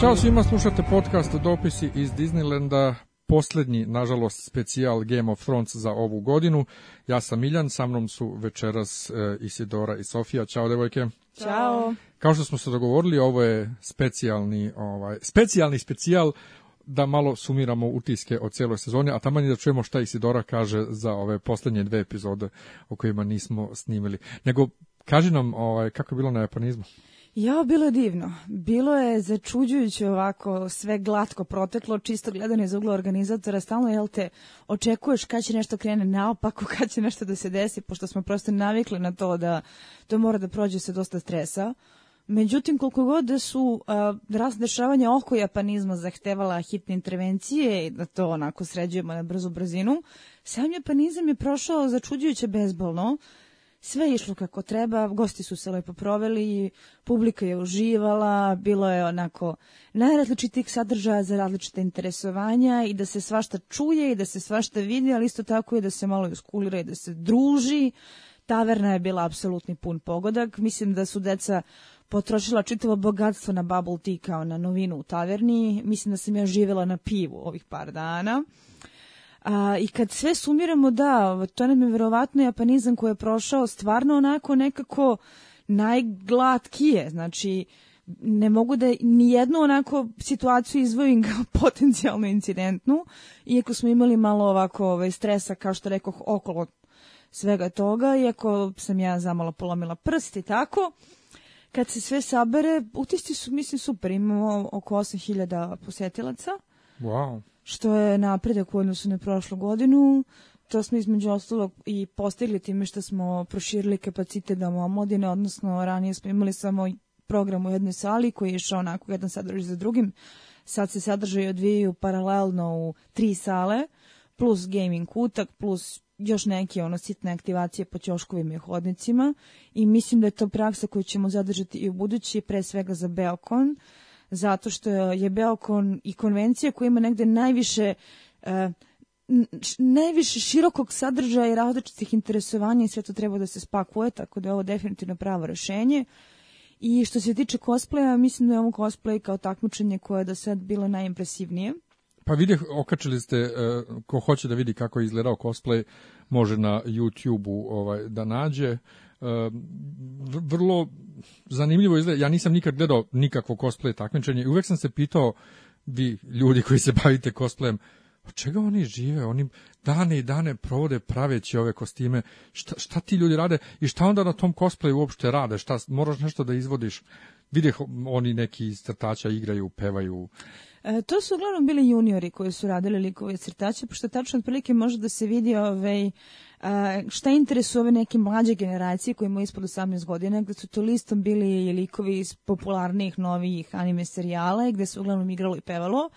Ćao svima, slušate podcast Dopisi iz Disneylanda, poslednji, nažalost, specijal Game of Thrones za ovu godinu. Ja sam Miljan, sa mnom su večeras e, Isidora i Sofija. Ćao, devojke. Ćao. Kao što smo se dogovorili, ovo je specijalni, ovaj, specijalni specijal da malo sumiramo utiske o celoj sezoni, a taman da čujemo šta Isidora kaže za ove poslednje dve epizode o kojima nismo snimili. Nego, kaži nam ovaj, kako je bilo na japanizmu. Ja, bilo je divno. Bilo je začuđujuće ovako sve glatko proteklo, čisto gledano iz ugla organizatora. Stalno, jel te, očekuješ kad će nešto krene naopako, kad će nešto da se desi, pošto smo prosto navikli na to da to mora da prođe sa dosta stresa. Međutim, koliko god da su uh, dešavanja oko japanizma zahtevala hitne intervencije i da to onako sređujemo na brzu brzinu, sam japanizam je prošao začuđujuće bezbolno, sve je išlo kako treba, gosti su se lepo proveli, publika je uživala, bilo je onako najrazličitih sadržaja za različite interesovanja i da se svašta čuje i da se svašta vidi, ali isto tako i da se malo iskulira i da se druži. Taverna je bila apsolutni pun pogodak. Mislim da su deca potrošila čitavo bogatstvo na bubble tea kao na novinu u taverni. Mislim da sam ja živjela na pivu ovih par dana. A, I kad sve sumiramo, da, to nam je verovatno japanizam koji je prošao stvarno onako nekako najglatkije, znači ne mogu da ni jednu onako situaciju izvojim kao potencijalno incidentnu, iako smo imali malo ovako ovaj, stresa, kao što rekoh, okolo svega toga, iako sam ja zamalo polomila prst i tako, kad se sve sabere, utisci su, mislim, super, imamo oko 8000 posetilaca. Wow što je napredak u odnosu na prošlu godinu. To smo između ostalog i postigli time što smo proširili kapacitet da omladine, odnosno ranije smo imali samo program u jednoj sali koji je išao onako jedan sadržaj za drugim. Sad se sadržaj odvijaju paralelno u tri sale, plus gaming kutak, plus još neke ono sitne aktivacije po ćoškovima i hodnicima i mislim da je to praksa koju ćemo zadržati i u budući, pre svega za Beokon, zato što je Beokon i konvencija koja ima negde najviše uh, najviše širokog sadržaja i različitih interesovanja i sve to treba da se spakuje, tako da je ovo definitivno pravo rešenje. I što se tiče cosplaya, mislim da je ovo cosplay kao takmičenje koje je do sad bilo najimpresivnije. Pa vidi, okačili ste, uh, ko hoće da vidi kako je izgledao cosplay, može na YouTube-u ovaj, da nađe. Uh, vrlo zanimljivo izgleda. Ja nisam nikad gledao nikakvo cosplay takmičenje i uvek sam se pitao, vi ljudi koji se bavite cosplayem, od čega oni žive? Oni dane i dane provode praveći ove kostime. Šta, šta ti ljudi rade i šta onda na tom cosplayu uopšte rade? Šta, moraš nešto da izvodiš? Videh oni neki crtača igraju, pevaju. E, to su uglavnom bili juniori koji su radili likove crtače, pošto tačno otprilike može da se vidi ovaj, šta interesuje ove neke mlađe generacije koji imaju ispod 18 godina, gde su to listom bili likovi iz popularnih novih anime serijala, gde su uglavnom igralo i pevalo.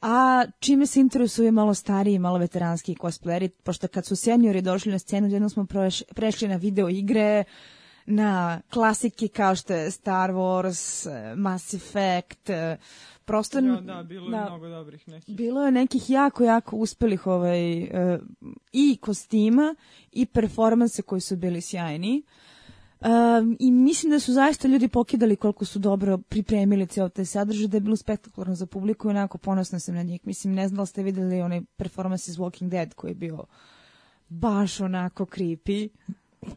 A čime se interesuje malo stariji, malo veteranski cosplayeri, pošto kad su seniori došli na scenu, jedno smo prešli na video igre, na klasike kao što je Star Wars, Mass Effect, prosto... Ja, da, bilo da, je mnogo dobrih nekih. Bilo je nekih jako, jako uspelih ovaj, uh, i kostima i performanse koji su bili sjajni. Um, I mislim da su zaista ljudi pokidali koliko su dobro pripremili cijel taj sadržaj, da je bilo spektakularno za publiku i onako ponosna sam na njih. Mislim, ne znam da ste videli onaj performance iz Walking Dead koji je bio baš onako creepy.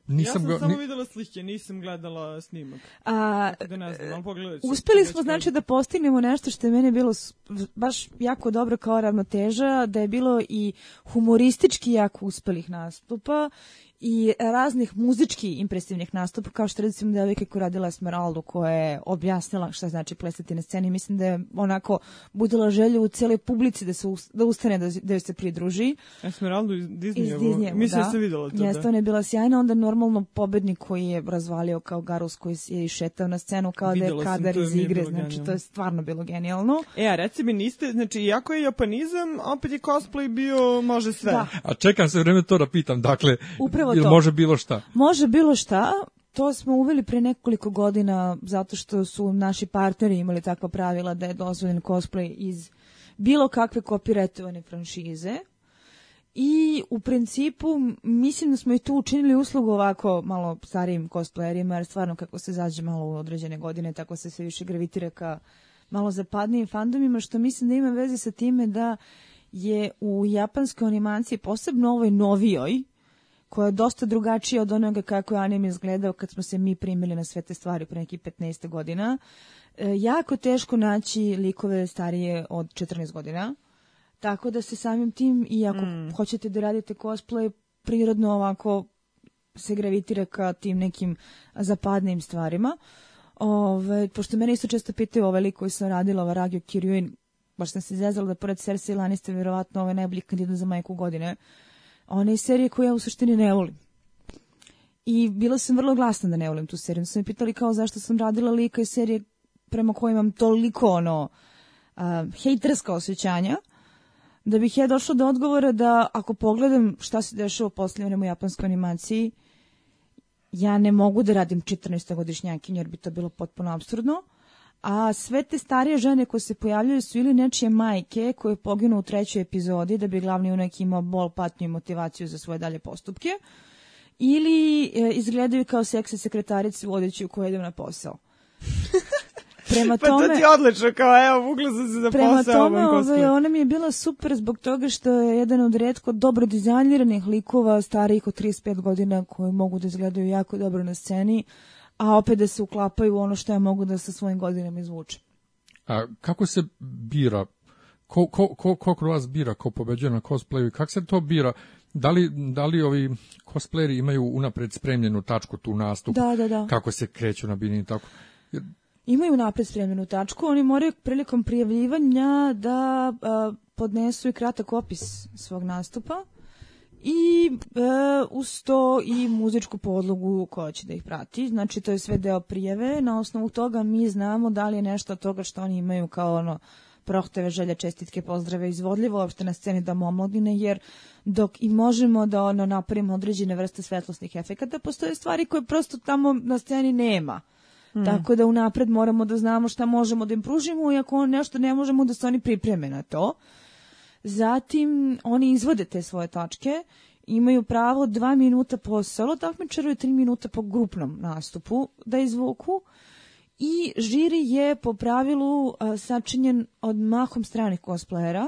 Nisam ja sam ga, samo videla slike, nisam gledala snimak. A, da ne znam, ali pogledat Uspeli smo znači da postignemo nešto što je meni bilo baš jako dobro kao ravnoteža, da je bilo i humoristički jako uspelih nastupa i raznih muzički impresivnih nastupa, kao što recimo devojka koja radila Esmeraldu, koja je objasnila šta znači plesati na sceni. Mislim da je onako budila želju u cijeloj publici da se da ustane da, da joj se pridruži. Esmeraldu iz Disneyevo? Iz Disneyevo, Mislim da. da se videla to. Jeste, da. ona je bila sjajna. Onda normalno pobednik koji je razvalio kao Garus koji je išetao na scenu kao Videla da je kadar iz igre. Znači, genijalno. to je stvarno bilo genijalno. E, a reci mi, niste, znači, iako je japanizam, opet je cosplay bio može sve. Da. A čekam se vreme to da pitam, dakle, Upravo Ili to. može bilo šta? Može bilo šta. To smo uveli pre nekoliko godina zato što su naši partneri imali takva pravila da je dozvoljen cosplay iz bilo kakve kopiratovane franšize. I u principu mislim da smo i tu učinili uslugu ovako malo starijim cosplayerima, jer stvarno kako se zađe malo u određene godine, tako se sve više gravitira ka malo zapadnijim fandomima, što mislim da ima veze sa time da je u japanskoj animaciji, posebno ovoj novijoj, koja je dosta drugačija od onoga kako je anime izgledao kad smo se mi primili na sve te stvari pre nekih 15 godina. E, jako teško naći likove starije od 14 godina. Tako da se samim tim, i ako mm. hoćete da radite cosplay, prirodno ovako se gravitira ka tim nekim zapadnim stvarima. Ove, pošto mene isto često pitaju ovaj lik koji sam radila, ova Ragio Kiryuin, baš sam se zezala da pored Cersei Lannister vjerovatno ovaj najbolji kandidat za majku godine. Ona je serije koju ja u suštini ne volim. I bila sam vrlo glasna da ne volim tu seriju. Sam me pitali kao zašto sam radila lika iz serije prema kojoj imam toliko ono uh, hejterska osjećanja da bih ja došla do odgovora da ako pogledam šta se dešava u posljednjem u japanskoj animaciji, ja ne mogu da radim 14-godišnjakinju jer bi to bilo potpuno absurdno. A sve te starije žene koje se pojavljaju su ili nečije majke koje poginu u trećoj epizodi da bi glavni junak imao bol, patnju i motivaciju za svoje dalje postupke, ili e, izgledaju kao seksi sekretarici vodeći u kojoj idem na posao. Prema pa tome, to ti je odlično, kao evo, vugla sam se za prema posao tome, ovaj, ona mi je bila super zbog toga što je jedan od redko dobro dizajniranih likova starijih od 35 godina koji mogu da izgledaju jako dobro na sceni, a opet da se uklapaju u ono što ja mogu da sa svojim godinama izvučem. A kako se bira ko, ko, ko, ko kod vas bira ko pobeđuje na cosplayu i kako se to bira? Da li, da li ovi cosplayeri imaju unapred spremljenu tačku tu nastup? Da, da, da. Kako se kreću na bini i tako? imaju napred spremljenu tačku, oni moraju prilikom prijavljivanja da a, podnesu i kratak opis svog nastupa i e, uz to i muzičku podlogu koja će da ih prati. Znači, to je sve deo prijave. Na osnovu toga mi znamo da li je nešto od toga što oni imaju kao ono prohteve, želje, čestitke, pozdrave, izvodljivo uopšte na sceni da omladine, jer dok i možemo da ono napravimo određene vrste svetlosnih efekata, postoje stvari koje prosto tamo na sceni nema. Mm. Tako da unapred moramo da znamo šta možemo da im pružimo i ako nešto ne možemo da se oni pripreme na to. Zatim oni izvode te svoje tačke, imaju pravo dva minuta po solo takmičaru i tri minuta po grupnom nastupu da izvuku. I žiri je po pravilu a, sačinjen od mahom stranih cosplayera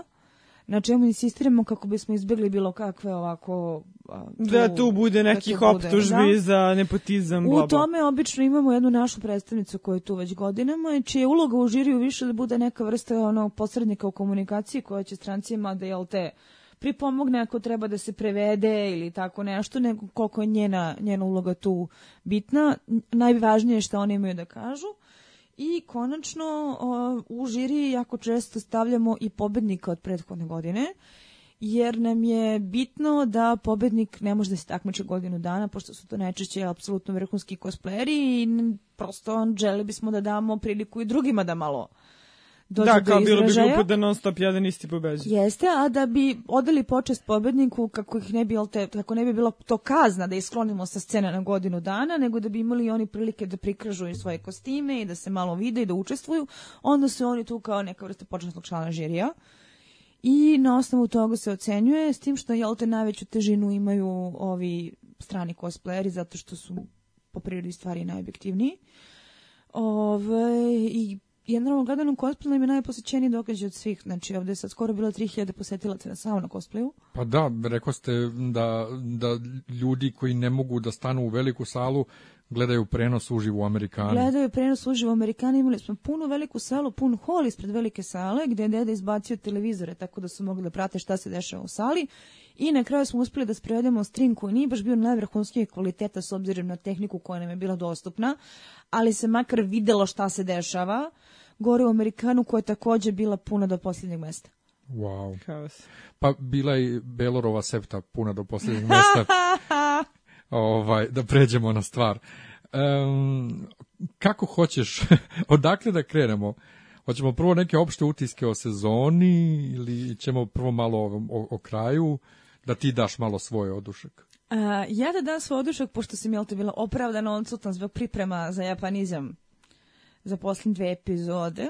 na čemu insistiramo kako bismo izbjegli bilo kakve ovako tu, da tu bude da nekih da optužbi da. za nepotizam. U tome obično imamo jednu našu predstavnicu koja je tu već godinama i čija je uloga u žiriju više da bude neka vrsta onog posrednika u komunikaciji koja će strancima da jel te pripomogne ako treba da se prevede ili tako nešto, nego koliko je njena, njena uloga tu bitna. Najvažnije je što oni imaju da kažu. I konačno u žiri jako često stavljamo i pobednika od prethodne godine jer nam je bitno da pobednik ne može da se takmiče godinu dana, pošto su to najčešće apsolutno vrhunski cosplayeri i prosto želi bismo da damo priliku i drugima da malo dođe da, kao do bilo bi glupo da non stop jedan isti pobeđuje. Jeste, a da bi odali počest pobedniku kako ih ne bi, te, kako ne bi bilo to kazna da isklonimo sa scene na godinu dana, nego da bi imali oni prilike da prikažu i svoje kostime i da se malo vide i da učestvuju, onda su oni tu kao neka vrsta početnog člana žirija. I na osnovu toga se ocenjuje, s tim što jel te najveću težinu imaju ovi strani cosplayeri zato što su po prirodi stvari najobjektivniji. Ove, I generalno gledano cosplay je najposećeniji događaj od svih. Znači ovde je sad skoro bilo 3000 posetilaca na samo na cosplayu. Pa da, rekao ste da, da ljudi koji ne mogu da stanu u veliku salu gledaju prenos uživo u Amerikani. Gledaju prenos uživo u Amerikani. Imali smo punu veliku salu, pun hol ispred velike sale gde je deda izbacio televizore tako da su mogli da prate šta se dešava u sali. I na kraju smo uspeli da sprevedemo stream koji nije baš bio najvrhunskijeg kvaliteta s obzirom na tehniku koja nam je bila dostupna, ali se makar videlo šta se dešava gore u Amerikanu koja je takođe bila puna do posljednjeg mesta. Wow. Haos. Pa bila je Belorova septa puna do posljednjeg mesta. ovaj, da pređemo na stvar. Um, kako hoćeš, odakle da krenemo? Hoćemo prvo neke opšte utiske o sezoni ili ćemo prvo malo o, o, o kraju, da ti daš malo svoj odušak? Uh, ja da dam svoj odušak, pošto sam jel te bila opravdano odsutna zbog priprema za japanizam za posljednje dve epizode.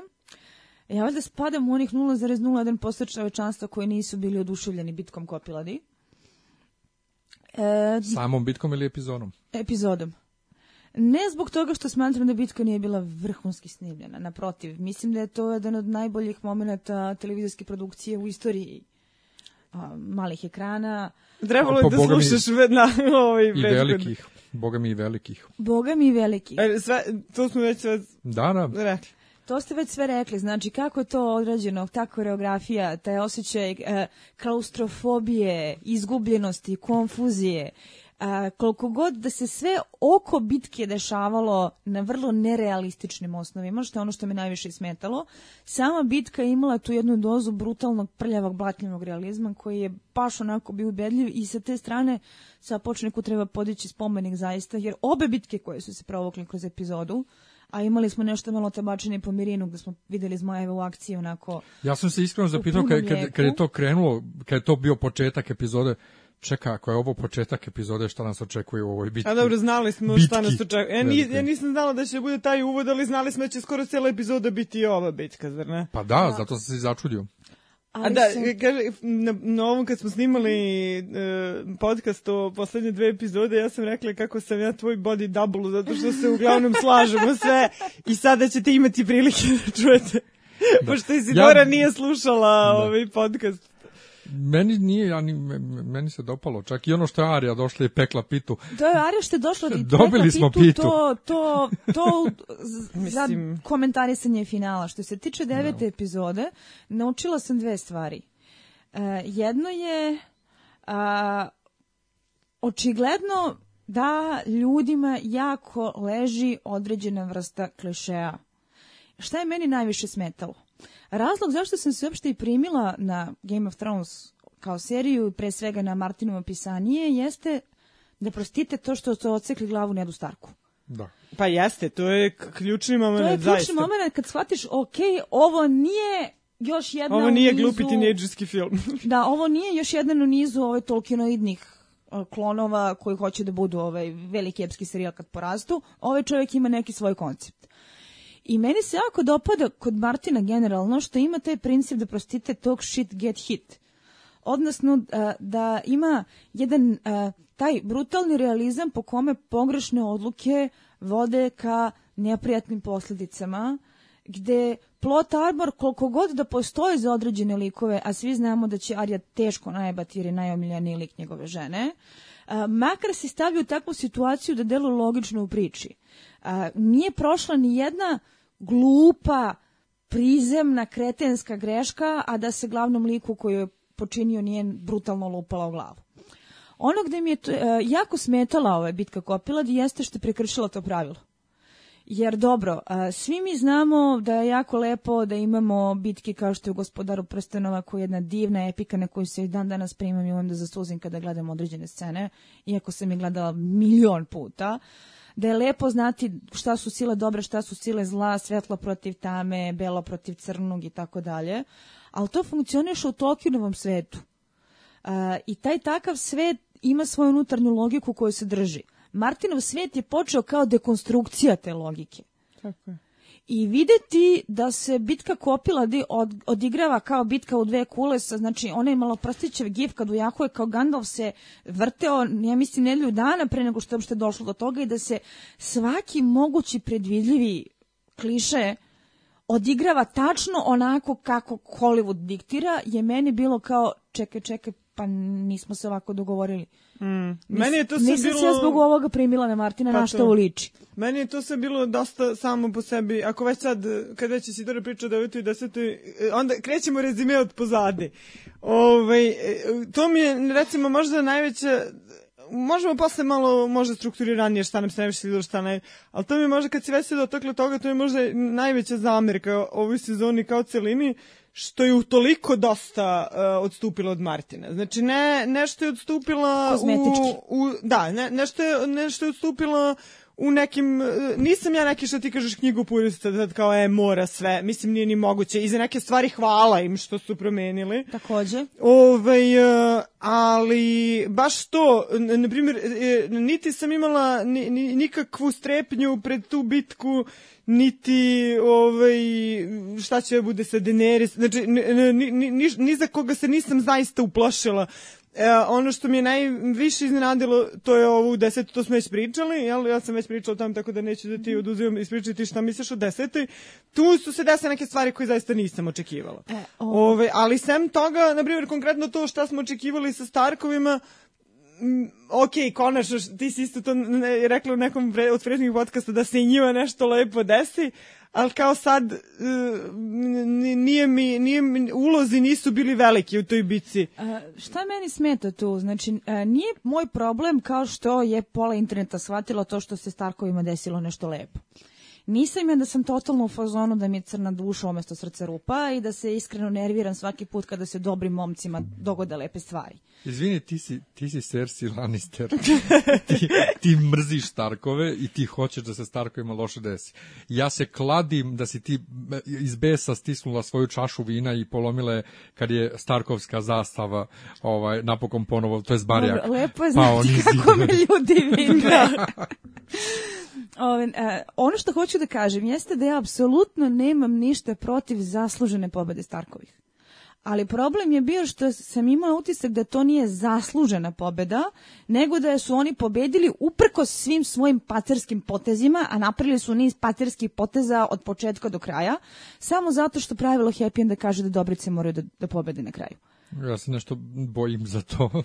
Ja valjda spadam u onih 0,01% čovečanstva koji nisu bili oduševljeni bitkom Kopiladi. E, Samom bitkom ili epizodom? Epizodom. Ne zbog toga što smatram da bitka nije bila vrhunski snimljena, naprotiv. Mislim da je to jedan od najboljih momenta televizijske produkcije u istoriji a, malih ekrana. Trebalo je da slušaš mi, na ovaj I velikih. Boga mi i velikih. Boga mi i velikih. E, sve, to smo već sve da, da. rekli. To ste već sve rekli, znači kako je to odrađeno, ta koreografija, taj osjećaj e, klaustrofobije, izgubljenosti, konfuzije, a, koliko god da se sve oko bitke dešavalo na vrlo nerealističnim osnovima, što je ono što me najviše smetalo, sama bitka imala tu jednu dozu brutalnog, prljavog, blatljivog realizma koji je baš onako bio ubedljiv i sa te strane sa počneku treba podići spomenik zaista, jer obe bitke koje su se provokli kroz epizodu, a imali smo nešto malo tabačine po Mirinu gde smo videli Zmajeve u akciji onako Ja sam se iskreno zapitao kad, kad, kad je to krenulo, kad je to bio početak epizode, čeka, ako je ovo početak epizode, šta nas očekuje u ovoj bitki? A dobro, znali smo bitki. šta nas očekuje. Ja, ni, ja nisam znala da će bude taj uvod, ali znali smo da će skoro cijela epizoda biti i ova bitka, zar ne? Pa da, da. zato sam se začudio. Ali A da, sam... kaže, na, na ovom kad smo snimali uh, podcast o poslednje dve epizode, ja sam rekla kako sam ja tvoj body double, zato što se uglavnom slažemo sve i sada ćete imati prilike da čujete. Da. Pošto Isidora ja, nije slušala da. ovaj podcast. Meni nije, ja ni, meni se dopalo, čak i ono što je Arija došla i pekla pitu. Je Arija što je došla i Dobili smo pitu, pitu. To, to, to za komentarisanje finala. Što se tiče devete no. epizode, naučila sam dve stvari. Uh, jedno je uh, očigledno da ljudima jako leži određena vrsta klišeja. Šta je meni najviše smetalo? Razlog zašto sam se uopšte i primila na Game of Thrones kao seriju, pre svega na Martinovo pisanije, jeste da prostite to što su ocekli glavu Nedu Starku. Da. Pa jeste, to je ključni moment, To je ključni zaista. moment kad shvatiš, ok, ovo nije još jedna Ovo nije nizu, glupi tinejdžerski film. da, ovo nije još jedan u nizu ove Tolkienoidnih klonova koji hoće da budu ovaj veliki epski serijal kad porastu. Ovaj čovjek ima neki svoj koncept. I meni se jako dopada kod Martina generalno što ima taj princip da prostite talk shit get hit. Odnosno da ima jedan taj brutalni realizam po kome pogrešne odluke vode ka neprijatnim posljedicama, gde plot armor koliko god da postoji za određene likove, a svi znamo da će Arja teško najebati jer je najomiljeniji lik njegove žene, makar se stavlja u takvu situaciju da deluje logično u priči. nije prošla ni jedna glupa, prizemna, kretenska greška, a da se glavnom liku koju je počinio nije brutalno lupala u glavu. Ono gde mi je to, e, jako smetala ova bitka Kopilad jeste što je prekršila to pravilo. Jer dobro, a, svi mi znamo da je jako lepo da imamo bitke kao što je u Gospodaru prstenova koja je jedna divna epika na koju se i dan danas primam i umem da zasuzim kada gledam određene scene, iako sam je gledala milion puta da je lepo znati šta su sile dobre, šta su sile zla, svetlo protiv tame, belo protiv crnog i tako dalje. Ali to funkcioniše u Tolkienovom svetu. Uh, I taj takav svet ima svoju unutarnju logiku koju se drži. Martinov svet je počeo kao dekonstrukcija te logike. Tako je i videti da se bitka Kopila od, odigrava kao bitka u dve kule, sa, znači onaj maloprstićev gif kad u Jakove kao Gandalf se vrteo, ja mislim, nedelju dana pre nego što je uopšte došlo do toga i da se svaki mogući predvidljivi kliše odigrava tačno onako kako Hollywood diktira, je meni bilo kao čekaj, čekaj, pa nismo se ovako dogovorili. Mm. Meni je to sve Nisam bilo... se ja zbog ovoga primila na Martina, pa na što uliči. Meni je to sve bilo dosta samo po sebi. Ako već sad, kad već Isidora priča o 9. i 10. onda krećemo rezime od pozade. Ove, ovaj, to mi je, recimo, možda najveća možemo posle malo možda strukturiranije šta nam se najviše svidilo, šta ne, ali to mi je možda kad se već se dotakle toga, to je možda najveća zamerka ovoj sezoni kao celini, što je u toliko dosta uh, odstupila od Martina. Znači, ne, nešto je odstupila u, u... Da, ne, nešto, je, nešto je odstupila u nekim, e, nisam ja neki što ti kažeš knjigu purista, da kao je mora sve, mislim nije ni moguće, i za neke stvari hvala im što su promenili. Takođe. Ove, ovaj, ali baš to, na primjer, e, niti sam imala ni, ni, nikakvu strepnju pred tu bitku, niti ovaj, šta će da bude sa Daenerys, znači ni, ni, ni, ni za koga se nisam zaista uplašila E, ono što mi je najviše iznenadilo, to je ovo u desetu, to smo već pričali, jel? ja sam već pričala o tom, tako da neću da ti oduzimam ispričati šta misliš o desetoj. Tu su se desile neke stvari koje zaista nisam očekivala. E, o- Ove, ali sem toga, na primjer, konkretno to šta smo očekivali sa Starkovima, ok, konačno, ti si isto to ne, rekla u nekom pre, od prethodnih podcasta da se i njima nešto lepo desi, ali kao sad e, nije mi, nije ulozi nisu bili veliki u toj bici. A, šta meni smeta tu? Znači, a, nije moj problem kao što je pola interneta shvatilo to što se Starkovima desilo nešto lepo. Nisam ja da sam totalno u fazonu da mi je crna duša umesto srca rupa i da se iskreno nerviram svaki put kada se dobrim momcima dogode lepe stvari. Izvini, ti si, ti si Cersei Lannister. ti, ti mrziš Starkove i ti hoćeš da se Starkovima loše desi. Ja se kladim da si ti iz besa stisnula svoju čašu vina i polomila je kad je Starkovska zastava ovaj, napokon ponovo, to je zbarjak. Lepo je pao znati kako me ljudi vide. Ove, e, ono što hoću da kažem jeste da ja apsolutno nemam ništa protiv zaslužene pobede Starkovih. Ali problem je bio što sam imala utisak da to nije zaslužena pobeda, nego da su oni pobedili uprkos svim svojim paterskim potezima, a napravili su niz paterskih poteza od početka do kraja, samo zato što pravilo Happy End da kaže da dobrice moraju da, da pobede na kraju. Ja se nešto bojim za to.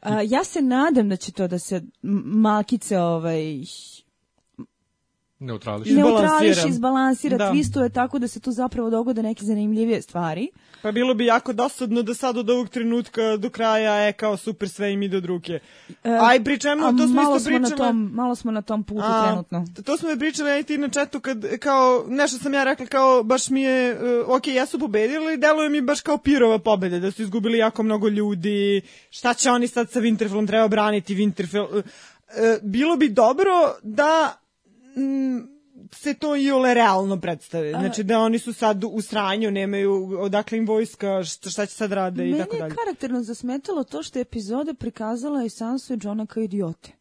A, ja se nadam da će to da se malkice ovaj, Neutrališ. Neutrališ, izbalansira, Da. twistuje tako da se tu zapravo dogode neke zanimljivije stvari. Pa bilo bi jako dosadno da sad od ovog trenutka do kraja je kao super sve im ide od ruke. Aj, E, A to smo malo isto smo pričali. na tom, malo smo na tom putu A, trenutno. To smo je pričali ja i ti na četu kad kao nešto sam ja rekla kao baš mi je uh, ok, jesu pobedili, deluje mi baš kao pirova pobede, da su izgubili jako mnogo ljudi. Šta će oni sad sa Winterfellom treba braniti Winterfell? Uh, uh, bilo bi dobro da se to i ole realno predstave. Znači da oni su sad u sranju, nemaju odakle im vojska, šta, šta će sad rade i Meni tako je dalje. karakterno zasmetalo to što je epizoda prikazala i Sansu i Johna kao idiote.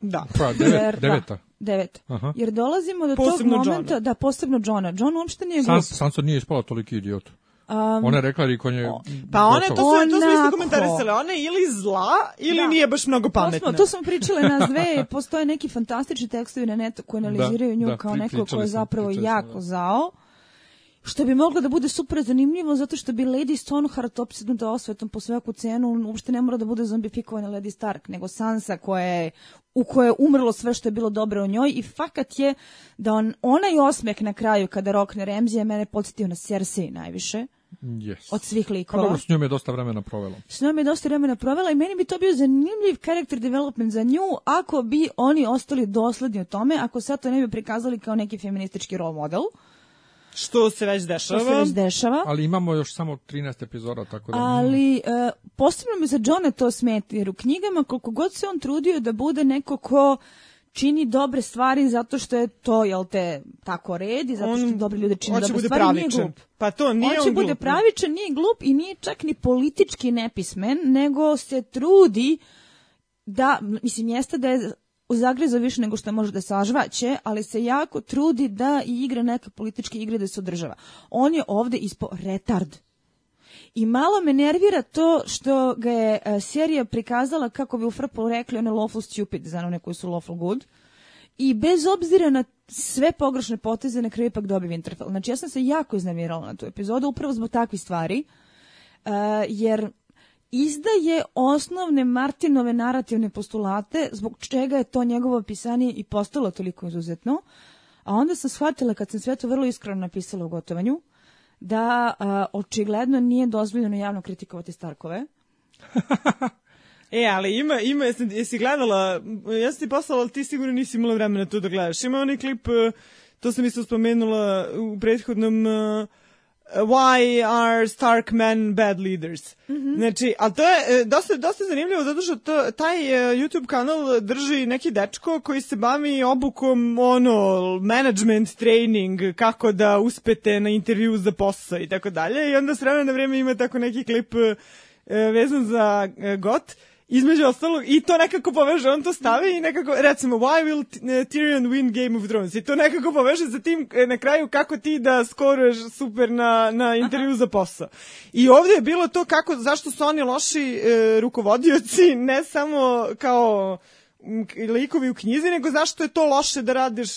Da. Pa, devet, Jer- deveta. Da, deveta. Aha. Jer dolazimo do Posebno tog momenta, Johna. da, posebno Johna. John uopšte nije glup. Sans, Sansa nije ispala toliki idiot. Um, Ona je rekla Rikon je Pa one, to, su, to smo isto Onako. komentarisali, ona je ili zla ili Da. nije baš mnogo To pametna. smo, to smo pričale nas dve, postoje neki fantastični tekstovi na netu koji analiziraju nju da, kao neko ko je zapravo jako da. zao. Što bi moglo da bude super zanimljivo, zato što bi Lady Stoneheart opsednuta osvetom po svaku cenu, uopšte ne mora da bude zombifikovana Lady Stark, nego Sansa koja je, u kojoj je umrlo sve što je bilo dobro u njoj i fakat je da on, onaj osmeh na kraju kada rokne Ramsey je mene podsjetio na Cersei najviše Yes. od svih Pa likova. dobro, s njom je dosta vremena provelo. S njom je dosta vremena provela i meni bi to bio zanimljiv character development za nju ako bi oni ostali dosledni u tome, ako sad to ne bi prikazali kao neki feministički role model, Što se već što dešava. se već dešava. Ali imamo još samo 13 epizoda, tako da... Ali e, posebno mi za Johna to smeti, jer u knjigama koliko god se on trudio da bude neko ko čini dobre stvari zato što je to, jel te, tako red i zato što On dobri ljudi čine hoće dobre bude stvari, nije pravičan. glup. Pa to nije on on, će bude glup. pravičan, nije glup i nije čak ni politički nepismen, nego se trudi da, mislim, jeste da je zagriza više nego što može da sažvaće, ali se jako trudi da igra neke političke igre da se održava. On je ovde ispo retard. I malo me nervira to što ga je e, serija prikazala, kako bi u Frpu rekli, one lawful stupid, za one koji su lawful good. I bez obzira na sve pogrešne poteze, na kraju ipak dobi Winterfell. Znači, ja sam se jako iznamirala na tu epizodu, upravo zbog takvih stvari, e, jer izdaje osnovne Martinove narativne postulate, zbog čega je to njegovo pisanje i postalo toliko izuzetno. A onda sam shvatila, kad sam sve to vrlo iskreno napisala u gotovanju, da a, očigledno nije dozvoljeno javno kritikovati Starkove. E, ali ima, ima, jesi, jesi gledala, ja sam ti poslala, ali ti sigurno nisi imala vremena to da gledaš. Ima onaj klip, eh, to sam isto spomenula u prethodnom, eh, Why are Stark men bad leaders? Znači, ali to je eh, dosta, dosta zanimljivo zato što to, taj eh, YouTube kanal drži neki dečko koji se bavi obukom ono, management training, kako da uspete na intervju za posao i tako dalje. I onda s vremena na vreme ima tako neki klip eh, vezan za GOT između ostalog, i to nekako poveže, on to stavi i nekako, recimo, why will T- Tyrion win Game of Thrones? I to nekako poveže sa tim e, na kraju kako ti da skoruješ super na, na intervju za posao. I ovdje je bilo to kako, zašto su oni loši e, rukovodioci, ne samo kao likovi u knjizi, nego zašto je to loše da radiš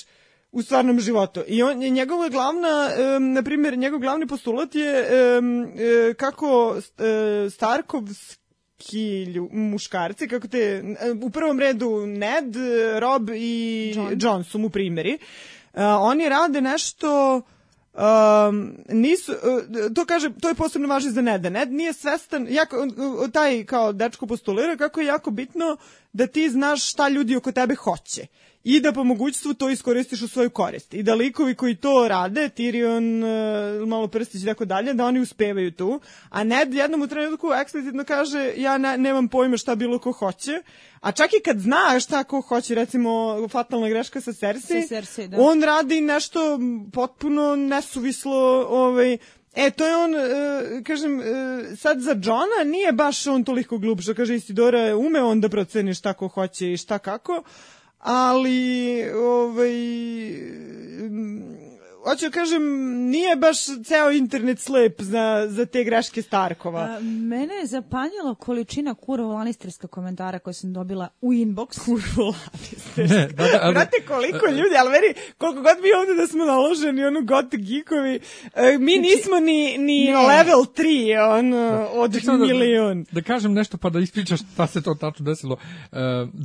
u stvarnom životu. I on, njegova glavna, um, na primjer, njegov glavni postulat je um, e, kako e, Starkovski lju- muškarci, kako te, u prvom redu Ned, Rob i John. John, su mu primjeri. Uh, oni rade nešto Um, nisu, uh, to kaže, to je posebno važno za Neda. Ned nije svestan, jako, uh, taj kao dečko postulira kako je jako bitno da ti znaš šta ljudi oko tebe hoće i da po mogućstvu to iskoristiš u svoju korist. I da likovi koji to rade, Tyrion, uh, malo prstić i tako dalje, da oni uspevaju tu. A Ned jednom u trenutku eksplicitno kaže ja ne, nemam pojma šta bilo ko hoće. A čak i kad zna šta ko hoće, recimo fatalna greška sa Cersei, Sa Cersei, da. on radi nešto potpuno nesuvislo, ovaj, E, to je on, e, kažem, e, sad za Johna nije baš on toliko glup, što kaže Isidora, ume on da proceni šta ko hoće i šta kako, ali, ovaj, hoću da kažem, nije baš ceo internet slep za, za te greške Starkova. A, mene je zapanjila količina kurvo lanisterska komentara koje sam dobila u inbox. Kurvo Ne, da, da, ali- Brate, koliko ljudi, ali meni, koliko god mi ovde da smo naloženi, ono, got geekovi, e, mi nismo ni, ni Ne. level 3, ono, od Čisto da- milion. Da kažem nešto pa da ispričaš šta se to tačno desilo. Uh,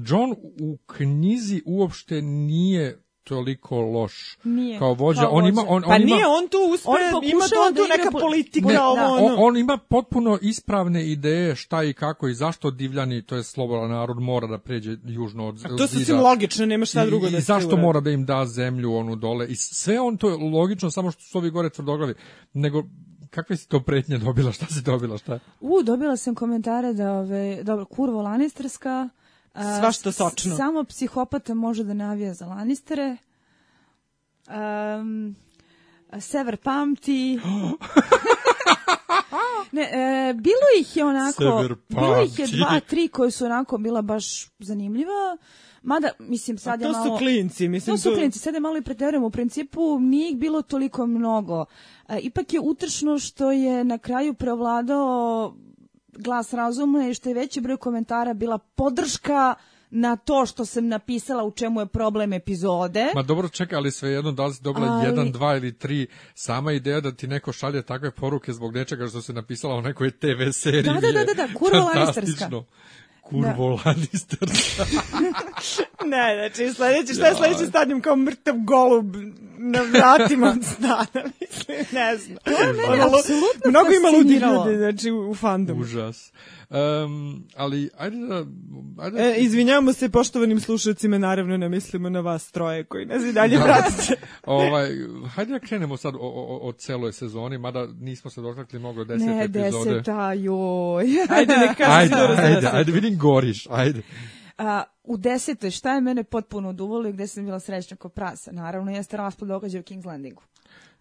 John u knjizi uopšte nije toliko loš Nije, kao vođa. kao on ima vođa. on, Pa on ima nije on tu uspe, On ima on tu da neka po- politika, Ne, ovo, da, ono. on, on ima potpuno ispravne ideje šta i kako i zašto divljani, to je slobodan narod, mora da pređe južno od, A od to sasvim logično, nema šta drugo i, da I zašto uradi. mora da im da zemlju onu dole. I sve on to je logično, samo što su ovi gore tvrdoglavi. Nego, kakve si to pretnje dobila? Šta si dobila? Šta? U, dobila sam komentare da, ove, dobro, kurvo lanisterska. A, Svašta s- sočno. Samo psihopata može da navija za Lannistere. Um, Sever pamti. ne, e, bilo ih je onako, bilo ih je dva, tri koje su onako bila baš zanimljiva. Mada, mislim, sad je to malo... su klinci, mislim. To su klinci, sad je malo i preterujem. U principu nije ih bilo toliko mnogo. E, ipak je utršno što je na kraju preovladao glas razuma i što je veći broj komentara bila podrška na to što sam napisala u čemu je problem epizode. Ma dobro, čekaj, ali svejedno da li si dobila Ali- jedan, dva ili tri, sama ideja da ti neko šalje takve poruke zbog nečega što se napisala u nekoj TV seriji. Da, da, je da, da, da, kurvo fantastično. Kurvo Lannisterska. Ne, znači, sledeći, šta je sledeći stadion kao mrtav golub na vratima od stana, mislim, ne znam. To je mene apsolutno Mnogo ima ludi ljudi, znači, u, u fandomu. Užas. Um, ali, ajde da... Ajde, E, izvinjavamo se poštovanim slušacima, naravno ne mislimo na vas troje koji nas i dalje pratite. ovaj, hajde da krenemo sad o, o, o celoj sezoni, mada nismo se dotakli mnogo desete ne, epizode. deseta, joj. Ajde, ne kaže Ajde, ajde, desetu. ajde, vidim goriš, ajde. A, u desetoj, šta je mene potpuno oduvalo i gde sam bila srećna ko prasa? Naravno, jeste raspad događaja u King's Landingu.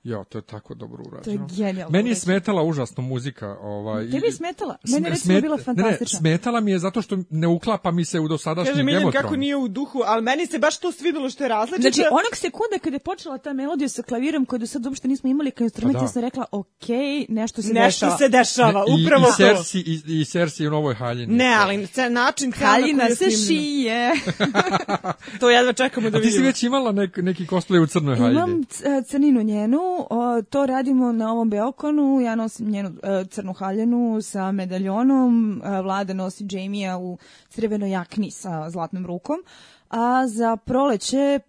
Jo, to je tako dobro To je urađeno. genijalno. Meni je urađeno. smetala užasno muzika. Ovaj, Tebi je smetala? Meni je Sme- recimo bila smet- fantastična. Ne, ne, smetala mi je zato što ne uklapa mi se u dosadašnji Kaže Miljan kako nije u duhu, ali meni se baš to svidelo što je različito. Znači, onog sekunda kada je počela ta melodija sa klavirom koju do sad uopšte nismo imali kao instrument, Pa da. ja sam rekla, ok, nešto se Nešto dešava. se dešava, I, upravo i, to. Sersi, i, i Sersi u Novoj haljini. Ne, ali ce, način na Haljina se šije. To jedva čekamo da A ti si vidimo. već imala nek, neki cosplay u crnoj haljini. Imam e, crninu njenu, o, to radimo na ovom Beokonu, ja nosim njenu e, crnu haljenu sa medaljonom, e, Vlada nosi Jamie-a u crvenoj jakni sa zlatnom rukom, a za proleće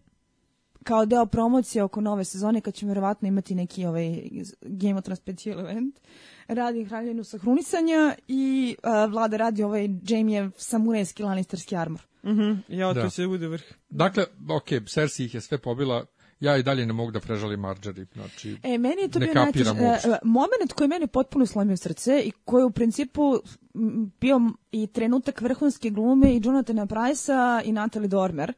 kao deo promocije oko nove sezone, kad ćemo verovatno imati neki ovaj Game of Thrones special event, radi haljenu sa hrunisanja i e, Vlada radi ovaj Jamie samurajski lanisterski armor. Mhm, ja, to Da. će bude vrh. Dakle, ok, Cersei ih je sve pobila, ja i dalje ne mogu da prežalim Marjorie, znači... E, meni je to Ne bio kapiram uopšte. e, e, moment koji je mene potpuno slomio srce i koji u principu bio i trenutak vrhunske glume i Jonathana Price-a i Natalie Dormer,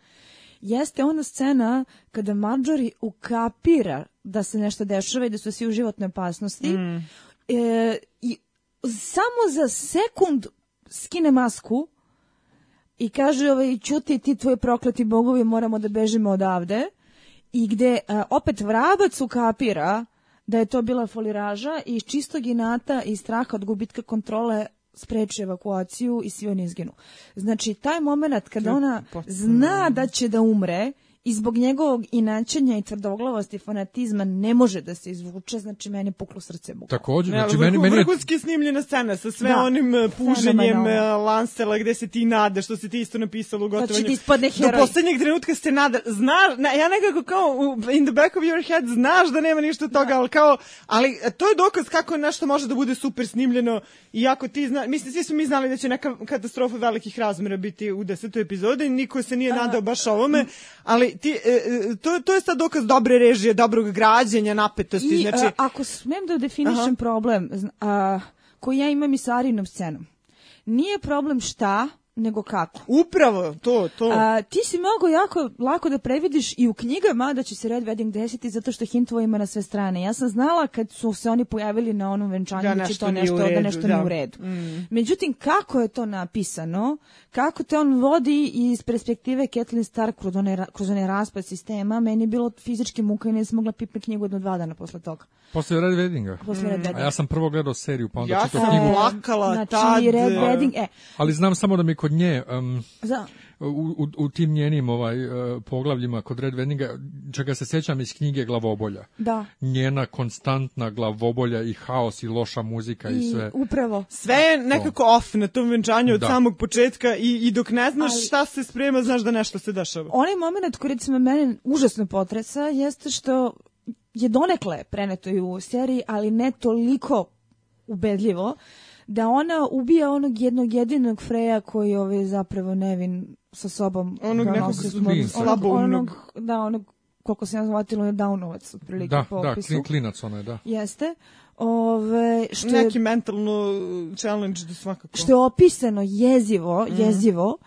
jeste ona scena kada Marjorie ukapira da se nešto dešava i da su svi u životnoj opasnosti e, i samo za sekund skine masku i kaže ovaj ćuti ti tvoji prokleti bogovi moramo da bežimo odavde i gde a, opet vrabac ukapira da je to bila foliraža i iz čistog inata i straha od gubitka kontrole spreči evakuaciju i svi oni izginu. Znači, taj moment kada ona zna da će da umre i zbog njegovog inačenja i tvrdoglavosti fanatizma ne može da se izvuče, znači meni je puklo srce bukvalno. Takođe, znači meni, meni je vrhunski snimljena scena sa sve Da. onim uh, puženjem uh, Lansela gde se ti nada, što se ti isto napisalo u Znači, gotovanju. ti ispadne Do heroj. poslednjeg trenutka se nada, znaš, na, ja nekako kao in the back of your head znaš da nema ništa od toga, ali kao, ali e, to je dokaz kako nešto može da bude super snimljeno i ako ti zna, mislim, svi smo mi znali da će neka katastrofa velikih razmera biti u desetoj epizodi, niko se nije nadao baš ovome, ali ti, e, e, to, to je sad dokaz dobre režije, dobrog građenja, napetosti, I znači... a, ako smem da definišem Aha. problem a, koji ja imam i sa Arinom scenom, nije problem šta, nego kako. Upravo, to, to. A, ti si mogo jako lako da previdiš i u knjigama da će se Red Wedding desiti zato što hintovo ima na sve strane. Ja sam znala kad su se oni pojavili na onom venčanju Da da, će nešto to nešto, da redu, nešto da. nije u redu. Međutim, kako je to napisano, kako te on vodi iz perspektive Kathleen Stark kroz onaj, kroz onaj raspad sistema, meni je bilo fizički muka i nisam mogla pipne knjigu jedno dva dana posle toga. posle Red Weddinga. Posle Red Weddinga. A ja sam prvo gledao seriju, pa onda Ja čitao sam knjigu. plakala znači, tad. Red Wedding, e, Ali znam samo da mi kod nje, um, za, u, u, u tim njenim ovaj, uh, poglavljima kod Red Weddinga, čega se sećam iz knjige Glavobolja. da. Njena konstantna glavobolja i haos i loša muzika i, I sve. upravo. Sve je nekako off na tom venčanju od Da. samog početka i, i dok ne znaš Ali- šta se sprema, znaš da nešto se dešava. Onaj moment koji recimo mene užasno potresa jeste što je donekle preneto i u seriji, ali ne toliko ubedljivo, da ona ubija onog jednog jedinog Freja koji ovaj zapravo nevin sa sobom Onog nekog nosi, klinca. onog, onog, da, onog, koliko se ja zvatila, je Downovac, otprilike Da, po da, opisu. klin, klinac ona je, da. Jeste. Ove, što je Neki mentalno challenge da svakako. što je opisano jezivo, Mhm. jezivo.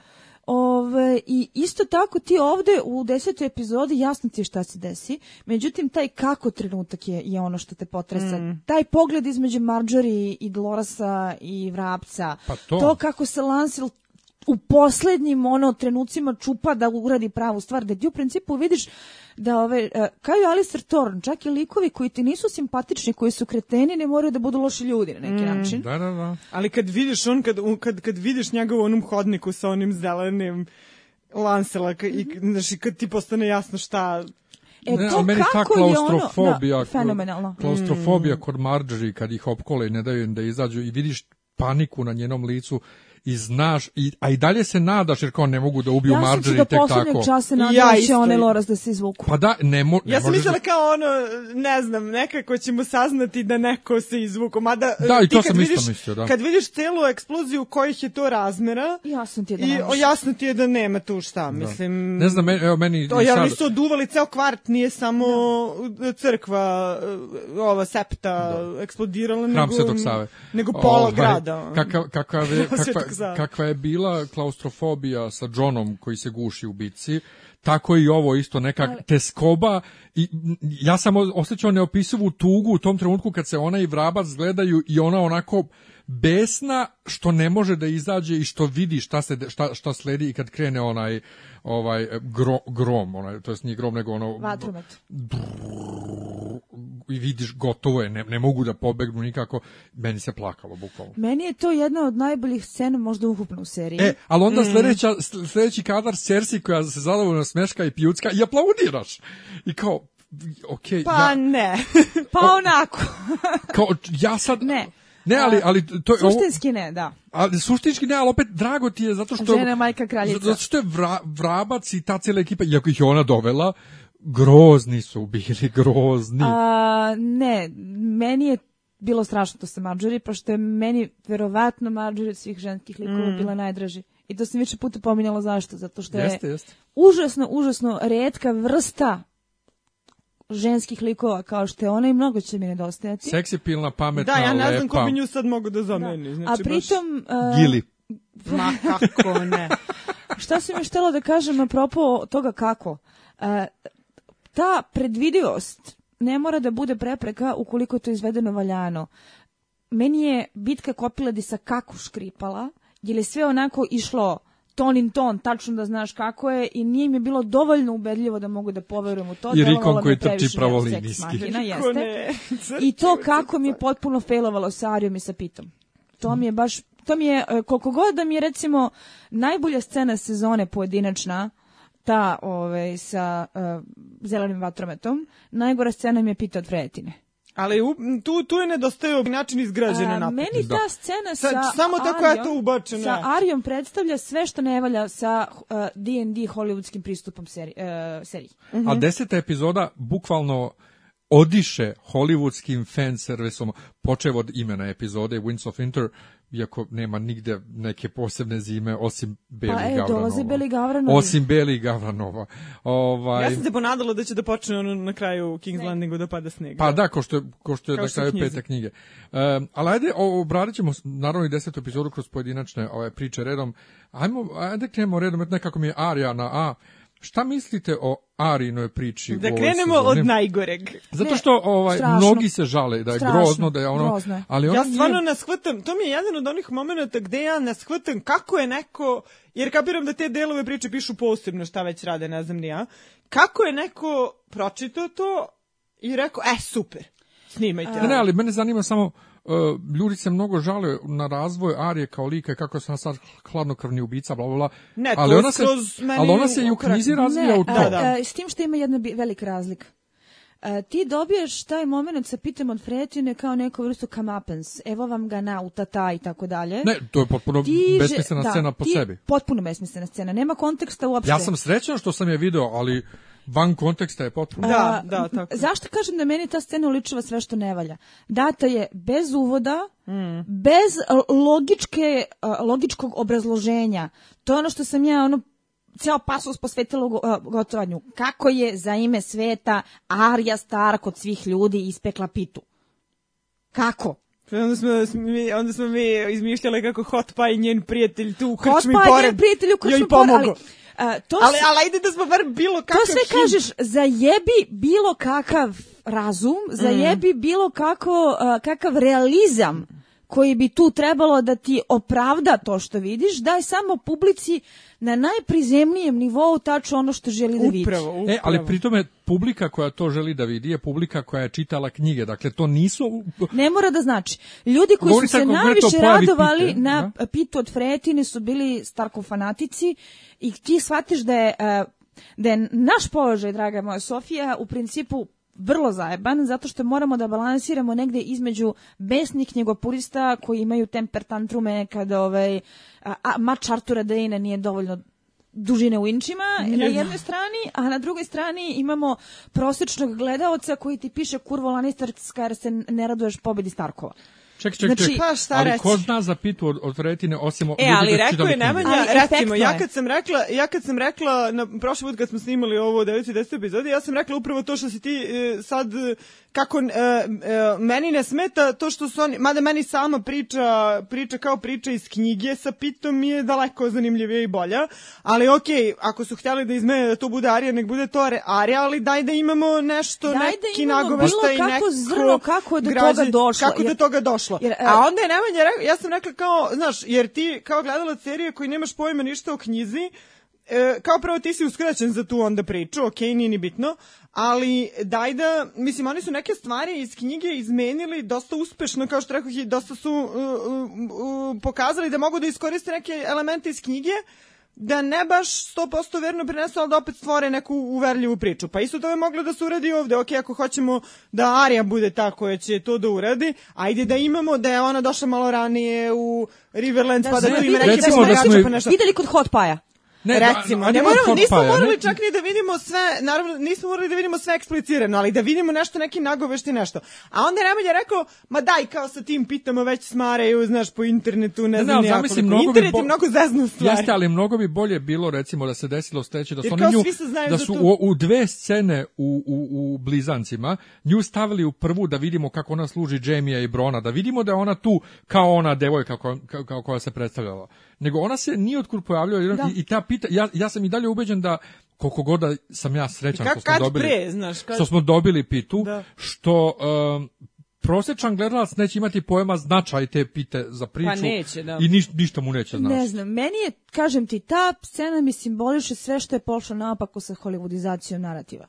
Ove, I isto tako ti ovde u desetoj epizodi jasno ti je šta se desi, međutim taj kako trenutak je, je ono što te potresa. Mhm. Taj pogled između Marjorie i Dolorasa i Vrapca, Pa to. to kako se Lancel u poslednjim ono trenucima čupa da uradi pravu stvar, da ti u principu vidiš da ove, e, kao i Alistair Thorne, čak i likovi koji ti nisu simpatični, koji su kreteni, ne moraju da budu loši ljudi na neki način. Da, da, da. Ali kad vidiš on, kad, kad, kad vidiš njega u onom hodniku sa onim zelenim Lansela i znaš, i kad ti postane jasno šta E, Ne, to meni ta kako je ono, klaustrofobija, da, fenomenalno. klaustrofobija Mm. kod Marjorie kad ih opkole i ne daju im da izađu i vidiš paniku na njenom licu i znaš, i, a i dalje se nadaš jer kao ne mogu da ubiju Ja sam se Marjorie do tek poslednjeg tako. časa Ja nadala da će isto. one Loras da se izvuku. Pa da, ne, mo, ne Ja sam mislila da- kao ono, ne znam, nekako ćemo saznati da neko se izvuko. Mada, Da, i to kad sam isto vidiš, mislio, da. Kad vidiš celu eksploziju kojih je to razmera, Jasno ti je da i o, jasno ti je da nema tu šta, mislim... Ne znam, meni, evo meni To, i jer sad- nisu oduvali ceo kvart, nije samo crkva, eh, ova septa eksplodirala, Hram nego, Svetog Save. nego pola Ovaj, grada. Kakav, kakav je, Hram Save. kakva je bila klaustrofobija sa Johnom koji se guši u bitci, tako je i ovo isto neka teskoba i ja sam osjećao neopisivu tugu u tom trenutku kad se ona i vrabac gledaju i ona onako besna što ne može da izađe i što vidi šta se šta šta sledi i kad krene onaj ovaj gro, grom onaj to jest nije grom nego ono Vatromet. i vidiš gotovo je ne, ne mogu da pobegnu nikako meni se plakalo bukvalno Meni je to jedna od najboljih scena možda ukupno u seriji. E, ali onda sledeća, sledeći kadar Cersei koja se zadovoljno smeška i pijucka i aplaudiraš. I kao, okej, Pa ja, ne. Pa onako. kao, ja sad... Ne. Ne, ali, ali to je... Suštinski ne, da. ali suštinski ne, ali opet drago ti je zato što... Žena, majka, kraljica. Zato što je vra, vrabac i ta cijela ekipa, iako ih je ona dovela, grozni su bili, grozni. A, ne, meni je bilo strašno to sa Marjorie, pošto je meni verovatno Marjorie od svih ženskih likova bila najdraži. I to sam više puta pominjala zašto, zato što je jeste, jeste. užasno, užasno redka vrsta ženskih likova kao što je ona i mnogo će mi nedostajati. Seksipilna, pametna, Da, ja ne znam lepa. ko bi nju sad mogu da zameni. Znači, A pritom, a, Gili. Baš, ma kako ne. šta sam još htjela da kažem apropo toga kako? A, ta predvidivost ne mora da bude prepreka ukoliko je to izvedeno valjano. Meni je bitka Kopiladi sa kako škripala, jer je sve onako išlo ton in ton, tačno da znaš kako je i nije mi bilo dovoljno ubedljivo da mogu da poverujem u to. I Rikon koji je trči pravolinijski. I to kako mi je potpuno failovalo sa Arijom i sa Pitom. To mi je baš, to mi je, e, koliko god da mi je recimo najbolja scena sezone pojedinačna, ta ovaj, sa uh, zelenim vatrometom, najgora scena mi je Pita od Frejetine. Ali u, tu, tu je nedostajao način izgrađene A, napad. meni Da. ta scena Sa- sa, samo tako je Arijom- to ubačeno, Sa ja. Arijom predstavlja sve što ne valja sa uh, D&D hollywoodskim pristupom seri, uh, seriji. Mhm. A deseta epizoda bukvalno odiše hollywoodskim fan servisom, počev od imena epizode Winds of Winter, iako nema nigde neke posebne zime osim Beli Pa e, Gavranova. dolaze Beli Gavranovi. Osim Beli Gavranova. Ovaj, Ja sam se ponadala da će da počne ono na kraju King's Landingu da pada sneg. Pa da, ko što, je- ko što je na kraju knjizi. pete knjige. Um, ali ajde, obradit ćemo naravno i desetu epizodu kroz pojedinačne ove priče redom. Ajmo, ajde krenemo redom, eto nekako mi je Arija na A. Šta mislite o Arinoj priči Da krenemo od najgoreg. Zato Ne, što ovaj strašno. mnogi se žale da je Strašno, grozno, da je ono, grozno ali ona Ja stvarno ne shvatam, to mi je jedan od onih momenta gde ja ne shvatam kako je neko, jer kapiram da te delove priče pišu posebno šta već rade, ne znam ni ja, kako je neko pročitao to i rekao, e, super, snimajte. Ne, ne, ali mene zanima samo uh, ljudi se mnogo žale na razvoj Arije kao lika i kako se ona sad hladnokrvni ubica, bla, bla, bla. Ne, ali ona se, ali ona se i u knjizi razvija Ne, u to. a, da. a, s tim što ima jedna velika razlika. A, ti dobiješ taj moment sa pitem od Fretine kao neku vrstu comeuppance. Evo vam ga na utata i tako dalje. Ne, to je potpuno Ti besmislena že- scena po ti- sebi. Potpuno besmislena scena. Nema konteksta uopšte. Ja sam srećan što sam je video, ali van konteksta je potpuno. Da, da, tako. Zašto kažem da meni ta scena uličava sve što ne valja? Data je bez uvoda, Mm. bez logičke, logičkog obrazloženja. To je ono što sam ja ono ceo pasus a, gotovanju. Kako je za ime sveta Arya Stark od svih ljudi ispekla pitu? Kako? Onda smo, mi, onda smo mi izmišljali kako Hot Pie njen prijatelj tu u Hot krčmi Pie, pored njen prijatelj u krčmi pored, ali, to Ali, ali ajde da smo bar bilo kakav To sve hint. kažeš, zajebi bilo kakav razum, zajebi bilo kako, uh, kakav realizam koji bi tu trebalo da ti opravda to što vidiš, daj samo publici na najprizemnijem nivou tačno ono što želi da vidi. Upravo, upravo. E, ali pri tome publika koja to želi da vidi je publika koja je čitala knjige. Dakle, to nisu... Ne mora da znači. Ljudi koji Govori su se najviše radovali Pite, na pitu od Fretine su bili Starkov fanatici i ti shvatiš da je, e, da je naš položaj, draga moja Sofija, u principu vrlo zajeban, zato što moramo da balansiramo negde između besnih njegopurista koji imaju temper tantrume kada ovaj, a, a mač Artura Dejna nije dovoljno dužine u inčima na jednoj strani, a na drugoj strani imamo prosječnog gledaoca koji ti piše kurvo Lannisterska jer se ne raduješ pobedi Starkova. Ček, ček, Znači- ček. Pa šta ali reći? ko zna za pitu od, od Retine, osim E, ljudi ali rekao je? Nemanja, recimo, ja kad sam rekla, ja kad sam rekla, na prošli put kad smo snimali ovo u 9. i 10. epizodi, ja sam rekla upravo to što si ti e, sad, e, kako, e, e, meni ne smeta to što su oni, mada meni sama priča, priča kao priča iz knjige sa Pitom mi je daleko zanimljivija i bolja, ali okej, ako su htjeli da izmene da to bude Arija, nek bude to Arija, ali daj da imamo nešto, Daj da neki nagoveštaj, bilo kako neko zrno kako je do građe- toga došlo, Kako jer- do toga došlo. jer, e, A onda je Nemanja rekao, ja sam rekla kao, znaš, jer ti kao gledalac serije koji nemaš pojma ništa o knjizi, e, kao prvo ti si uskraćen za tu onda priču, ok, nije ni bitno, ali daj da, mislim, oni su neke stvari iz knjige izmenili dosta uspešno, kao što rekoh, i dosta su uh, uh, uh, pokazali da mogu da iskoriste neke elemente iz knjige, da ne baš 100% verno prenesu, ali da opet stvore neku uverljivu priču. Pa isto to je moglo da se uradi ovde. Ok, ako hoćemo da Arija bude ta koja će to da uradi, ajde da imamo da je ona došla malo ranije u Riverlands, Da pa da tu ima videli neke recimo da smo pa nešto. Videli kod Hot Paja. Ne, Recimo, da, ne moramo, nismo morali ne- čak ni da vidimo sve, naravno nismo morali da vidimo sve eksplicirano, ali da vidimo nešto, neki nagovešti nešto. A onda je Nemelja rekao, ma daj, kao sa tim pitamo, već smaraju, znaš, po internetu, ne, Ne, znam ni ja koliko. mnogo Internet je bo- mnogo zeznu stvar. Jeste, ali mnogo bi bolje bilo recimo da se desilo sledeće da su oni nju da su u, u dve scene u, u, u blizancima nju stavili u prvu da vidimo kako ona služi Jamie i Brona, da vidimo da je ona tu kao ona devojka kao, kao, kao koja se predstavljala. Nego ona se nije otkud pojavljala Da. i, i ta pita, ja, ja sam i dalje ubeđen da koliko god da sam ja srećan Kad, što smo kad dobili pre, znaš, kad... što smo dobili pitu, Da. što um, prosečan gledalac neće imati pojma značaj te pite za priču. Pa neće, da. I niš, ništa mu neće znači. Ne znam, meni je, kažem ti, ta scena mi simboliše sve što je pošlo naopako sa hollywoodizacijom narativa.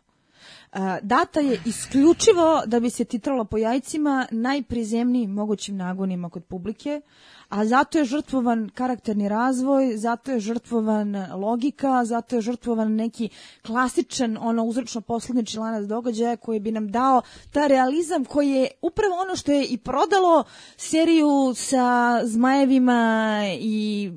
Uh, data je isključivo da bi se titralo po jajcima najprizemnijim mogućim nagonima kod publike, a zato je žrtvovan karakterni razvoj, zato je žrtvovan logika, zato je žrtvovan neki klasičan ono uzročno poslednički lanac događaja koji bi nam dao ta realizam koji je upravo ono što je i prodalo seriju sa zmajevima i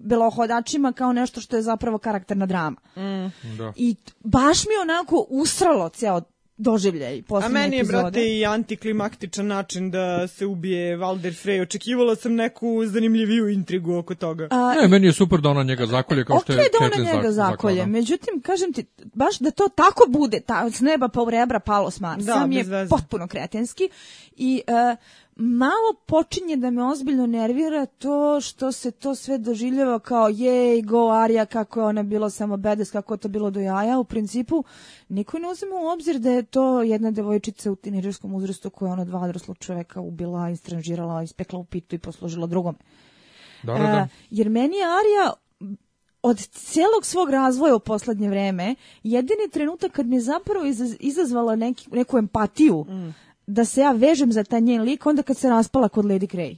belohodačima kao nešto što je zapravo karakterna drama. Mm. Da. I baš mi onako usralo ceo doživljaj A poslednje meni je, epizode. brate, i antiklimaktičan način da se ubije Valder Frey. Očekivala sam neku zanimljiviju intrigu oko toga. A, Ne, meni je super da ona njega zakolje kao što Okej je da ona njega zak- zakolje, zaklala. međutim, kažem ti, baš da to tako bude, ta, s neba pa u rebra palo s Marsa, Da, mi je bez veze. potpuno kretenski i e, malo počinje da me ozbiljno nervira to što se to sve doživljava kao jej, go Arija, kako je ona bila samo bedes, kako je to bilo do jaja, u principu niko ne uzima u obzir da je to jedna devojčica u tineđerskom uzrastu koja je ona dva odraslog čoveka ubila, istranžirala, ispekla u pitu i poslužila drugome. Da, da, da. E, jer meni je Arija od celog svog razvoja u poslednje vreme, jedini trenutak kad mi je zapravo izaz- izazvala neki, neku empatiju da se ja vežem za taj njen lik, onda kad se raspala kod Lady Grey.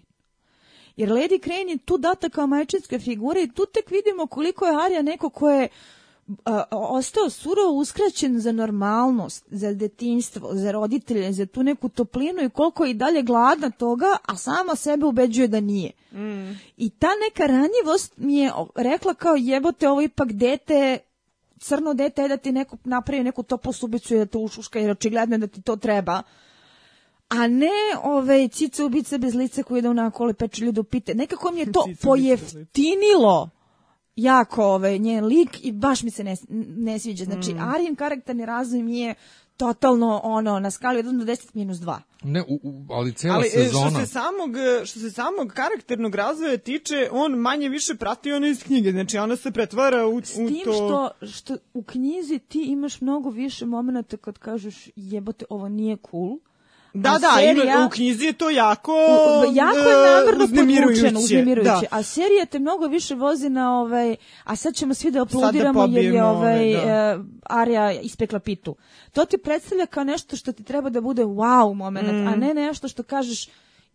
Jer Lady Crane je tu data kao majčinska figura i tu tek vidimo koliko je Arija neko ko je a, ostao surovo uskraćen za normalnost, za detinjstvo, za roditelje, za tu neku toplinu i koliko je i dalje gladna toga, a sama sebe ubeđuje da nije. I ta neka ranjivost mi je rekla kao jebote ovo ipak dete crno dete je da ti neko napravi neku toplu subicu i da te ušuška jer očigledno je da ti to treba. A ne ove cice ubice bez lice koji ide u nakole peče ljude u pite. Nekako mi je to Cice lica. pojeftinilo jako ovaj njen lik i baš mi se ne, ne sviđa. Znači, Mm. Arijin karakterni razvoj mi je totalno ono na skali od 1 do 10 minus 2. Ne, u, u, ali cijela Ali e, sezona... što se samog što se samog karakternog razvoja tiče, on manje više prati ono iz knjige. Znači ona se pretvara u, S u tim to što, što u knjizi ti imaš mnogo više momenata kad kažeš jebote ovo nije cool. Da, a da, serija- ima, u knjizi je to jako U- jako je e, namerno uznemirujuće. podvučeno, uznemirujuće. Da. A serija te mnogo više vozi na ovaj, a sad ćemo svi da aplaudiramo jer je ovaj ove, da. e, Arija ispekla pitu. To ti predstavlja kao nešto što ti treba da bude wow moment, Mm. a ne nešto što kažeš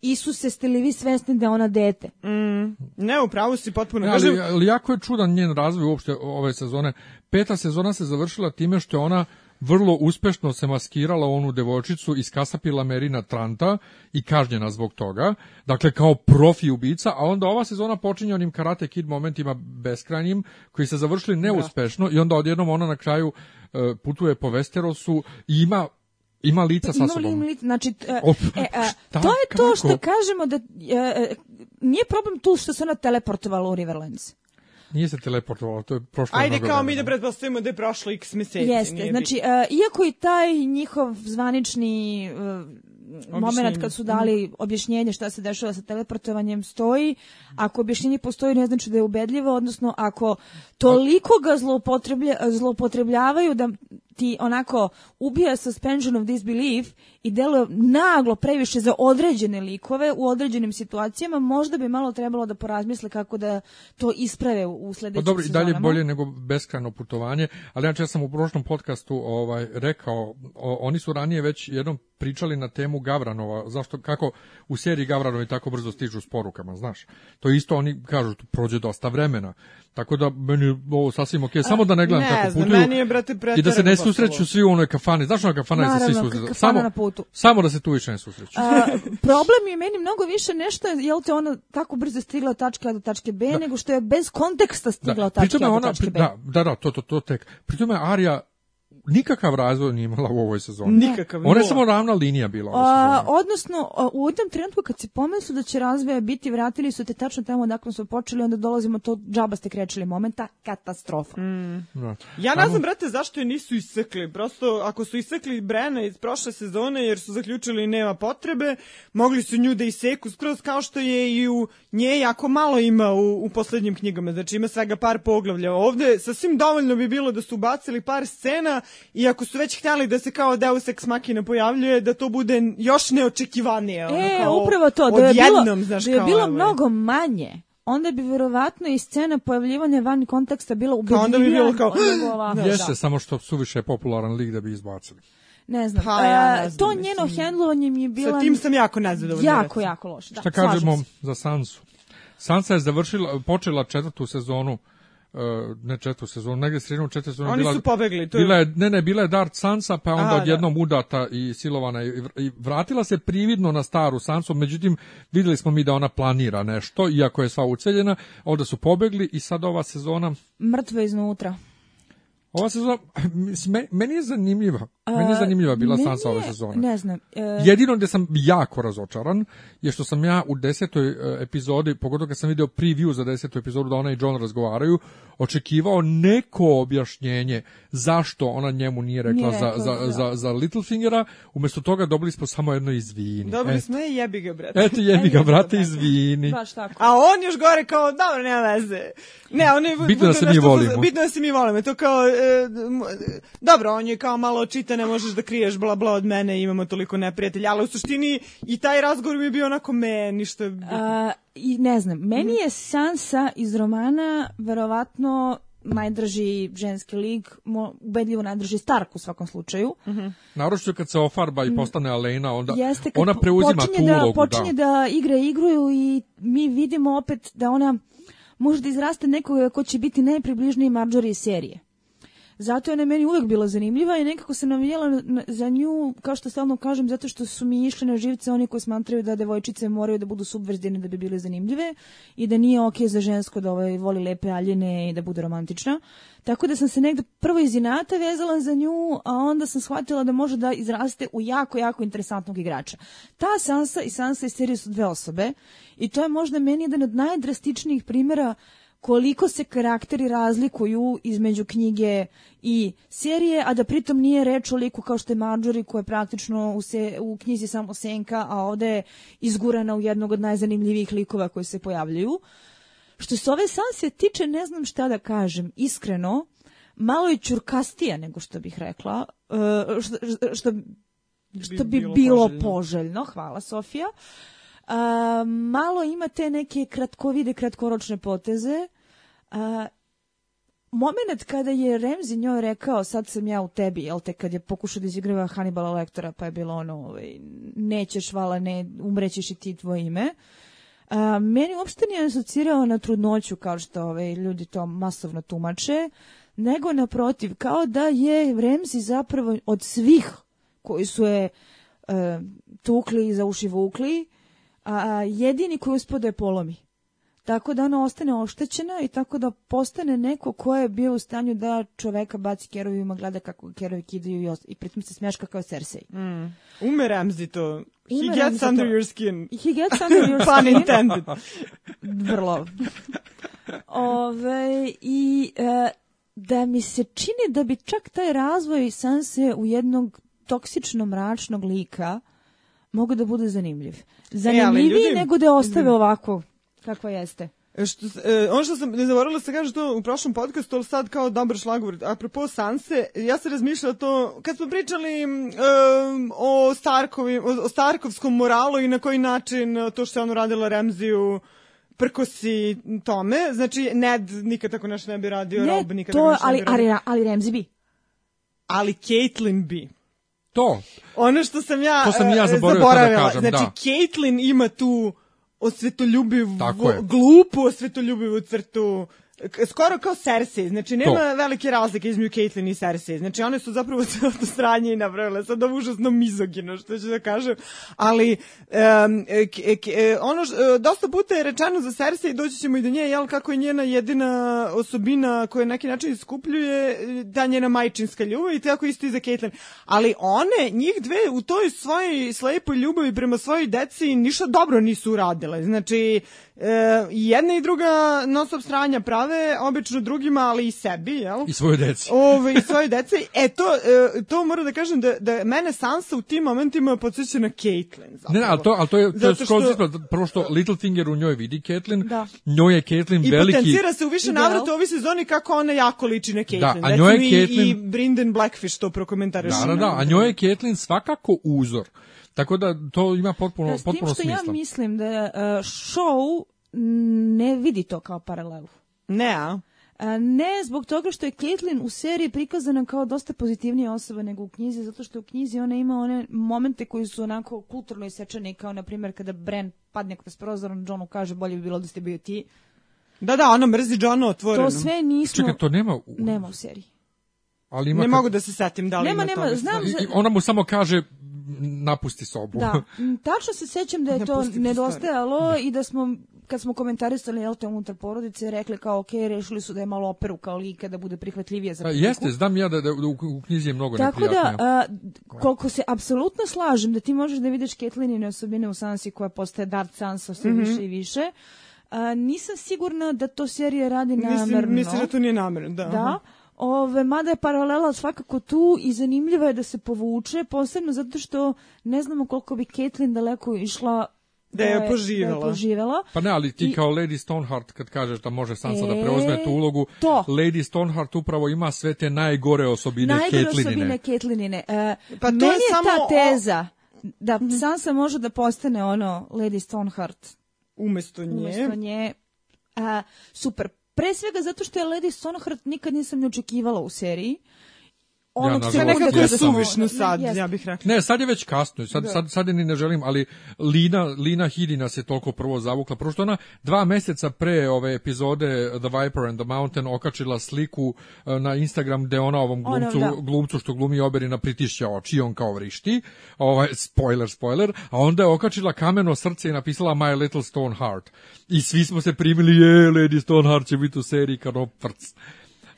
Isuse, ste li vi svesni da je ona dete? Mm, ne, upravo si potpuno. Kažem, ali, ali jako je čudan njen razvoj uopšte ove sezone. Peta sezona se završila time što je ona vrlo uspešno se maskirala onu devojčicu iz kasapila Merina Tranta i kažnjena zbog toga. Dakle, kao profi ubica, a onda ova sezona počinje onim Karate Kid momentima beskrajnim, koji se završili neuspešno i onda odjednom ona na kraju e, putuje po Westerosu i ima ima lica sa sobom. li limit, znači, e, Op, e, a, šta, to je to što kako? kažemo da e, e, nije problem tu što se ona teleportovala u Riverlands. Nije se teleportovala, to je prošlo ajde mnogo kao mi da pretpostavimo da je prošlo x meseci. Jeste, nije znači, e, iako i taj njihov zvanični uh, moment kad su dali objašnjenje šta se dešava sa teleportovanjem stoji, ako objašnjenje postoji ne znači da je ubedljivo, odnosno ako toliko ga zloupotreblja, zloupotrebljavaju da ti onako ubija suspension of disbelief i deluje naglo previše za određene likove u određenim situacijama, možda bi malo trebalo da porazmisle kako da to isprave u, Pa sledećim dobro, i dalje sezonama. bolje nego beskrajno putovanje, ali znači ja sam u prošlom podcastu ovaj rekao, o, oni su ranije već jednom pričali na temu Gavranova, zašto, kako u seriji Gavranovi tako brzo stižu s porukama, znaš. To isto oni kažu, prođe dosta vremena. Tako da meni je ovo sasvim okej, samo da ne gledam ne kako putuju. meni je, brate, I da se ne susreću svi u onoj kafani. Znaš ona kafana gde se svi Naravno, susreću? Samo, na putu. samo da se tu više ne susreću. A, problem je meni mnogo više nešto, jel te ona tako brzo stigla od tačke A do tačke B, nego što je bez konteksta stigla od tačke A do ona, tačke B. da, da, da, to, to, to tek. Pri tome Arija nikakav razvoj nije imala u ovoj sezoni. Nikakav. Ona je samo ravna linija bila ove A, odnosno, a, u jednom trenutku kad se pomislu da će razvoja biti, vratili su te tačno tamo odakle su počeli, onda dolazimo to džaba ste krečili momenta, katastrofa. Da. Ja ne znam, brate, zašto je nisu isekli. Prosto, ako su isekli Brena iz prošle sezone, jer su zaključili nema potrebe, mogli su nju da iseku skroz kao što je i u nje jako malo ima u, u poslednjim knjigama. Znači, ima svega par poglavlja. Ovde sasvim dovoljno bi bilo da su bacili par scena i ako su već htjeli da se kao Deus Ex Machina pojavljuje, da to bude još neočekivanije. ono, E, kao upravo to, da je bilo, znaš, da je kao, bilo ovaj. mnogo manje, onda bi verovatno i scena pojavljivanja van konteksta bila ubedljivija. onda bi bilo kao, ovako, Jeste, da. samo što suviše je popularan lik da bi izbacili. Ne znam. Pa, ja ne znam, to mislim. njeno hendlovanje mi je bilo Sa tim sam jako nezadovoljna. jako, jako loše. Da, Šta kažemo se. za Sansu? Sansa je završila, počela četvrtu sezonu, uh, ne četvrtu sezonu, negdje sredinom četvrte sezonu. Oni bila, su pobegli, to je- bila je, ne, ne, bila je Dark Sansa, pa je onda Aha, da. odjednom udata i silovana i, i vratila se prividno na staru Sansu, međutim vidjeli smo mi da ona planira nešto, iako je sva uceljena, onda su pobegli i sad ova sezona, Mrtvo iznutra. ova sezona, meni je zanimljiva, meni je zanimljiva bila Meni Sansa ove sezone. Ne znam. e, Jedino gde sam jako razočaran je što sam ja u desetoj e, epizodi, pogotovo kad sam video preview za desetu epizodu da ona i John razgovaraju, očekivao neko objašnjenje zašto ona njemu nije rekla, Nije za, rekla, za, da. za, za Littlefingera, umjesto toga dobili smo samo jedno izvini. Dobili E, smo je jebi ga, brate. Eto jebi ga, Jebi ga, brate, izvini. Baš tako. A on još gore kao, dobro, nema veze. Ne, on je... Bitno da se mi volimo. Bitno da se mi volimo. To kao, e, e, dobro, on je kao malo čita, ne možeš da kriješ bla bla od mene, imamo toliko neprijatelja, ali u suštini i taj razgovor mi je bio onako me, ništa... A, I ne znam, meni je Sansa iz romana verovatno najdraži ženski lik, mo, ubedljivo najdraži Stark u svakom slučaju. Naročito kad se ofarba i postane Alena, onda Jeste ona preuzima tu da, ulogu. počinje da. igra igru i mi vidimo opet da ona može da izraste nekoga ko će biti najpribližniji Marjorie serije. Zato je na meni uvek bila zanimljiva i nekako se navijala na- na- za nju, kao što stalno kažem, zato što su mi išli na živce oni koji smatraju da devojčice moraju da budu subverzivne da bi bile zanimljive i da nije okej za žensko da ovaj, voli lepe aljene i da bude romantična. Tako da sam se negde prvo iz inata vezala za nju, a onda sam shvatila da može da izraste u jako, jako interesantnog igrača. Ta Sansa i Sansa iz serije su dve osobe i to je možda meni jedan od najdrastičnijih primjera koliko se karakteri razlikuju između knjige i serije, a da pritom nije reč o liku kao što je Marjorie koja je praktično u, se, u knjizi samo senka, a ovde je izgurana u jednog od najzanimljivijih likova koji se pojavljuju. Što se ove Sanse tiče, ne znam šta da kažem, iskreno, malo je čurkastija nego što bih rekla, e, što, što, što bi bilo bilo poželjno. poželjno, hvala Sofija. A, malo ima te neke kratkovide, kratkoročne poteze. A, moment kada je Remzi njoj rekao sad sam ja u tebi, jel te, kad je pokušao da izigrava Hannibala Lektora, pa je bilo ono, ovaj, nećeš, vala, ne, umrećeš i ti tvoje ime. A, meni uopšte nije asocirao na trudnoću kao što ovaj, ljudi to masovno tumače, nego naprotiv, kao da je Remzi zapravo od svih koji su je e, tukli i za uši vukli, a, jedini koji uspio da je polomi. Tako da ona ostane oštećena i tako da postane neko ko je bio u stanju da čoveka baci kerovima, gleda kako kerovi kidaju i, i pritom se smeška kao Cersei. Ume Ramsey to. He Ume gets Ramsey under to. your skin. He gets under your Pun skin. intended. vrlo. Ove, I e, da mi se čini da bi čak taj razvoj Sanse u jednog toksično mračnog lika mogu da bude zanimljiv. Zanimljiviji ljudi- nego da ostave ovako kakva jeste. E, Što, e, ono što sam ne zaboravila se kaže to u prošlom podcastu, ali sad kao dobar šlagvord. Apropo Sanse, ja se razmišljala to, kad smo pričali m, o, Starkovi, o, o Starkovskom moralu i na koji način e, to što je ono radila Remziju prkosi tome, znači Ned nikad tako nešto ne bi radio, Rob nikad tako to, nešto ne ali, bi radio. ali, ali Remzi bi. ali Caitlyn bi. To, Ono što sam ja, To sam ja e, to da zaboravila. kažem, znači, da. Caitlyn ima tu osvetoljubivu, glupu osvetoljubivu crtu, skoro kao Cersei, znači nema velike razlike između Caitlyn i Cersei, znači one su zapravo celo to sranje i napravile, sad ovo užasno mizogino, što ću da kažem, ali e, k- k- e, ono, š- e, dosta puta je rečeno za Cersei, doći ćemo i do nje, jel, kako je njena jedina osobina koja neki način iskupljuje ta njena majčinska ljubav i tako isto i za Caitlyn. Ali one, njih dve u toj svojoj slepoj ljubavi prema svojoj deci ništa dobro nisu uradile. Znači, e, jedna i druga non stop stranja, pra, glave, obično drugima, ali i sebi, jel? I svoje deci. Ove, i svoje dece. E, to, e, to moram da kažem da, da mene Sansa u tim momentima podsjeća na Caitlyn. Zapravo. Ne, ne, ali to, ali to je, to je skroz što-. Prvo što Littlefinger u njoj vidi Caitlyn, Da. njoj je Caitlyn I veliki... potencira se u više navrata u ovoj sezoni kako ona jako liči na Caitlyn. Da, a njoj je i, Caitlyn- i Brendan Blackfish to prokomentariše. Da, da, da, a njoj je Caitlyn svakako uzor. Tako da to ima potpuno, Da, s tim potpuno što smisla. ja mislim da uh, show ne vidi to kao paralelu. Ne, a? A, Ne zbog toga što je Caitlyn u seriji prikazana kao dosta pozitivnija osoba nego u knjizi, zato što u knjizi ona ima one momente koji su onako kulturno isečeni, kao na primjer kada Bran padne kroz prozor, on Johnu kaže bolje bi bilo da ste bio ti. Da, da, ona mrzi Johna otvoreno. To sve nismo... Čekaj, to nema... u- Nema u seriji. Ali ima Ne kad- mogu da se setim da li Nema, ima nema, toga. znam I- ona mu samo kaže napusti sobu. Da, tačno se sećam da je Ne to nedostajalo i da smo kad smo komentarisali jel te unutar porodice rekli kao ok, rešili su da je malo operu kao lika da bude prihvatljivije za Pa publiku. jeste, znam ja da, da u, u knjizi je mnogo Tako da, neprijatnija. a, koliko se apsolutno slažem da ti možeš da vidiš Ketlinine osobine u Sansi koja postaje Dark Sansa sve Mhm. više i više, a, nisam sigurna da to serija radi Mislim, namerno. mislim da to nije namerno, da. Da, Ove, mada je paralela svakako tu i zanimljiva je da se povuče, posebno zato što ne znamo koliko bi Caitlyn daleko išla Da je da je poživela. poživela. Pa ne, ali ti I- kao Lady Stoneheart kad kažeš da može Sansa da E, preuzme tu ulogu, to. Lady Stoneheart upravo ima sve te najgore osobine Najgore Caitlynine. osobine Caitlynine. E, Pa to meni je je samo ta o- teza da Sansa može da postane ono Lady Stoneheart Umesto nje. umesto nje a, super. Pre svega zato što je Lady Stoneheart nikad nisam ne očekivala u seriji. Onog je sekunda nekako Ja je kada sam- smo- suvišno sad, Jeste. ja bih rekla. Ne, sad je već kasno, sad, sad, sad je ni ne želim, ali Lina, Lina Hidi nas je toliko prvo zavukla, prvo što ona dva meseca pre ove epizode The Viper and the Mountain okačila sliku e, na Instagram gde ona ovom Ono, glumcu, da. glumcu što glumi Oberina pritišća oči on kao vrišti, ovaj, spoiler, spoiler, a onda je okačila kameno srce i napisala My Little Stone Heart. I svi smo se primili, je, Lady Stoneheart će biti u seriji kao prc.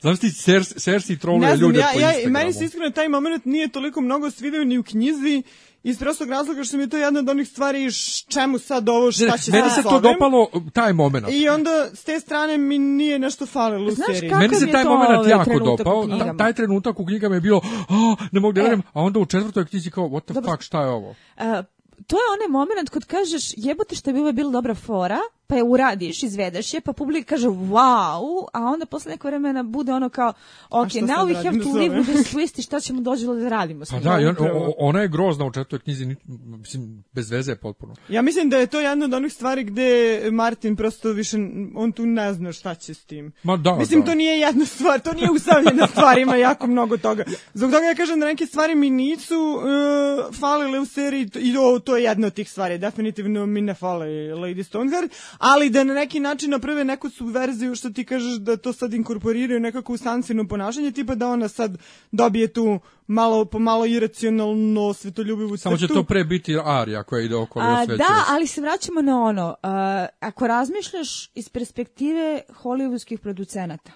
Znaš ti, Cersei, Cersei troluje znam, ljude ja, po ja, Instagramu. meni se iskreno taj moment nije toliko mnogo svideo ni u knjizi, iz prostog razloga što mi je to jedna od onih stvari čemu sad ovo, šta će meni se to dopalo, taj moment. I onda s te strane mi nije nešto falilo u Znaš seriji. kako- Meni se je taj moment ovaj, jako trenutak u dopao. Taj trenutak u knjigama je bilo, oh, ne mogu da E. verujem, a onda u četvrtoj knjizi kao, what the Dobro. fuck, šta je ovo? A, to je onaj moment kod kažeš jebote što bi ovo bila dobra fora, pa je uradiš, izvedeš je, pa publika kaže wow, a onda posle neko vremena bude ono kao ok, now we have to live with this twist i šta ćemo doći da radimo s Pa da, on, ona je grozna u četvrtoj knjizi, mislim, bez veze je potpuno. Ja mislim da je to jedna od onih stvari gde Martin prosto više, on tu ne zna šta će s tim. Ma da, Mislim, da. to nije jedna stvar, to nije usamljena stvar, ima jako mnogo toga. Zbog toga ja kažem da neke stvari mi nisu uh, falile u seriji i to, to je jedna od tih stvari. Definitivno mi ne fale Lady Stoneheart, ali da na neki način naprave neku subverziju što ti kažeš da to sad inkorporiraju nekako u Sansino ponašanje, tipa da ona sad dobije tu malo po malo iracionalno svetoljubivu Samo će crtu. to pre biti Arija koja ide okolo A, da, ali se vraćamo na ono, a, ako razmišljaš iz perspektive hollywoodskih producenata,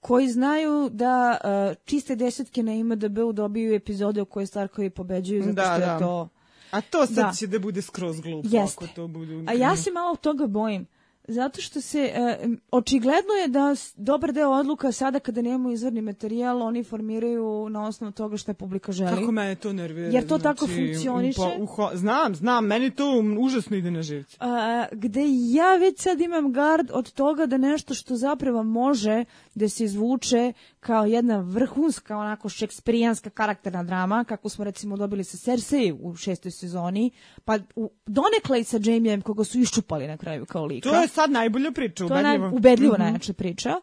koji znaju da a, čiste desetke na IMDb-u dobiju epizode u koje Starkovi pobeđuju zato Da, što da. je to... A to sad Da. će da bude skroz glupo Jeste. ako to bude... A ja se malo toga bojim. Zato što se, e, očigledno je da dobar deo odluka sada kada nemamo izvorni materijal, oni formiraju na osnovu toga šta publika želi. Kako me to nervira. Jer to tako znači, funkcioniše? u- u ho- znam, znam, meni to užasno ide na živce. A, gde ja već sad imam gard od toga da nešto što zapravo može da se izvuče kao jedna vrhunska, onako šekspirijanska karakterna drama, kako smo recimo dobili sa Cersei u šestoj sezoni, pa u, donekle i sa Jamiem koga su iščupali na kraju kao lika. To je sad najbolja priča, To je naj, ubedljivo. ubedljivo Mhm. najjača priča.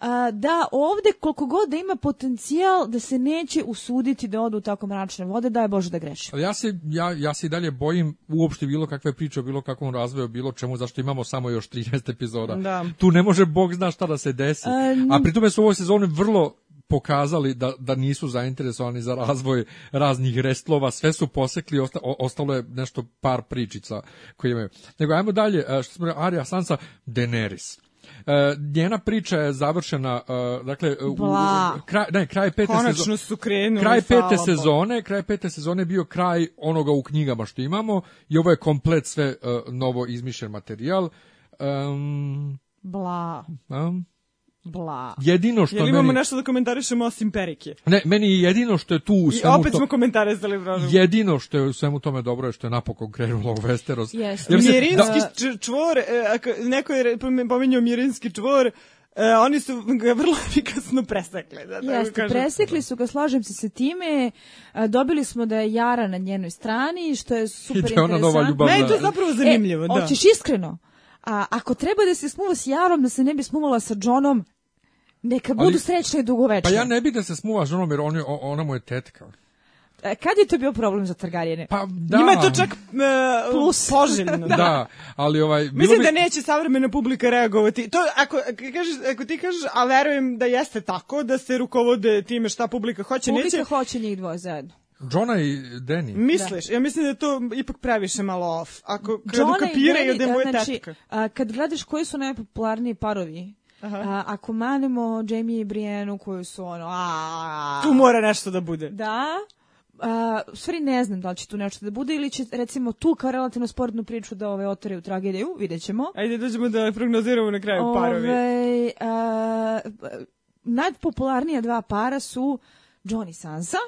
A, da ovde koliko god da ima potencijal da se neće usuditi da odu u tako mračne vode, daj Bože da greši. Ja se, ja, ja se i dalje bojim uopšte bilo kakve priče o bilo kakvom razvoju, bilo čemu, zašto imamo samo još 13 epizoda. Da. Tu ne može Bog zna šta da se desi. A pri tome su u ovoj sezoni vrlo pokazali da, da nisu zainteresovani za razvoj raznih restlova, sve su posekli, osta, o- ostalo je nešto par pričica koje imaju. Nego ajmo dalje, e, što smo Arya Sansa, Daenerys. E, njena priča je završena, e, dakle, u- kraj, ne, kraj pete Konačno sezone. su krenuli. Kraj pete sezone, kraj pete sezone bio kraj onoga u knjigama što imamo i ovo je komplet sve e, novo izmišljen materijal. Um, Bla. um, Bla. Jedino što Jel imamo meni... nešto da komentarišemo osim Perike? Ne, meni je jedino što je tu u I svemu opet to... smo komentarisali Brožu. Jedino što je u svemu tome dobro je što je napokon krenulo u Westeros. Jer se- Mirinski da- čvor, e, ako neko je pominjao Mirinski čvor, e, oni su ga vrlo efikasno presekli. Da, tako Jeste, kažem. presekli su ga, slažem se sa time, a, dobili smo da je Jara na njenoj strani, što je super I da je ona nova interesantno. ljubavna- je to zapravo zanimljivo, e, da. Hoćeš iskreno? A ako treba da se smuva s Jarom, da se ne bi smuvala sa Johnom, neka budu Ali- srećne i dugovečne. Pa ja ne bih da se smuva ženom jer on je, ona mu je tetka. E, Kad je to bio problem za Targarijene? Pa da. Njima je to čak e, Plus. poželjno. Da, ali ovaj... Mislim bi- da neće savremena publika reagovati. To ako, ako, kažeš, ako ti kažeš, a verujem da jeste tako, da se rukovode time šta publika hoće, Publika neće. hoće njih dvoje zajedno. Johna i Danny. Misliš? Ja mislim da je to ipak previše malo off. Ako kad Johna i ukapiraju da je moja znači, tetka. a, kad gledaš koji su najpopularniji parovi, a, ako manemo Jamie i Brienne koji su ono, a, Tu mora nešto da bude. Da. A, u stvari ne znam da li će tu nešto da bude ili će recimo tu kao relativno sportnu priču da ove otore u tragediju, vidjet ćemo. Ajde dođemo da prognoziramo na kraju parovi. Ove, a, najpopularnija dva para su John i Sansa.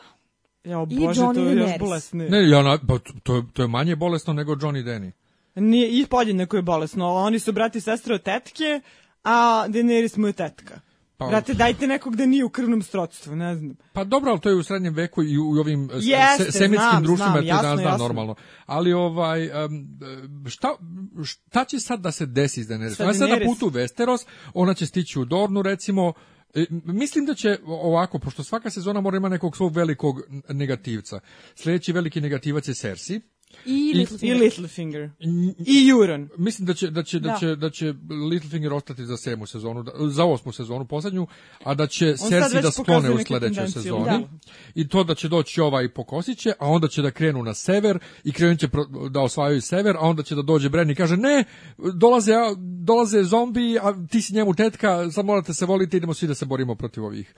Ja, i bože, Johnny to je još bolesnije. Ne, ja, na, pa to, je- to je manje bolesno nego John i Danny. Nije, i podjednako je bolesno. Oni su brati i sestre od tetke, a Daenerys mu je tetka. Pa- Brate, dajte nekog da nije u krvnom srodstvu, ne znam. Pa dobro, ali to je u srednjem veku i u, ovim s- Jeste, se, semitskim znam, društvima znam, je to danas jasno, dan jasno. normalno. Ali ovaj em, šta, šta će sad da se desi s Daenerys? Ona je sad na putu u Westeros, ona će stići u Dornu recimo, E, Mislim da će ovako, pošto svaka sezona mora ima nekog svog velikog negativca. Sljedeći veliki negativac je Cersei. I, Littlefinger. I Littlefinger. I Euron. Mislim da će da će da, Da. će da će Littlefinger ostati za sedmu sezonu, da- za osmu sezonu poslednju, a da će Cersei da sklone u sledećoj sezoni. da. I to da će doći ovaj i pokosiće, a onda će da krenu na sever i krenut će pro- da osvajaju sever, a onda će da dođe Bran i kaže ne, dolaze dolaze zombi, a ti si njemu tetka, sad morate se voliti, idemo svi da se borimo protiv ovih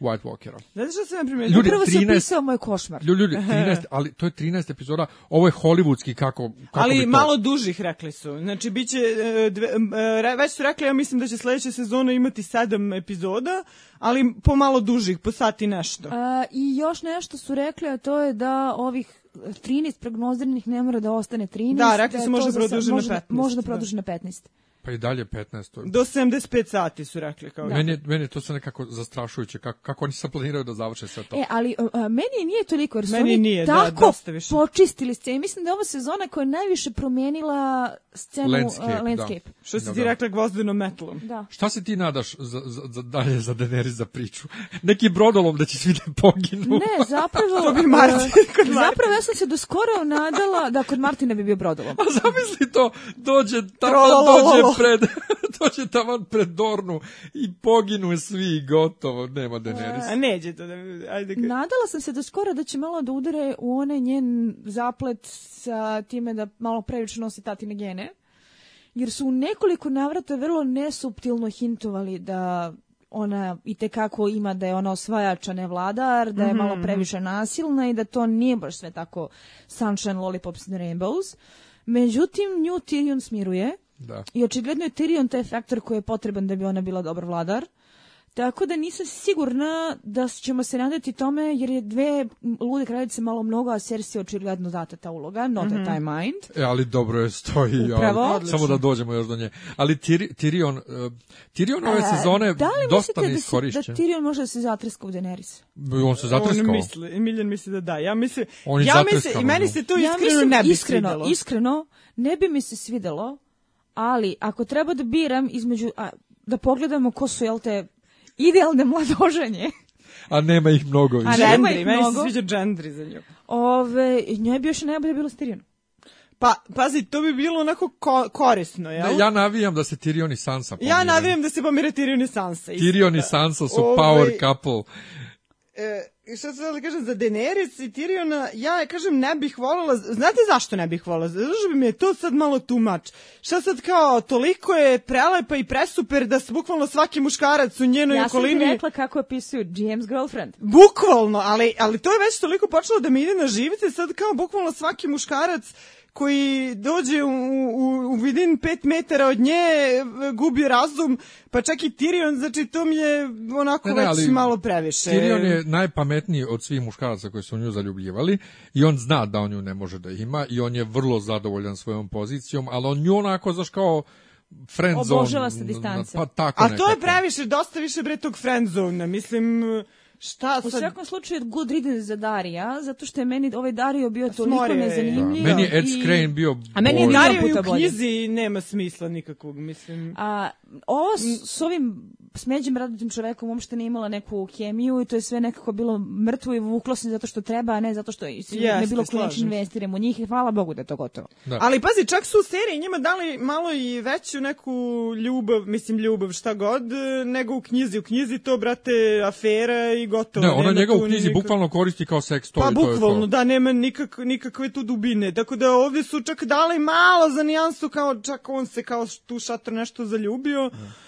White Walkera. Znate što sam ja primetila? Ljudi, Upravo se 13 opisao moj košmar. Ljudi, ljudi, 13, ali to je 13 epizoda, ovo je hollywoodski kako, kako bi Ali to... malo dužih rekli su. Znači, bit će, e, dve, e, već su rekli, ja mislim da će sledeća sezona imati sedam epizoda, ali po malo dužih, po sat i nešto. A, I još nešto su rekli, a to je da ovih 13 prognoziranih ne mora da ostane 13. Da, rekli je su to može produži na može da- 15, Može da da. produži na 15. Pa i dalje 15. To je- Do 75 sati su rekli. Kao. Meni, je, meni je to sve nekako zastrašujuće, kako, kako oni sad planiraju da završe sve to. E, ali a, meni nije toliko, jer su Meni oni nije, da, tako dosta više. počistili scenu. Mislim da je ova sezona koja je najviše promenila scenu Landscape, da. landscape. Što si Da, ti da. rekla gvozdenom metalom. Da. Šta se ti nadaš za, za, za dalje za Daenerys za priču? Neki brodolom da će svi da poginu? Ne, zapravo... To bi Martin kod Martina. Zapravo ja sam se do skoro nadala da kod Martina bi bio brodolom. A zamisli to, dođe tamo, dođe pred, dođe tamo pred Dornu i poginu svi i gotovo, nema Daenerys. A neđe to da... Ajde, ka- Nadala sam se do skoro da će malo da udare u onaj njen zaplet sa time da malo previše nosi tatine gene. Jer su u nekoliko navrata vrlo nesuptilno hintovali da ona i tekako ima da je ona osvajač, a ne vladar, da je malo previše nasilna i da to nije baš sve tako sunshine, lollipops and rainbows. Međutim, nju Tyrion smiruje Da. i očigledno je Tyrion taj faktor koji je potreban da bi ona bila dobar vladar. Tako da nisam sigurna da ćemo se nadati tome, jer je dve lude kraljice malo mnogo, a Cersei je očigledno data ta uloga, not mm taj mind. E, ali dobro je stoji, Upravo. ali, samo da dođemo još do nje. Ali Tyri- Tyrion, uh, Tyrion ove A, sezone da li dosta da, se, da neiskorišćen. Tyrion može da se zatreska u Daenerys? On se zatreskao. On misli, Emiljan misli da da. Ja mislim, ja mislim, i meni se to ja iskreno mislim, ne bi iskreno, svidelo. iskreno, ne bi mi se svidelo, ali ako treba da biram između, a, da pogledamo ko su, jel te, idealne mladoženje, A nema ih mnogo više. A ne- nema ih meni se mnogo. sviđa Gendry za nju. ove, njoj bi još najbolje bilo s Tyrionom. Pa, pazi, to bi bilo onako ko, korisno, jel? Ne, ja navijam da se Tyrion i Sansa Ja pomire. navijam da se pomire Tyrion i Sansa. isto. Tyrion i Sansa su Ovaj, power couple. E, šta sad da kažem, za Daenerys i Tyriona, ja kažem ne bih voljela, znate zašto ne bih voljela? Zato što bi mi je to sad malo much. Šta sad kao, toliko je prelepa i presuper da s bukvalno svaki muškarac u njenoj Ja sam ti okolini... rekla kako opisuju GM's girlfriend. Bukvalno, ali, ali to je već toliko počelo da mi ide na živce, sad kao bukvalno svaki muškarac koji dođe u, u, u vidin pet metara od nje, gubi razum, pa čak i Tyrion, znači to mi je onako Ne, ne, već malo previše. Tyrion je najpametniji od svih muškaraca koji su u nju zaljubljivali i on zna da on nju ne može da ima i on je vrlo zadovoljan svojom pozicijom, ali on nju onako, znaš, kao friend zone. Obožava sa distance. Pa tako A to je nekako. previše, dosta više bre tog friendzone mislim, šta U sad... svakom slučaju good riddance za Darija, zato što je meni ovaj Dario bio toliko Smorio je. nezanimljiv. Meni je Ed Skrein bio A meni je Dario u knjizi nema smisla nikakvog, mislim. A, ovo s, s ovim smeđim radotim čovekom uopšte nije imala neku kemiju i to je sve nekako bilo mrtvo i vuklo se zato što treba, a ne zato što je ne bilo se. investiram u njih i hvala Bogu da je to gotovo. Da. Ali pazi, čak su u seriji njima dali malo i veću neku ljubav, mislim ljubav šta god, nego u knjizi. U knjizi to, brate, afera i gotovo. Ne, ona njega u knjizi nikak- bukvalno koristi kao seks Pa toy, to je bukvalno, to. da, nema nikak, nikakve tu dubine. Tako da ovdje su čak dali malo za nijansu, kao čak on se kao tu šator nešto zaljubio. Mm, Je,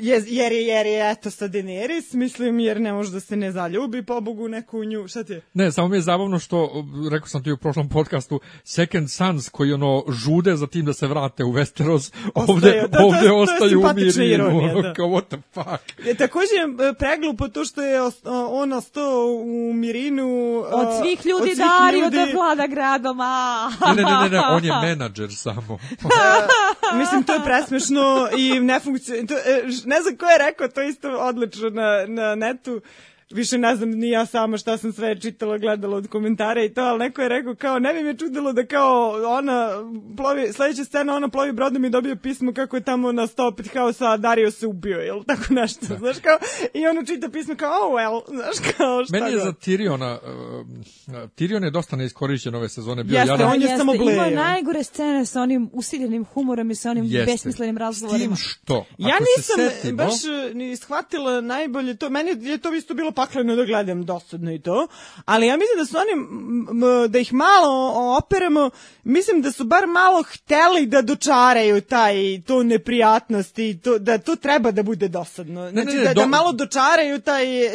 jer je, jer je, eto, sa Daenerys, mislim, jer ne može da se ne zaljubi, pobogu, neku nju, šta ti je? Ne, samo mi je zabavno što, rekao sam ti u prošlom podcastu, Second Sons koji ono žude za tim da se vrate u Westeros, ovde, da, je- ovde to je ostaju u mirinu, ironija, ono, da. kao what the fuck. E, takođe je preglupo to što je on ostao u Mirinu. a, Od svih ljudi od svih Dario ljudi. da vlada gradom, a... Ne, ne, ne, ne, on je menadžer samo. Mislim, to je presmešno i ne funkcionuje. Ne znam ko je rekao, to isto odlično na, na netu. Više ne znam ni ja sama šta sam sve čitala, gledala od komentara i to, ali neko je rekao kao, ne bi me čudilo da kao ona plovi, sledeća scena ona plovi brodom i dobije pismo kako je tamo na Stopit House, a Dario se ubio, jel tako nešto, znaš kao, i ono čita pismo kao, oh well, znaš kao, šta Meni je god. za Tyriona, uh, Tyrion je dosta neiskorišćen ove sezone bio Jeste, jadan. on je samo Imao blejo. najgore scene sa onim usiljenim humorom i sa onim Jeste. besmislenim S razgovorima. tim što, Ja ako nisam se setimo, baš e, ni shvatila najbolje to. Meni je to isto bilo pakleno da gledam dosadno i to. Ali ja mislim da su oni, da ih malo operamo, mislim da su bar malo hteli da dočaraju taj, to neprijatnost i to, da to treba da bude dosadno. Znači ne, da, da do- malo dočaraju taj...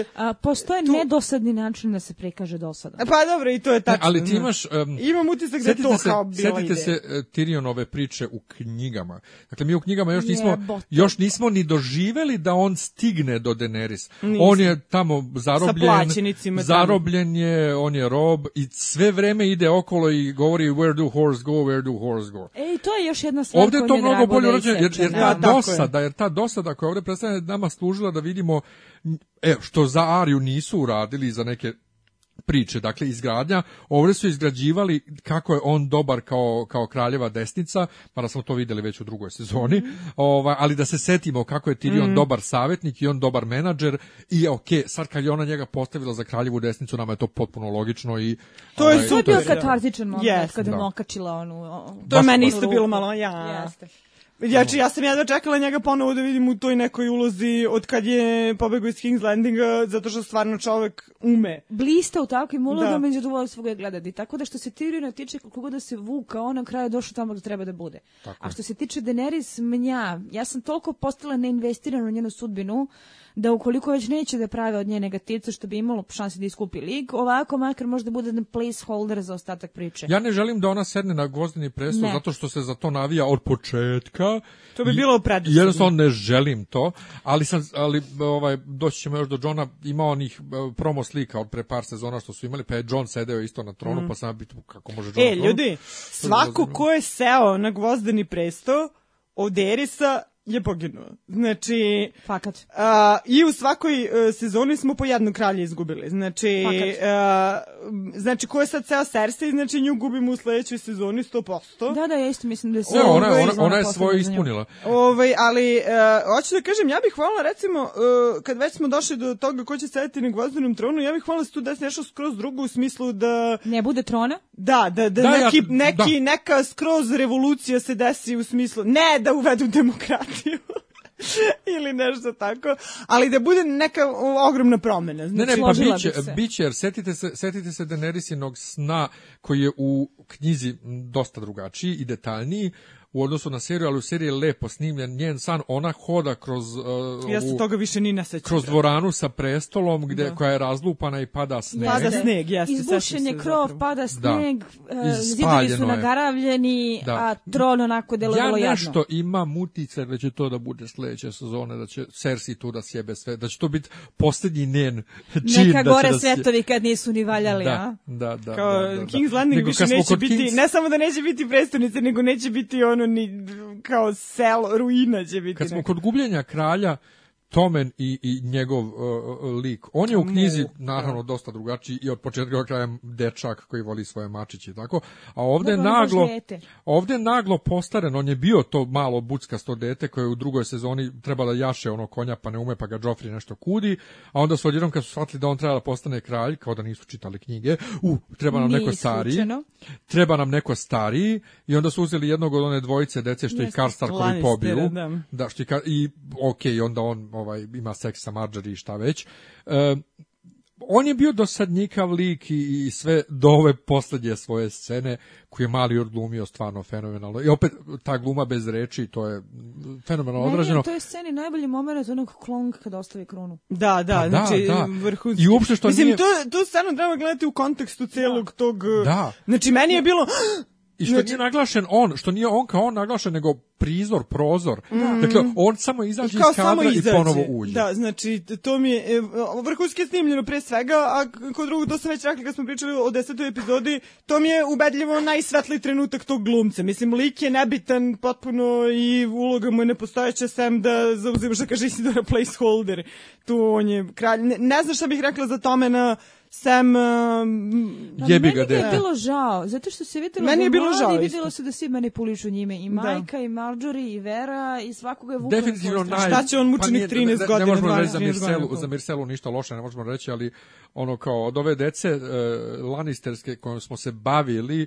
E, A, postoje nedosadni način da se prikaže dosadan. pa dobro, i to je Ne, tačno. ali ti da. imaš... Um, Imam utisak da je to se, kao bila ideja. se uh, Tyrionove priče u knjigama. Dakle, mi u knjigama još nismo, Jebote. još nismo ni doživeli da on stigne do Daenerys. Nismo. On je tamo zarobljen, zarobljen je, on je rob i sve vreme ide okolo i govori where do horse go, where do horse go. E, to je još jedna stvar Ovde je to mnogo bolje da urađeno, jer, jer isečena. ta Da, dosada, jer ta dosada koja je ovde predstavljena je nama služila da vidimo, e, što za Ariju nisu uradili za neke priče, dakle izgradnja, ovdje su izgrađivali kako je on dobar kao, kao kraljeva desnica, mada smo to videli već u drugoj sezoni, Mhm. ovaj, ali da se setimo kako je Tyrion dobar savjetnik i on dobar menadžer i ok, sad kad je ona njega postavila za kraljevu desnicu, nama je to potpuno logično i To je ovaj, To je super, bio katarzičan moment Jeste, kada je da. okačila onu... o- To je meni isto bilo malo, ja. Jeste. Znači, ja sam jedva čekala njega ponovo da vidim u toj nekoj ulozi od kad je pobegao iz King's Landinga, zato što stvarno čovek ume. blista u takvim ulogama Da. i zadovoljstvo ga je gledati. Tako da što se Tyriona tiče, koliko god da se vuka, on na kraju je došao tamo gde treba da bude. A što se tiče Daenerys, mnja, ja sam toliko postala neinvestirana u njenu sudbinu, da ukoliko već neće da prave od nje negativca, što bi imalo šanse da iskupi lig, ovako makar možda bude na placeholder za ostatak priče. Ja ne želim da ona sedne na gvozdeni presto zato što se za to navija od početka. To bi bilo predosadno. Jednostavno ne želim to, ali sam ali ovaj doći ćemo još do Johna, ima onih e, promo slika od pre par sezona što su imali, pa je John sedeo isto na tronu, pa sam biti kako može John. E, ljudi, svako ko je seo na gvozdeni presto od Erisa je poginuo. Znači, Fakat. a, i u svakoj e, sezoni smo po jednu kralje izgubili. Znači, Fakat. a, znači ko je sad ceo Cersei, znači nju gubimo u sledećoj sezoni 100%. Da, da, ja isto mislim da je Ne, ona, Ovaj, ona, ona je svoje ispunila. Ovaj, ali, uh, hoću da kažem, ja bih hvala, recimo, uh, kad već smo došli do toga ko će sedeti na gvozdenom tronu, ja bih hvala da se tu desi nešto skroz drugo u smislu da, Ne bude trona? da, da, da, Da, ja- neki, neki, da. neka skroz revolucija se desi u smislu, ne da uvedu demokratiju. ili nešto tako, ali da bude neka ogromna promena. Ne, Znači, ne, pa složila biće, bih se. biće, jer setite se, setite se Daenerisinog sna koji je u knjizi dosta drugačiji i detaljniji. U odnosu na seriju, ali u seriji je lepo snimljen njen san, ona hoda kroz uh, Ja se toga više ni ne sećam. kroz dvoranu sa prestolom gde Da. koja je razlupana i pada sneg. Pada sneg, jeste, Izbušen je krov, zapravo. pada sneg, e, zidovi su je. nagaravljeni, Da. a tron onako delo Ja vrlo jadno. nešto imam utice da će to da bude sledeće sezone, da će Cersei tu da sjebe sve, da će to biti posljednji njen čin. Neka da će gore da svetovi kad nisu ni valjali, Da, a? da, da. Kao da, da, da. King's Landing Nego više neće biti, King's- ne samo da neće biti prestonice, nego neće biti ono ni kao selo, ruina će biti. Kad smo kod gubljenja kralja, Tomen i, i njegov uh, uh, lik. On je u knjizi Mu, naravno dosta drugačiji i od početka do kraja dečak koji voli svoje mačiće i tako. A ovde je naglo ovde naglo postaren, on je bio to malo buckasto dete koje je u drugoj sezoni treba da jaše ono konja pa ne ume pa ga Joffrey nešto kudi, a onda su odjednom kad su shvatili da on treba da postane kralj, kao da nisu čitali knjige, u, treba nam Nije neko stariji, isključeno. treba nam neko stariji i onda su uzeli jednog od one dvojice dece što ih. Karstarkovi Lannistera, pobiju. da. Da, što i, i ok, onda on ovaj, ima seks sa Marjorie i šta već. E, on je bio dosadnikav lik i, i sve do ove poslednje svoje scene koju je mali odglumio stvarno fenomenalno. I opet ta gluma bez reči, to je fenomenalno Meni odrađeno. je u toj sceni najbolji moment onog klong kada ostavi krunu. Da, da, Pa da, znači da. vrhunski. I uopšte što Mislim, nije- to, to stvarno treba gledati u kontekstu celog tog... Da. Znači, meni je bilo... I što Znači- nije naglašen on, što nije on kao on naglašen, nego prizor, prozor. Dakle, on samo izađe iz kadra i ponovo uđe. Da, znači, to mi je, e, vrhunski je snimljeno pre svega, a kod drugog, to sam već rekla kad smo pričali o desetoj epizodi, to mi je ubedljivo najsvetliji trenutak tog glumca. Mislim, lik je nebitan potpuno i uloga mu je nepostojeća, sem da zauzimaš da kaže Isidora placeholder. Tu on je kralj. Ne, ne znam šta bih rekla za tome na sem... Um, Pa Jebi meni ga, ga je dete. bilo žao, zato što se videlo Meni da je bilo mladi, žao isto. videlo se da svi manipulišu njime, i Da. majka, i Marjorie, i Vera, i svakoga je vukla na Definitivno naj... Šta će on mučenik pa nije- 13 ne- ne, godina, Ne možemo 12, reći za 13 Mirselu, godina. za Mirselu ništa loše, ne možemo reći, ali ono kao od ove dece e, Lannisterske kojom smo se bavili,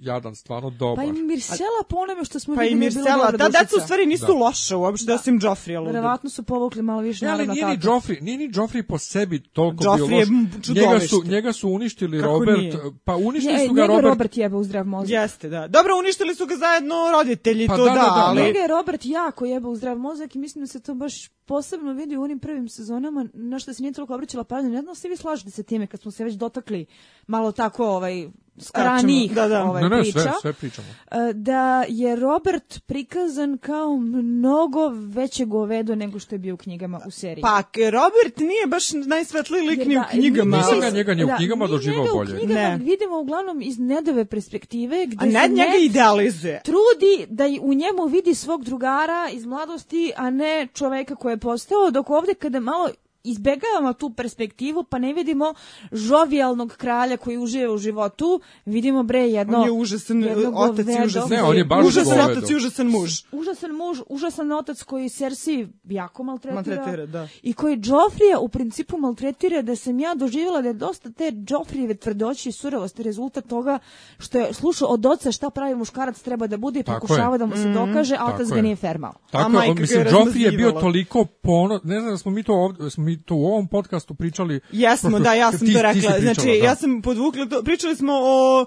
jadan stvarno Pa dobar. i Mirsela po onome što smo pa i vidjeli je bila Mirsela, ta deca u stvari nisu Da. loša uopšte, osim Joffrey, ali... Verovatno su povukli malo više Ne, ali nije ni. Joffrey, nije ni Joffrey po sebi toliko Joffrey bio je loš. Njega čudovište. su, njega su uništili Kako Robert, nije? pa uništili Je, su ga njega Robert, Robert jebe u zdrav mozak. Jeste, da. Dobro, uništili su ga zajedno roditelji, Pa to da, da, da, da, ali... Njega je Robert jako jebe u zdrav mozak i mislim da se to baš posebno vidi u onim prvim sezonama, na što se nije toliko obraćala pažnja. Ne znam da se vi slažete sa time kad smo se već dotakli malo tako ovaj Skačemo. ranijih Da, da. ovaj, ne, ne, priča. sve, sve pričamo. e, da je Robert prikazan kao mnogo veće govedo nego što je bio u knjigama u seriji. Pa, Robert nije baš najsvetliji lik ni u da, knjigama. Nisam ga njega ni u da, knjigama mi doživao njega bolje. U knjigama Ne. vidimo uglavnom iz nedove perspektive gdje A Ned se njega Ned idealizuje. trudi da u njemu vidi svog drugara iz mladosti, a ne čoveka koji je postao, dok ovdje kada malo izbegavamo tu perspektivu, pa ne vidimo žovijalnog kralja koji uživa u životu, vidimo bre jedno... On je užasan otac i užasan... Ne, on je baš užasan govedo. otac i užasan muž. Užasan muž, užasan otac koji Cersei jako maltretira, Maltretira, da. i koji Joffrija u principu maltretira da sam ja doživjela da je dosta te Joffrijeve tvrdoći i surovosti rezultat toga što je slušao od oca šta pravi muškarac treba da bude i pokušava je. da mu se dokaže, a otac ga je. nije fermao. A Tako, ga mislim, je Joffrey je bio toliko pono, ne znam da smo mi to ovdje, smo mi to u ovom podcastu pričali. Jesmo, prošlo- da, ja sam ti- to rekla. pričala, znači, da. ja sam podvukla to. Pričali smo o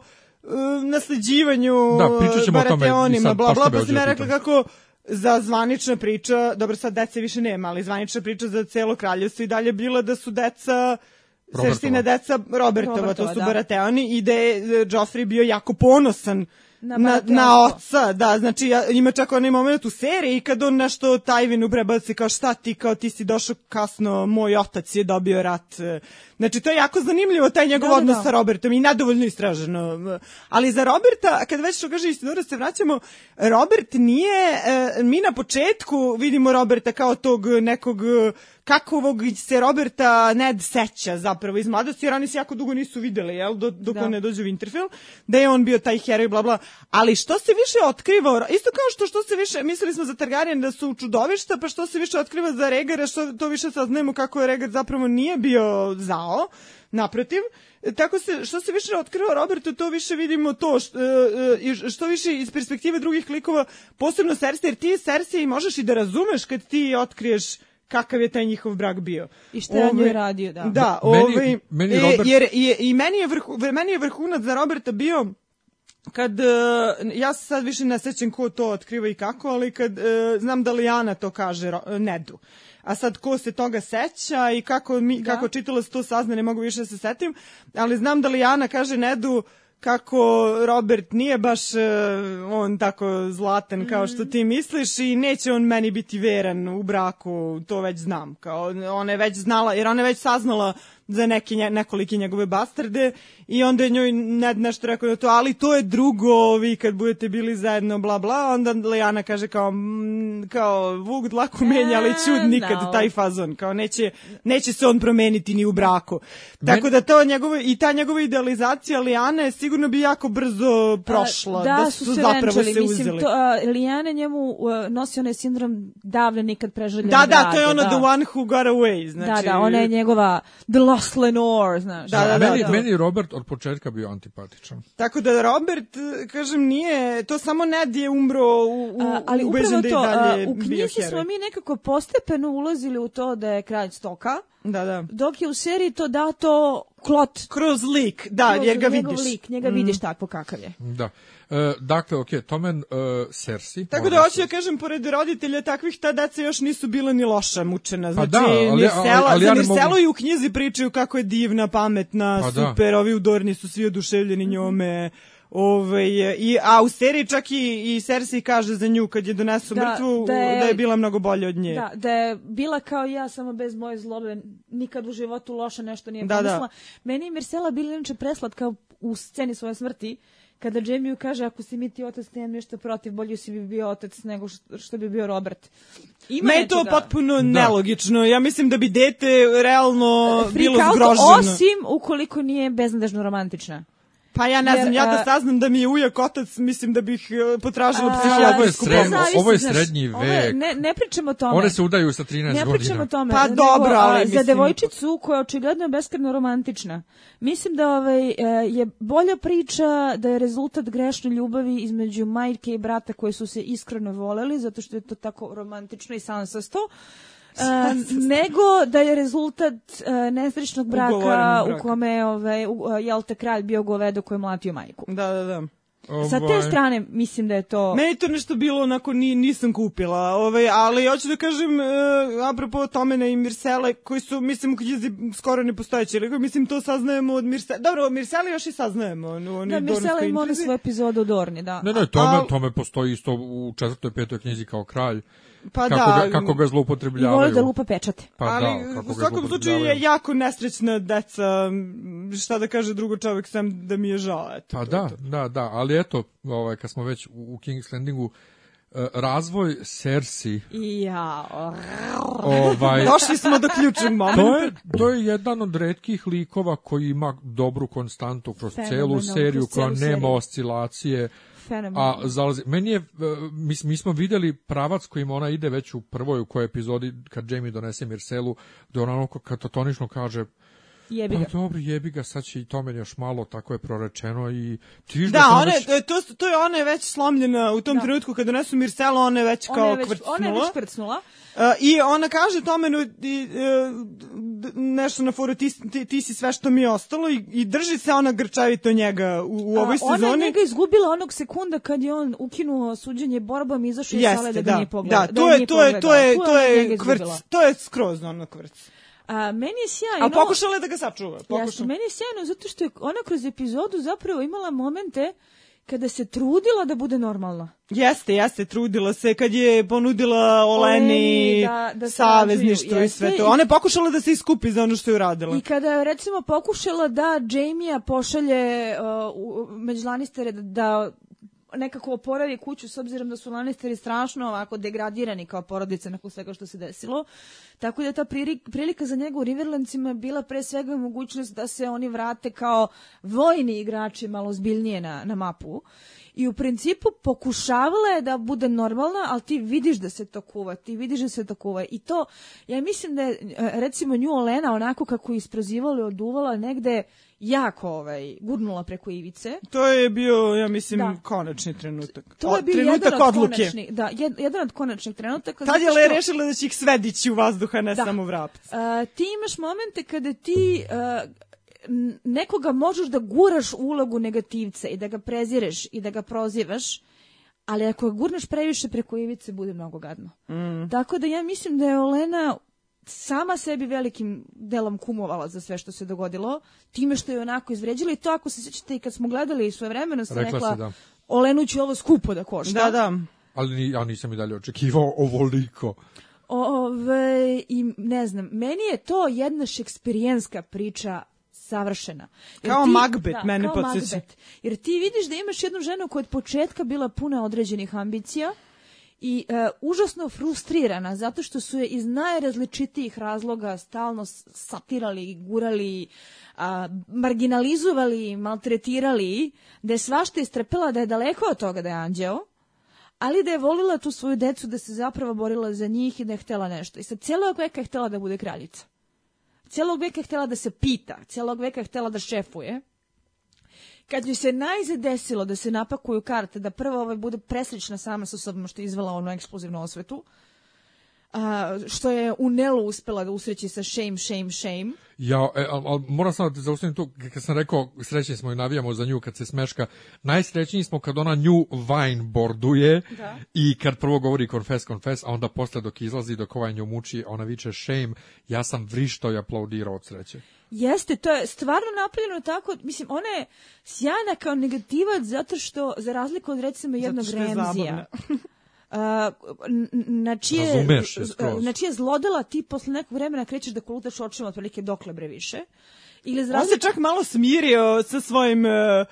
uh, nasleđivanju Da, pričat ćemo o tome i Baratheonima, sad, bla, bla, pa sam ja rekla kako za zvanična priča, dobro sad dece više nema, ali zvanična priča za celo kraljevstvo i dalje bila da su deca Robertova. Serstina deca Robertova, to Robertova, su da. Baratheoni i da je e, Joffrey bio jako ponosan Na na, na oca, da, znači ja, ima čak onaj moment u seriji kad on nešto Tajvinu prebaci kao šta ti, kao ti si došao kasno, moj otac je dobio rat. e. Znači to je jako zanimljivo, taj njegov Da, da, odnos da. sa Robertom i nedovoljno istraženo. Ali za Roberta, kad već što kaže Isidora se vraćamo, Robert nije, e, mi na početku vidimo Roberta kao tog nekog e, kakvog se Roberta Ned seća zapravo iz mladosti, jer oni se jako dugo nisu videli, jel, do, dok Da. on ne dođe u Winterfell, da je on bio taj heroj, bla, bla. Ali što se više otkriva, isto kao što, što se više, mislili smo za Targaryen da su čudovišta, pa što se više otkriva za Regara, što to više saznajemo kako je Regar zapravo nije bio zao, naprotiv, tako se, što se više otkriva Robertu, to više vidimo to, što, i što više iz perspektive drugih klikova, posebno Cersei, jer ti Cersei možeš i da razumeš kad ti otkriješ kakav je taj njihov brak bio. I šta je njoj radio, da. Da, Meni- ovaj, meni e, Robert- jer i, i meni je, vrhu, meni je vrhunac za Roberta bio kad, e, ja se sad više ne sećam ko to otkriva i kako, ali kad, e, znam da Lijana to kaže Nedu. A sad ko se toga seća i kako, mi, Da. kako čitala se to sazna, ne mogu više da se setim, ali znam da Lijana kaže Nedu kako Robert nije baš e, on tako zlatan kao što ti misliš i neće on meni biti veran u braku, to već znam. Kao, ona je već znala, jer ona je već saznala za neki, nje- nekoliki njegove bastarde i onda je njoj Ned nešto rekao da to, ali to je drugo, vi kad budete bili zajedno, bla bla, onda Lejana kaže kao, kao Vuk dlaku menja, ali čud nikad no. taj fazon, kao neće, neće se on promeniti ni u braku. Tako da to njegovo, i ta njegova idealizacija Lijane sigurno bi jako brzo prošla, A, da, su, su, se zapravo venčali. se Mislim, uzeli. to, a, Lijana njemu a, nosi onaj sindrom davne nikad preželjene da, da, to je ono da. the one who got away, znači. Da, da, ona je njegova The Lost Lenore, znaš. Da, da, da, meni, da. meni je Robert od početka bio antipatičan. Tako da Robert, kažem, nije, to samo Ned je umro u, u, A, ali ubeđen upravo da je to, a, dalje u bio knjizi smo mi nekako postepeno ulazili u to da je kralj stoka, Da, da. dok je u seriji to dato klot. Kroz lik, da, jer ga vidiš. Mm. Lik, njega vidiš takvo kakav je. Da. E, dakle, ok, Tomen uh, Cersei. Tako možda da hoću da kažem, pored roditelja takvih, ta deca još nisu bila ni loša mučena. Znači, Pa da, ali- Mirsela, ali ja za ne mogu- i u knjizi pričaju kako je divna, pametna, Pa da. super, ovi u Dorni su svi oduševljeni njome. Ove, i, a u seriji čak i, i Cersei kaže za nju kad je donesu Da, mrtvu da da je- je, bila mnogo bolja od nje. Da, da je bila kao ja, samo bez moje zlobe, nikad u životu loše nešto nije Da, da. pomislila. Meni je Mirsela bila inače preslatka u sceni svoje smrti, kada Jamie kaže ako si mi ti otac, nemam ništa protiv, bolje si bi bio otac nego što, što bi bio Robert. Ima Me je to nečega. potpuno nelogično. Ja mislim da bi dete realno Freak bilo out, zgroženo. Osim ukoliko nije beznadežno romantična. Pa ja ne Jer, znam, ja da saznam da mi je ujak otac, mislim da bih e, potražila psihijatrijsku je pomoć. ovo je srednji je- vek. Ne, ne pričamo o tome. One se udaju sa 13 Ne godina. pričamo o tome. Pa nego, dobro, ali mislim- Za devojčicu koja je očigledno beskreno romantična. Mislim da ovaj, e, je bolja priča da je rezultat grešne ljubavi između majke i brata koji su se iskreno voleli, zato što je to tako romantično i sansasto. E, nego da je rezultat e, nesrećnog braka Ugovorenog u kome je ovaj, u- jel te kralj bio govedo koji je mlatio majku. Da, da, da. Sa te strane mislim da je to... Meni to nešto bilo onako ni, nisam kupila, ovaj, ali hoću da kažem, e, apropo Tomena i Mirsele, koji su, mislim, u knjizi skoro ne postojeći, ali mislim, to saznajemo od Mirsele. Dobro, od Mirsele još i saznajemo. Onoj Da, Dornskoj ima one intrizi. svoje epizode u Dorni, da. Ne, ne, tome, Al- tome postoji isto u četvrtoj, petoj knjizi kao kralj. Pa kako, da, ga, kako ga I zloupotrebljavaju. voli da lupa pečate. Pa ali da, kako u svakom slučaju je jako nesrećna deca, šta da kaže drugo čovjek, sam da mi je žao, eto. Pa to da, to. da, da, ali eto, ovaj, kad smo već u King's Landingu, e, razvoj Cersei, Ja, ovaj, Došli smo do ključnog momenta. to je, to je jedan od retkih likova koji ima dobru konstantu kroz celu Fenomenalno, seriju, kroz koja celu nema oscilacije, fenomenalno. a zalazi. Meni je, mi, mi smo videli pravac kojim ona ide već u prvoj, u kojoj epizodi, kad Jamie donese Mirselu, gde ona onako katatonično kaže, Jebi pa ga. dobro, jebi ga, sad će i tome još malo, tako je prorečeno i ti da, Da, se on ona, već- je- to, to je ona je već slomljena u tom Da. trenutku kada donesu Mirsela, ona je već Ona kao je već, kvrcnula. ona je već kvrcnula. Uh, I ona kaže Tomenu i, d- nešto na foru, ti, ti, ti si sve što mi je ostalo i, i drži se ona grčavito njega u, u ovoj A, Ona je sezoni. njega izgubila onog sekunda kad je on ukinuo suđenje borbom i izašao iz sale da ga da, nije pogledao. da, da to je je, to je, to je, to ona njega je kvrc, to je skroz ono kvrc. A, meni je sjajno. A pokušala je da ga sačuva. Pokušala. meni je sjajno zato što je ona kroz epizodu zapravo imala momente kada se trudila da bude normalna. Jeste, jeste, trudila se kad je ponudila Oleni, Oleni da- da savezništvo i sve to. Ona je pokušala da se iskupi za ono što je uradila. I kada je recimo pokušala da Jamie-a pošalje uh, u- među Lannistere da, da nekako oporavi kuću s obzirom da su Lannisteri strašno ovako degradirani kao porodica nakon svega što se desilo. Tako da ta prilika za njega u Riverlandsima je bila pre svega mogućnost da se oni vrate kao vojni igrači malo zbiljnije na, na mapu. I u principu pokušavala je da bude normalna, ali ti vidiš da se to kuva, ti vidiš da se to kuva. I to, ja mislim da je, recimo, nju Olena onako kako je isprozivala i oduvala negde jako ovaj, gurnula preko ivice. To je bio, ja mislim, Da. konačni trenutak. To je bio trenutak jedan od odluke. konačnih, da, jed, jedan od konačnih trenutaka. Tad je Le što- rešila da će ih sve dići u vazduha, ne Da. samo vrapci. Uh, ti imaš momente kada ti uh, nekoga možeš da guraš u ulogu negativca i da ga prezireš i da ga prozivaš, ali ako ga gurneš previše preko ivice, bude mnogo gadno. Tako da ja mislim da je Olena sama sebi velikim delom kumovala za sve što se dogodilo, time što je onako izvređila i to ako se sjećate i kad smo gledali svoje vremeno, sam Rekla rekla, da. Olenu će ovo skupo da košta. Da, da. Ali ja nisam i dalje očekivao ovoliko. Ove, i ne znam, meni je to jedna šekspirijenska priča savršena. Jer Kao ti- Macbeth, mene kao. Macbeth. Jer ti vidiš da imaš jednu ženu koja je od početka bila puna određenih ambicija i e, užasno frustrirana zato što su je iz najrazličitijih razloga stalno satirali, gurali, a, marginalizovali, maltretirali, da je svašta istrpela da je daleko od toga da je anđeo, ali da je volila tu svoju decu, da se zapravo borila za njih i da je htjela nešto. I sad cijelog veka je htjela da bude kraljica. Cijelog veka je htjela da se pita, cijelog veka je htjela da šefuje. Kad joj se najzad desilo da se napakuju karte, da prvo ovaj bude preslična sama sa sobom što je izvela onu eksplozivnu osvetu, a, što je u Nelu uspela da usreći sa shame, shame, shame. Ja, e, al, al, moram samo da zaustavim tu, kad sam rekao srećni smo i navijamo za nju kad se smeška, najsrećniji smo kad ona nju vine borduje Da. i kad prvo govori confess, confess, a onda posle dok izlazi, dok ovaj nju muči, ona viče shame, ja sam vrišto i aplaudirao od sreće. Jeste, to je stvarno napravljeno tako, mislim, ona je sjajna kao negativac zato što, za razliku od recimo jednog što je Remzija, na čije, na čije zlodela ti posle nekog vremena krećeš da kolutaš očima otprilike dokle bre više. Ili za On se čak malo smirio sa svojim... e,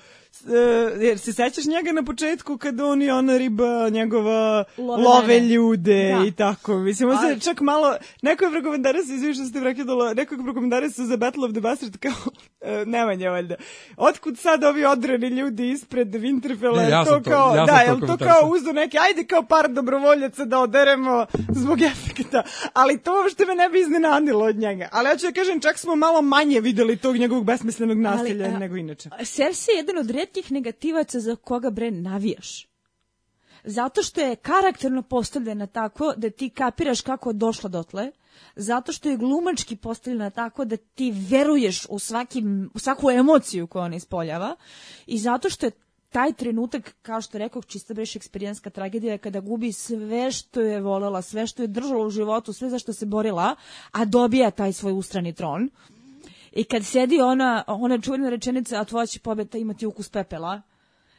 jer se sećaš njega na početku kad on i ona riba njegova Love love, ljude Da. i tako. Mislim, on se čak malo... Neko je prokomentario se, izviš što ste prekidala, neko je prokomentario se za Battle of the Bastard kao e, Nemanja, valjda. Otkud sad ovi odreni ljudi ispred Winterfella? Ne, Je ja to to- kao, ja da, jel to kao uzdu neke, ajde kao par dobrovoljaca da oderemo zbog efekta. Ali to uopšte me ne bi iznenadilo od njega. Ali ja ću da kažem, čak smo malo manje videli tog njegovog besmislenog nasilja Ali, a, nego inače. Cersei je jedan od redkih negativaca za koga bre navijaš. Zato što je karakterno postavljena tako da ti kapiraš kako je došla dotle, zato što je glumački postavljena tako da ti veruješ u, svaki, u svaku emociju koju ona ispoljava i zato što je taj trenutak, kao što rekao, čista bre šekspirijanska tragedija je kada gubi sve što je volela, sve što je držala u životu, sve za što se borila, a dobija taj svoj ustrani tron. I kad sedi ona, ona čuvena rečenica, a tvoja će pobeda imati ukus pepela,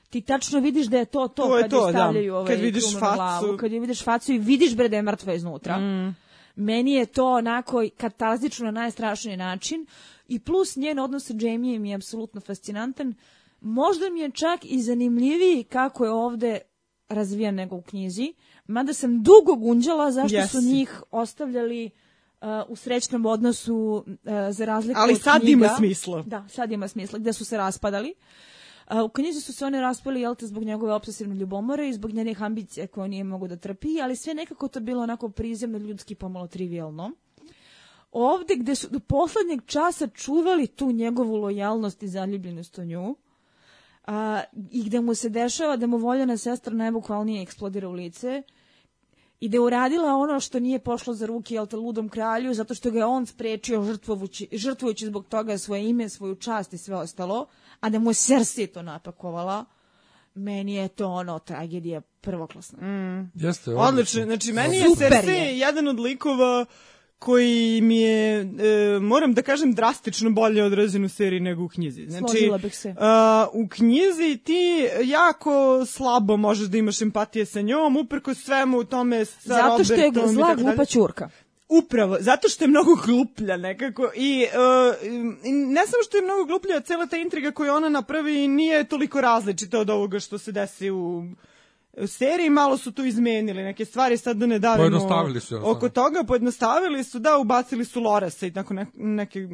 ti tačno vidiš da je to to, To je kad to, je da. stavljaju ovaj Kad vidiš facu. glavu, kad je vidiš facu i vidiš bre da je mrtva iznutra. Mm. Meni je to onako katarzično na najstrašniji način i plus njen odnos sa Jamijem je apsolutno fascinantan. Možda mi je čak i zanimljiviji kako je ovde razvijan nego u knjizi, mada sam dugo gunđala zašto su Jesi. njih ostavljali uh, u srećnom odnosu uh, za razliku Ali od sad knjiga. ima smisla. Da, sad ima smisla, gde su se raspadali. A, u knjizi su se one raspali, jel te, zbog njegove obsesivne ljubomore i zbog njenih ambicije koje nije mogu da trpi, ali sve nekako to bilo onako prizemno, ljudski, pomalo trivialno. Ovde gde su do poslednjeg časa čuvali tu njegovu lojalnost i zaljubljenost u nju, a, i gde mu se dešava da mu voljena sestra najbukvalnije eksplodira u lice, i da je uradila ono što nije pošlo za ruke jel te ludom kralju zato što ga je on sprečio žrtvujući, žrtvujući zbog toga svoje ime, svoju čast i sve ostalo, a da mu je Cersei to napakovala, meni je to ono tragedija prvoklasna. Jeste, Odlično, znači meni je Cersei je. jedan od likova koji mi je, e, moram da kažem, drastično bolje odražen u seriji nego u knjizi. Znači, Složila bih se. a, u knjizi ti jako slabo možeš da imaš empatije sa njom, uprko svemu u tome sa Zato što je Robertom zla glupa ćurka. Upravo, zato što je mnogo gluplja nekako i uh, ne samo što je mnogo gluplja, cela ta intriga koju ona napravi nije toliko različita od ovoga što se desi u seriji malo su tu izmenili neke stvari, sad da ne davimo Pojednostavili su oko toga, pojednostavili su, da, ubacili su Loresa i tako ne, neke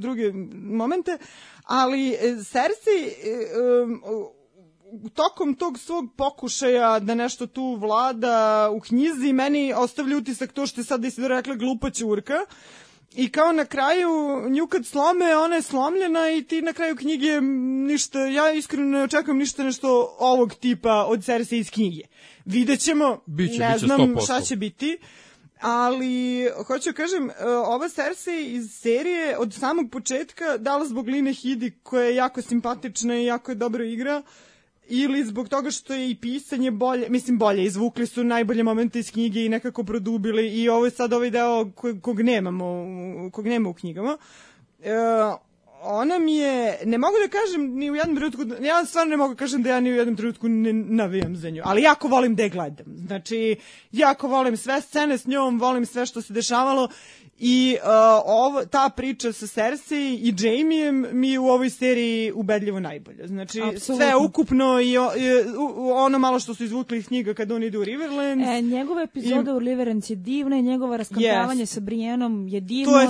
druge momente, ali e, Cersei um, tokom tog svog pokušaja da nešto tu vlada u knjizi, meni ostavlja utisak to što je sad Isidora rekla glupa ćurka, I kao na kraju, nju kad slome, ona je slomljena i ti na kraju knjige ništa, ja iskreno ne očekujem ništa nešto ovog tipa od Cersei iz knjige. Vidjet ćemo, Biće, ne biće znam 100%. šta će biti, ali hoću da kažem, e, ova Cersei iz serije od samog početka dala zbog Line Hidi koja je jako simpatična i jako je dobro igra ili zbog toga što je i pisanje bolje, mislim bolje, izvukli su najbolje momente iz knjige i nekako produbili i ovo je sad ovaj deo kog, nemamo, kog nema u knjigama. E, ona mi je, ne mogu da kažem ni u jednom trenutku, ja stvarno ne mogu da kažem da ja ni u jednom trenutku ne navijam za nju, ali jako volim da je gledam. Znači, jako volim sve scene s njom, volim sve što se dešavalo I uh, ovo, ta priča sa Cersei i Jamijem mi je u ovoj seriji ubedljivo najbolja. Znači, Apsolutno. sve ukupno i, o, i u- ono malo što su izvukli iz knjiga kad on ide u Riverlands. E, njegova epizoda u Deliverance je divna i njegovo raskantavanje Yes. sa Brijenom je divno. To je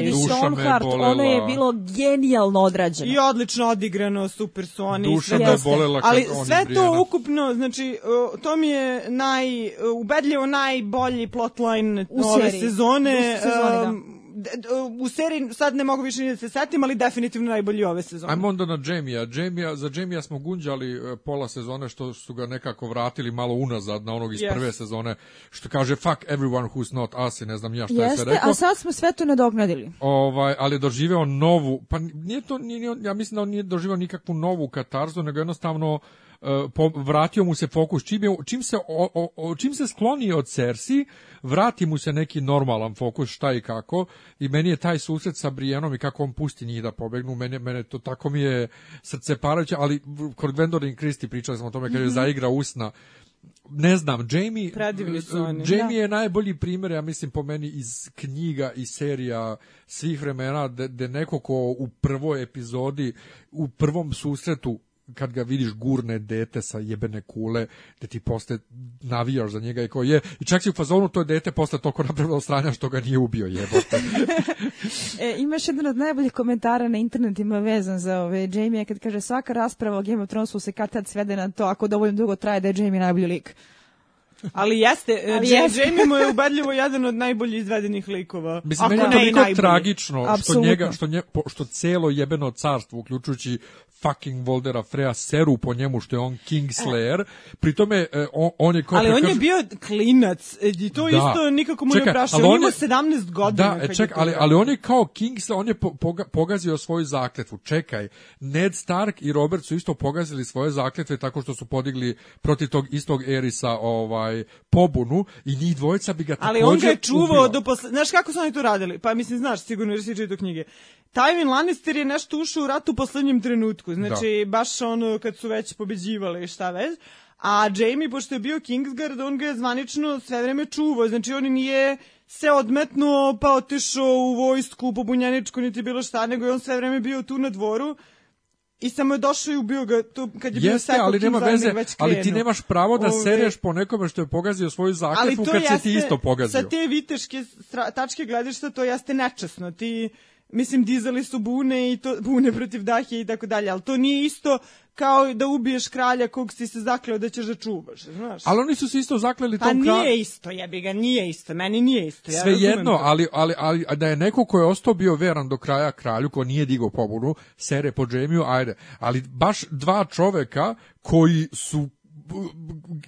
i Stoneheart, bolela. ono je bilo genijalno odrađeno. I odlično odigrano, super su oni. Duša sve me bolela kad Ali oni sve to ukupno, znači, uh, to mi je naj, uh, ubedljivo najbolji plotline U ove seriji. sezone. U sezoni, da. u seriji sad ne mogu više ni da se setim, ali definitivno najbolji ove sezone. Ajmo onda na Jamija. Jamija. Za Jamija smo gunđali e, pola sezone što su ga nekako vratili malo unazad na onog iz Yes. prve sezone što kaže fuck everyone who's not us i ne znam ja šta je se Jeste, rekao. a sad smo sve to nadoknadili. Ovaj, ali je doživeo novu, pa nije to, nije, nije- ja mislim da on nije doživeo nikakvu novu katarzu, nego jednostavno po, vratio mu se fokus. Čim, je, čim se o, o, čim se skloni od Cersei vrati mu se neki normalan fokus šta i kako. I meni je taj susret sa Brijenom i kako on pusti njih da pobegnu mene, mene to tako mi je srce parajuće ali kod Gwendolyn Christie pričali smo o tome kad je zaigra usna. Ne znam, Jamie. Jamie je najbolji primjer, ja mislim, po meni iz knjiga i serija svih vremena, da da neko ko u prvoj epizodi, u prvom susretu kad ga vidiš gurne dete sa jebene kule, da ti posle navijaš za njega i ko je, i čak si u fazonu to dete posle toliko napravilo stranja što ga nije ubio jebote. E, imaš jedan od najboljih komentara na internetima vezan za ove Jamie kad kaže svaka rasprava o Game of Thronesu se kad tad svede na to ako dovoljno dugo traje da je Jamie najbolji lik. Ali jeste, Ali Ali jeste. Jamie mu je ubedljivo jedan od najbolje izvedenih likova. Mislim, Ako meni je ne toliko najbolji. tragično što njega, što, nje, što celo jebeno carstvo, uključujući fucking Voldera Freya, seru po njemu što je on Kingslayer. Pri tome, e, on, on je... Kao Ali on je bio klinac e, i to Da. isto nikako mu ne ali On on je- 17 godina. Da, e, kad ček, ali, ali on je kao Kingslayer, on je po, poga- pogazio svoju zakletvu. Čekaj, Ned Stark i Robert su isto pogazili svoje zakletve tako što su podigli protiv tog istog Erisa ovaj, pobunu i njih dvojica bi ga Ali takođe on ga je čuvao ubilo. do posle... Znaš kako su oni to radili? Pa mislim, znaš, sigurno jer si čitao knjige. Tywin Lannister je nešto ušao u rat u poslednjem trenutku. Znači, baš ono kad su već pobeđivali i šta već. A Jamie, pošto je bio Kingsguard, on ga je zvanično sve vreme čuvao. Znači, on nije se odmetnuo pa otišao u vojsku, pobunjeničku, niti bilo šta, nego je on sve vreme bio tu na dvoru. I samo je došao i ubio ga tu kad je bio Jeste, ali nema veze, ali ti nemaš pravo da Ove- sereš po nekome što je pogazio svoju zakletvu kad jeste, se ti isto pogazio. sa te viteške tačke gledišta to jeste nečasno. Ti, mislim, dizali su bune i to, bune protiv Dahije i tako dalje, ali to nije isto kao da ubiješ kralja kog si se zakleo da ćeš da čuvaš, znaš. Ali oni su se isto zakleli pa tom kralju. nije isto, jebi ga, nije isto, meni nije isto. Ja Sve jedno, to. ali, ali, ali da je neko ko je ostao bio veran do kraja kralju, ko nije digao pobunu, sere po džemiju, ajde. Ali baš dva čoveka koji su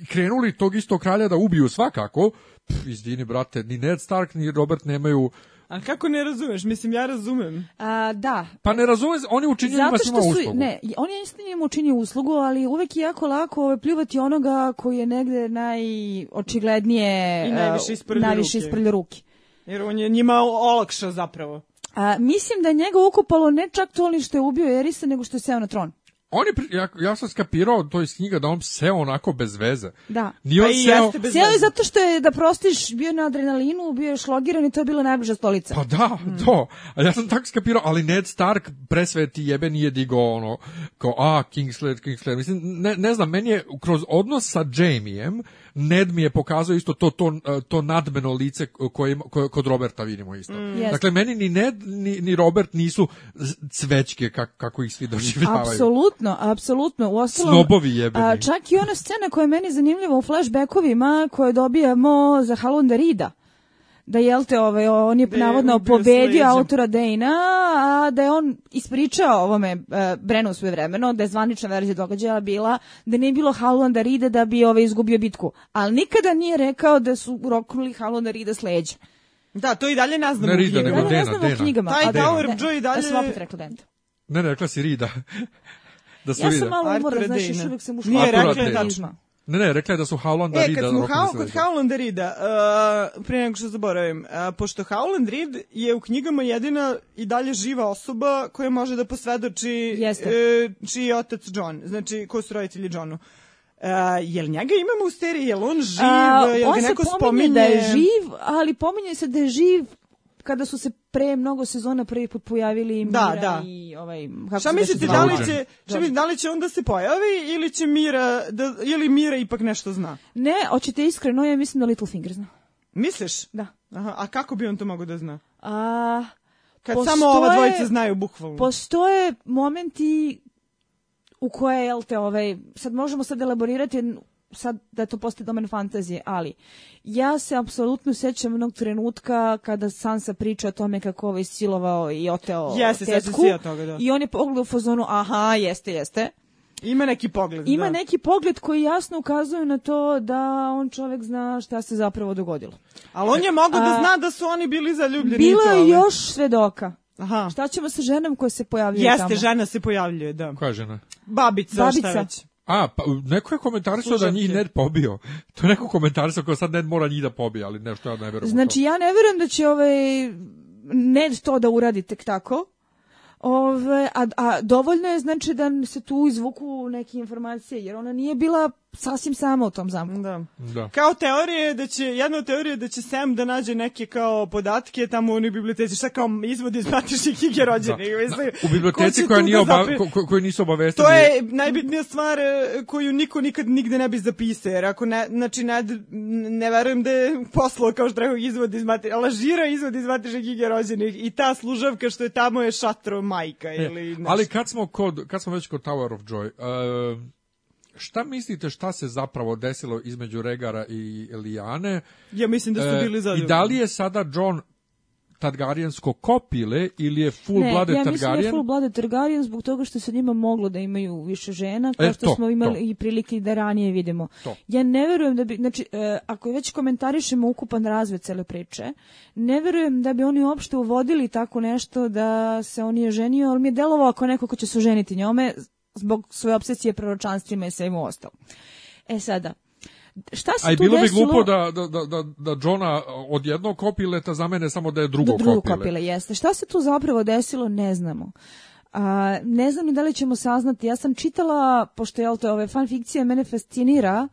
krenuli tog istog kralja da ubiju svakako, pff, izvini brate, ni Ned Stark ni Robert nemaju, Ali kako ne razumeš? Mislim, ja razumem. A, da, pa ne razume, se, oni učinili njima Zato svima su, uslugu. ne, on je isto njima učinio uslugu, ali uvek je jako lako ovaj, pljuvati onoga koji je negde najočiglednije I najviše a, isprlja najviše ruke. isprlja ruke. Jer on je njima olakšao zapravo. A, mislim da je njega ukupalo ne čak to li što je ubio Erisa, nego što je seo na tron. On je, pri- ja, ja sam skapirao to iz knjiga da on seo onako bez veze. Da. Nije Pa on seo... Seo je zato što je, da prostiš, bio na adrenalinu, bio je šlogiran i to je bila najbliža stolica. Pa da, to. A ja sam tako skapirao, ali Ned Stark presveti jebe nije digao ono, kao, a, Kingslayer, Kingslayer. Mislim, ne, ne znam, meni je kroz odnos sa Jamijem, Ned mi je pokazao isto to, to, to nadmeno lice koje, ima- koje kod Roberta vidimo isto. Jeste. Dakle, meni ni Ned, ni, ni Robert nisu cvećke kak, kako ih svi doživljavaju. Apsolutno, apsolutno. Uostalom, Snobovi jebeni. a, čak i ona scena koja je meni zanimljiva u flashbackovima koje dobijamo za Halonda Rida. Da jel te ovaj, on je Da navodno pobedio autora Dejna, a da je on ispričao ovome uh, Brenu svoje vremeno, da je zvanična verzija događaja bila da nije bilo Howlanda Rida da bi ovaj izgubio bitku. Ali nikada nije rekao da su roknuli Howlanda Rida s leđa. Da, to i dalje ne znamo Ne u Rida, knjigama. nego Da, ne Dena, u Dena. knjigama. Taj da- Tower Joy i dalje- Ja sam opet rekla Dena. Ne, ne, rekla si Rida. da su Ja Rida. sam malo umorna, znaš, još uvijek sam ušla. Nije rekla, je tačno. Ne, ne, rekla je da su Howlanda E, Rida kad smo roknuli Hau, s kod leđa. Howlanda Rida, uh, prije nego što zaboravim, uh, pošto Howland Reed je u knjigama jedina i dalje živa osoba koja može da posvedoči Jeste. uh, čiji je otac John, znači ko su roditelji Johnu. Uh, jel njega imamo u seriji, jel on živ, A, jel on ga se neko pominje spominje? da je živ, ali pominje se da je živ kada su se pre mnogo sezona prvi put pojavili Da, Mira da. i ovaj kako Šta mislite, da li će, šta mislite, da li će onda se pojavi ili će Mira, da, ili Mira ipak nešto zna? Ne, hoćete iskreno, ja mislim da Littlefinger zna. Misliš? Da. Aha, a kako bi on to mogao da zna? A, Kad Postoje- samo ova dvojica znaju bukvalno. postoje momenti u koje, jel te, ovaj, sad možemo sad elaborirati sad da to postaje domen fantazije, ali ja se apsolutno sećam onog trenutka kada Sansa priča o tome kako ovaj silovao i oteo Jeste, tetku se ja toga, da. i on je pogledao u fazonu, aha, jeste, jeste. Ima neki pogled, Ima da. neki pogled koji jasno ukazuje na to da on čovjek zna šta se zapravo dogodilo. Ali on je mogao da zna da su oni bili zaljubljeni. Bilo je još svedoka. Aha. Šta ćemo sa ženom koja se pojavljuje Jeste, tamo? žena se pojavljuje, da. Koja žena? Babica, Babica. šta već. A, pa, neko je komentarisao da njih Ned pobio. To je neko komentarisao kao sad Ned mora njih da pobije, ali nešto ja ne verujem Znači, ja ne vjerujem da će ovaj Ned to da uradi tek tako. Ove, a, a dovoljno je znači da se tu izvuku neke informacije, jer ona nije bila sasvim sama u tom zamku. Da. Da. Kao teorije da će, jedna od teorije da će Sam da nađe neke kao podatke tamo u onoj biblioteci, šta kao izvod iz matičnih knjige rođenih. Da. mislim. U biblioteci koja nije da oba, zapri- ko, ko- nisu obavestili. To je najbitnija stvar e, koju niko nikad nigde ne bi zapisao, jer ako ne, znači ne, ne verujem da je poslao kao što rekao izvod iz materije, lažira izvod iz matične knjige rođenih i ta služavka što je tamo je šatro majka ili nešto. E, Ali kad smo, kod, kad smo već kod Tower of Joy, uh, šta mislite šta se zapravo desilo između Regara i Lijane? ja mislim da su E, bili I zadovoljni. da li je sada John Targaryensko kopile ili je full ne, blooded ja mislim da je Targaryen? full blooded Targaryen zbog toga što se njima moglo da imaju više žena, kao E, što to, smo imali to. i prilike da ranije vidimo. To. Ja ne verujem da bi, znači, e, ako već komentarišemo ukupan razvoj cele priče, ne verujem da bi oni uopšte uvodili tako nešto da se on je ženio, ali mi je delovao ako neko ko će se oženiti njome zbog svoje obsesije proročanstvima i svemu ostalo. E sada, šta se A i tu bilo bi glupo da, da, da, da, da Johna od jednog kopileta zamene samo da je drugo, do drugo kopile. kopile, jeste. Šta se tu zapravo desilo, ne znamo. A, ne znam ni da li ćemo saznati. Ja sam čitala, pošto je to ove fan fikcija mene fascinira, a,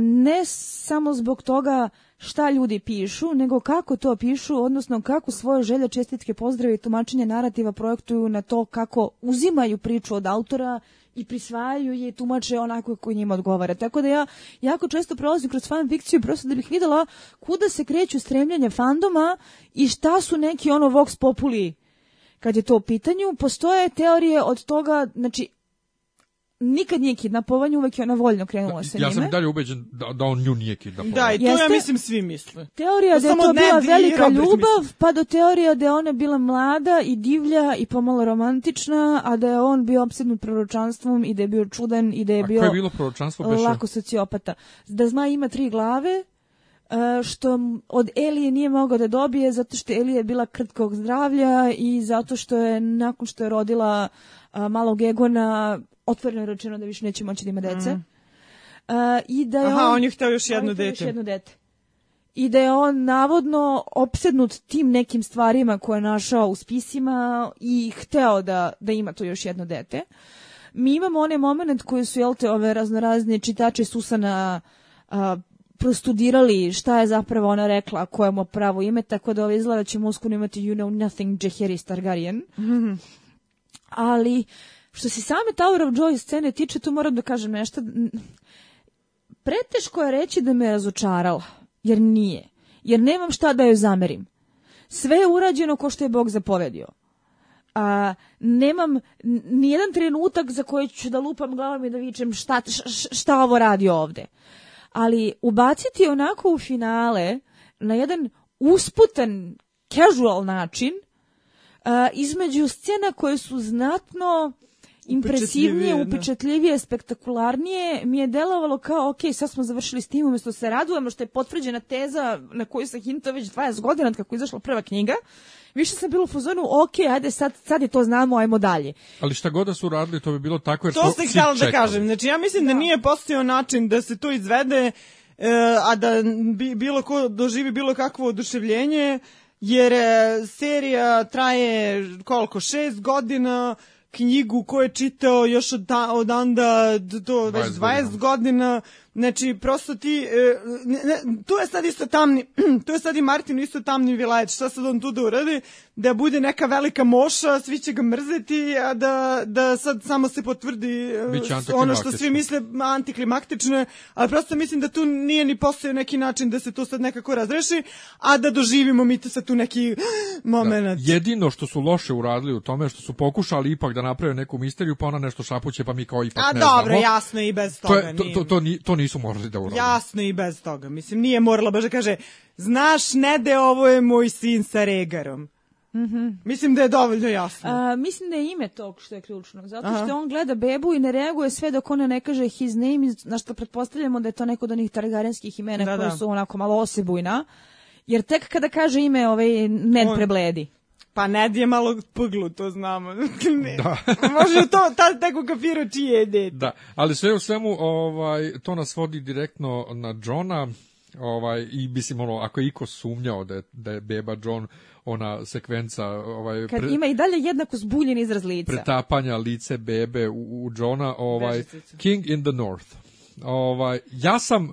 ne samo zbog toga šta ljudi pišu, nego kako to pišu, odnosno kako svoje želje, čestitke, pozdrave i tumačenje narativa projektuju na to kako uzimaju priču od autora i prisvajaju je i tumače onako kako njima odgovara. Tako da ja jako često prolazim kroz fan fikciju prosto da bih videla kuda se kreću stremljanje fandoma i šta su neki ono vox populi kad je to u pitanju. Postoje teorije od toga, znači nikad nije kidnapovanje, uvek je ona voljno krenula sa Ja sam njime. i dalje ubeđen da, da on nju nije kidnapovao. Da, i to ja Jeste? mislim svi misle. Teorija To da je to bila velika ljubav, misle. pa do teorija da je ona bila mlada i divlja i pomalo romantična, a da je on bio opsednut proročanstvom i da je bio čudan i da je A bio je bilo proročanstvo beše? lako sociopata. Da zmaj ima tri glave, e, što od Elije nije mogao da dobije zato što Elija je bila krtkog zdravlja i zato što je nakon što je rodila malog Egona otvoreno rečeno da više neće moći da ima dece. A, I da je Aha, on, on je hteo još jedno hteo još dete. jedno dete. I da je on navodno opsednut tim nekim stvarima koje je našao u spisima i hteo da, da ima to još jedno dete. Mi imamo onaj moment koji su, jel te, ove raznorazne čitače Susana a, prostudirali šta je zapravo ona rekla, koje mu pravo ime, tako da ove izgleda ćemo uskoro imati You Know Nothing Jaehaerys Targaryen. Ali, što se same Tower of Joy scene tiče, tu moram da kažem nešto. Preteško je reći da me razočarala, jer nije. Jer nemam šta da joj zamerim. Sve je urađeno ko što je Bog zapovedio. A, nemam nijedan trenutak za koji ću da lupam glavom i da vičem šta, š- š- šta ovo radi ovde. Ali ubaciti onako u finale na jedan usputan, casual način uh, između scena koje su znatno impresivnije, Upečatljivije, da. upečatljivije, spektakularnije, mi je delovalo kao, ok, sad smo završili s tim, umjesto se radujemo što je potvrđena teza na koju se hinta već 20 godina od kako je izašla prva knjiga, više sam bilo u fazonu, ok, ajde, sad, sad je to znamo, ajmo dalje. Ali šta god da su radili, to bi bilo tako jer To smo ste htjela da kažem. Znači, ja mislim da, nije postojao način da se to izvede, e, a da bi, bilo ko doživi bilo kakvo oduševljenje, jer e, serija traje koliko, šest godina, knjigu ko je čitao još od, da, od onda d- to već 20 20 godina. godina, znači prosto ti, e, ne, ne, tu je sad isto tamni, tu je sad i Martin isto tamni vilajet, šta sad on tu da uradi, da bude neka velika moša, svi će ga mrzeti, a da, da sad samo se potvrdi e, ono što svi antiklimaktično. misle antiklimaktične, ali prosto mislim da tu nije ni postojao neki način da se to sad nekako razreši, a da doživimo mi to sad tu neki moment. Jedino što su loše uradili u tome je što su pokušali ipak da naprave neku misteriju, pa ona nešto šapuće, pa mi kao ipak A ne dobro, znamo. jasno i bez To, toga. je, to, to, to, ni- to nisu morali da urade. Jasno i bez toga. Mislim, nije morala baš da kaže, znaš, Nede, ovo je moj sin sa regarom. Mislim da je dovoljno jasno. A, mislim da je ime tog što je ključno, zato Aha. što on gleda bebu i ne reaguje sve dok ona ne kaže his name, na što pretpostavljamo da je to neko od onih targarenskih imena Da, koje da. su onako malo osebujna, jer tek kada kaže ime ovaj Ned On- prebledi. Pa Ned je malo pglu, to znamo. Ne. Da. Može to, ta, tek u kafiru čije je dete. Da, ali sve u svemu ovaj to nas vodi direktno na Johna. Ovaj i mislim ono ako je iko sumnjao da je, da je beba John ona sekvenca ovaj Kad pre- ima i dalje jednako zbuljen izraz lica. pretapanja lice bebe u, u Johna, ovaj. King in the North. Ovaj ja sam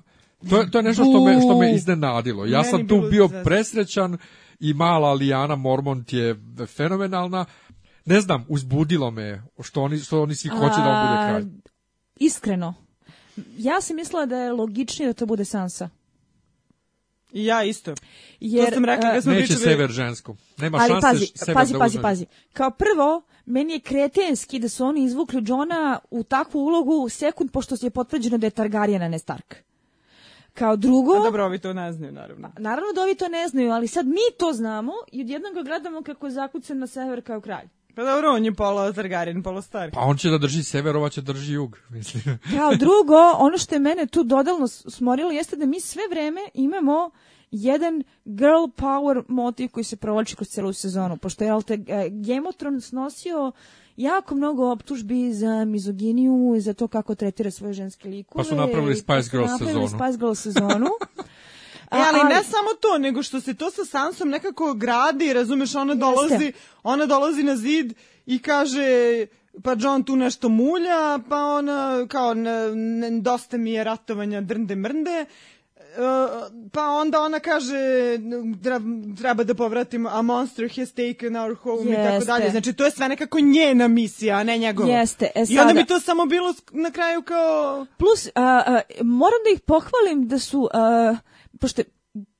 to je, to je nešto što me što me iznenadilo. Ja Meni sam tu bio presrećan i mala Lijana Mormont je fenomenalna. Ne znam, uzbudilo me što oni što oni svi hoće da on bude kralj. Iskreno. Ja sam mislila da je logičnije da to bude Sansa. I ja isto. Jer, to sam rekla kad smo Neće pričali. sever žensko. Nema ali šanse pazi, sever pazi, da pazi, uzme. pazi. Kao prvo, meni je kretenski da su oni izvukli Johna u takvu ulogu sekund pošto je potvrđeno da je Targaryen, a ne Stark. Kao drugo, A dobro, ovi to ne znaju, naravno. naravno da ovi to ne znaju, ali sad mi to znamo i odjednom ga gledamo kako je zakucen na sever kao kralj. Pa dobro, on je pola Targaryen, pola Stark. Pa on će da drži sever, ova će drži jug, mislim. Kao drugo, ono što je mene tu dodalno smorilo jeste da mi sve vreme imamo jedan girl power motiv koji se provlači kroz celu sezonu, pošto je jel te, e, Game of Thrones snosio jako mnogo optužbi za mizoginiju i za to kako tretira svoje ženske likove. Pa su napravili Spice Girls napravili sezonu. Spice Girls sezonu. E, ali ne samo to, nego što se to sa Sansom nekako gradi, razumeš, ona dolazi, ona dolazi na zid i kaže pa John tu nešto mulja, pa ona kao ne, ne, dosta mi je ratovanja drnde mrnde, pa onda ona kaže treba, da povratimo a monster has taken our home i tako Jeste. dalje. Znači to je sve nekako njena misija, a ne njegova. Jeste, e I onda sada- bi to samo bilo na kraju kao Plus, a, a, moram da ih pohvalim da su, a, pošto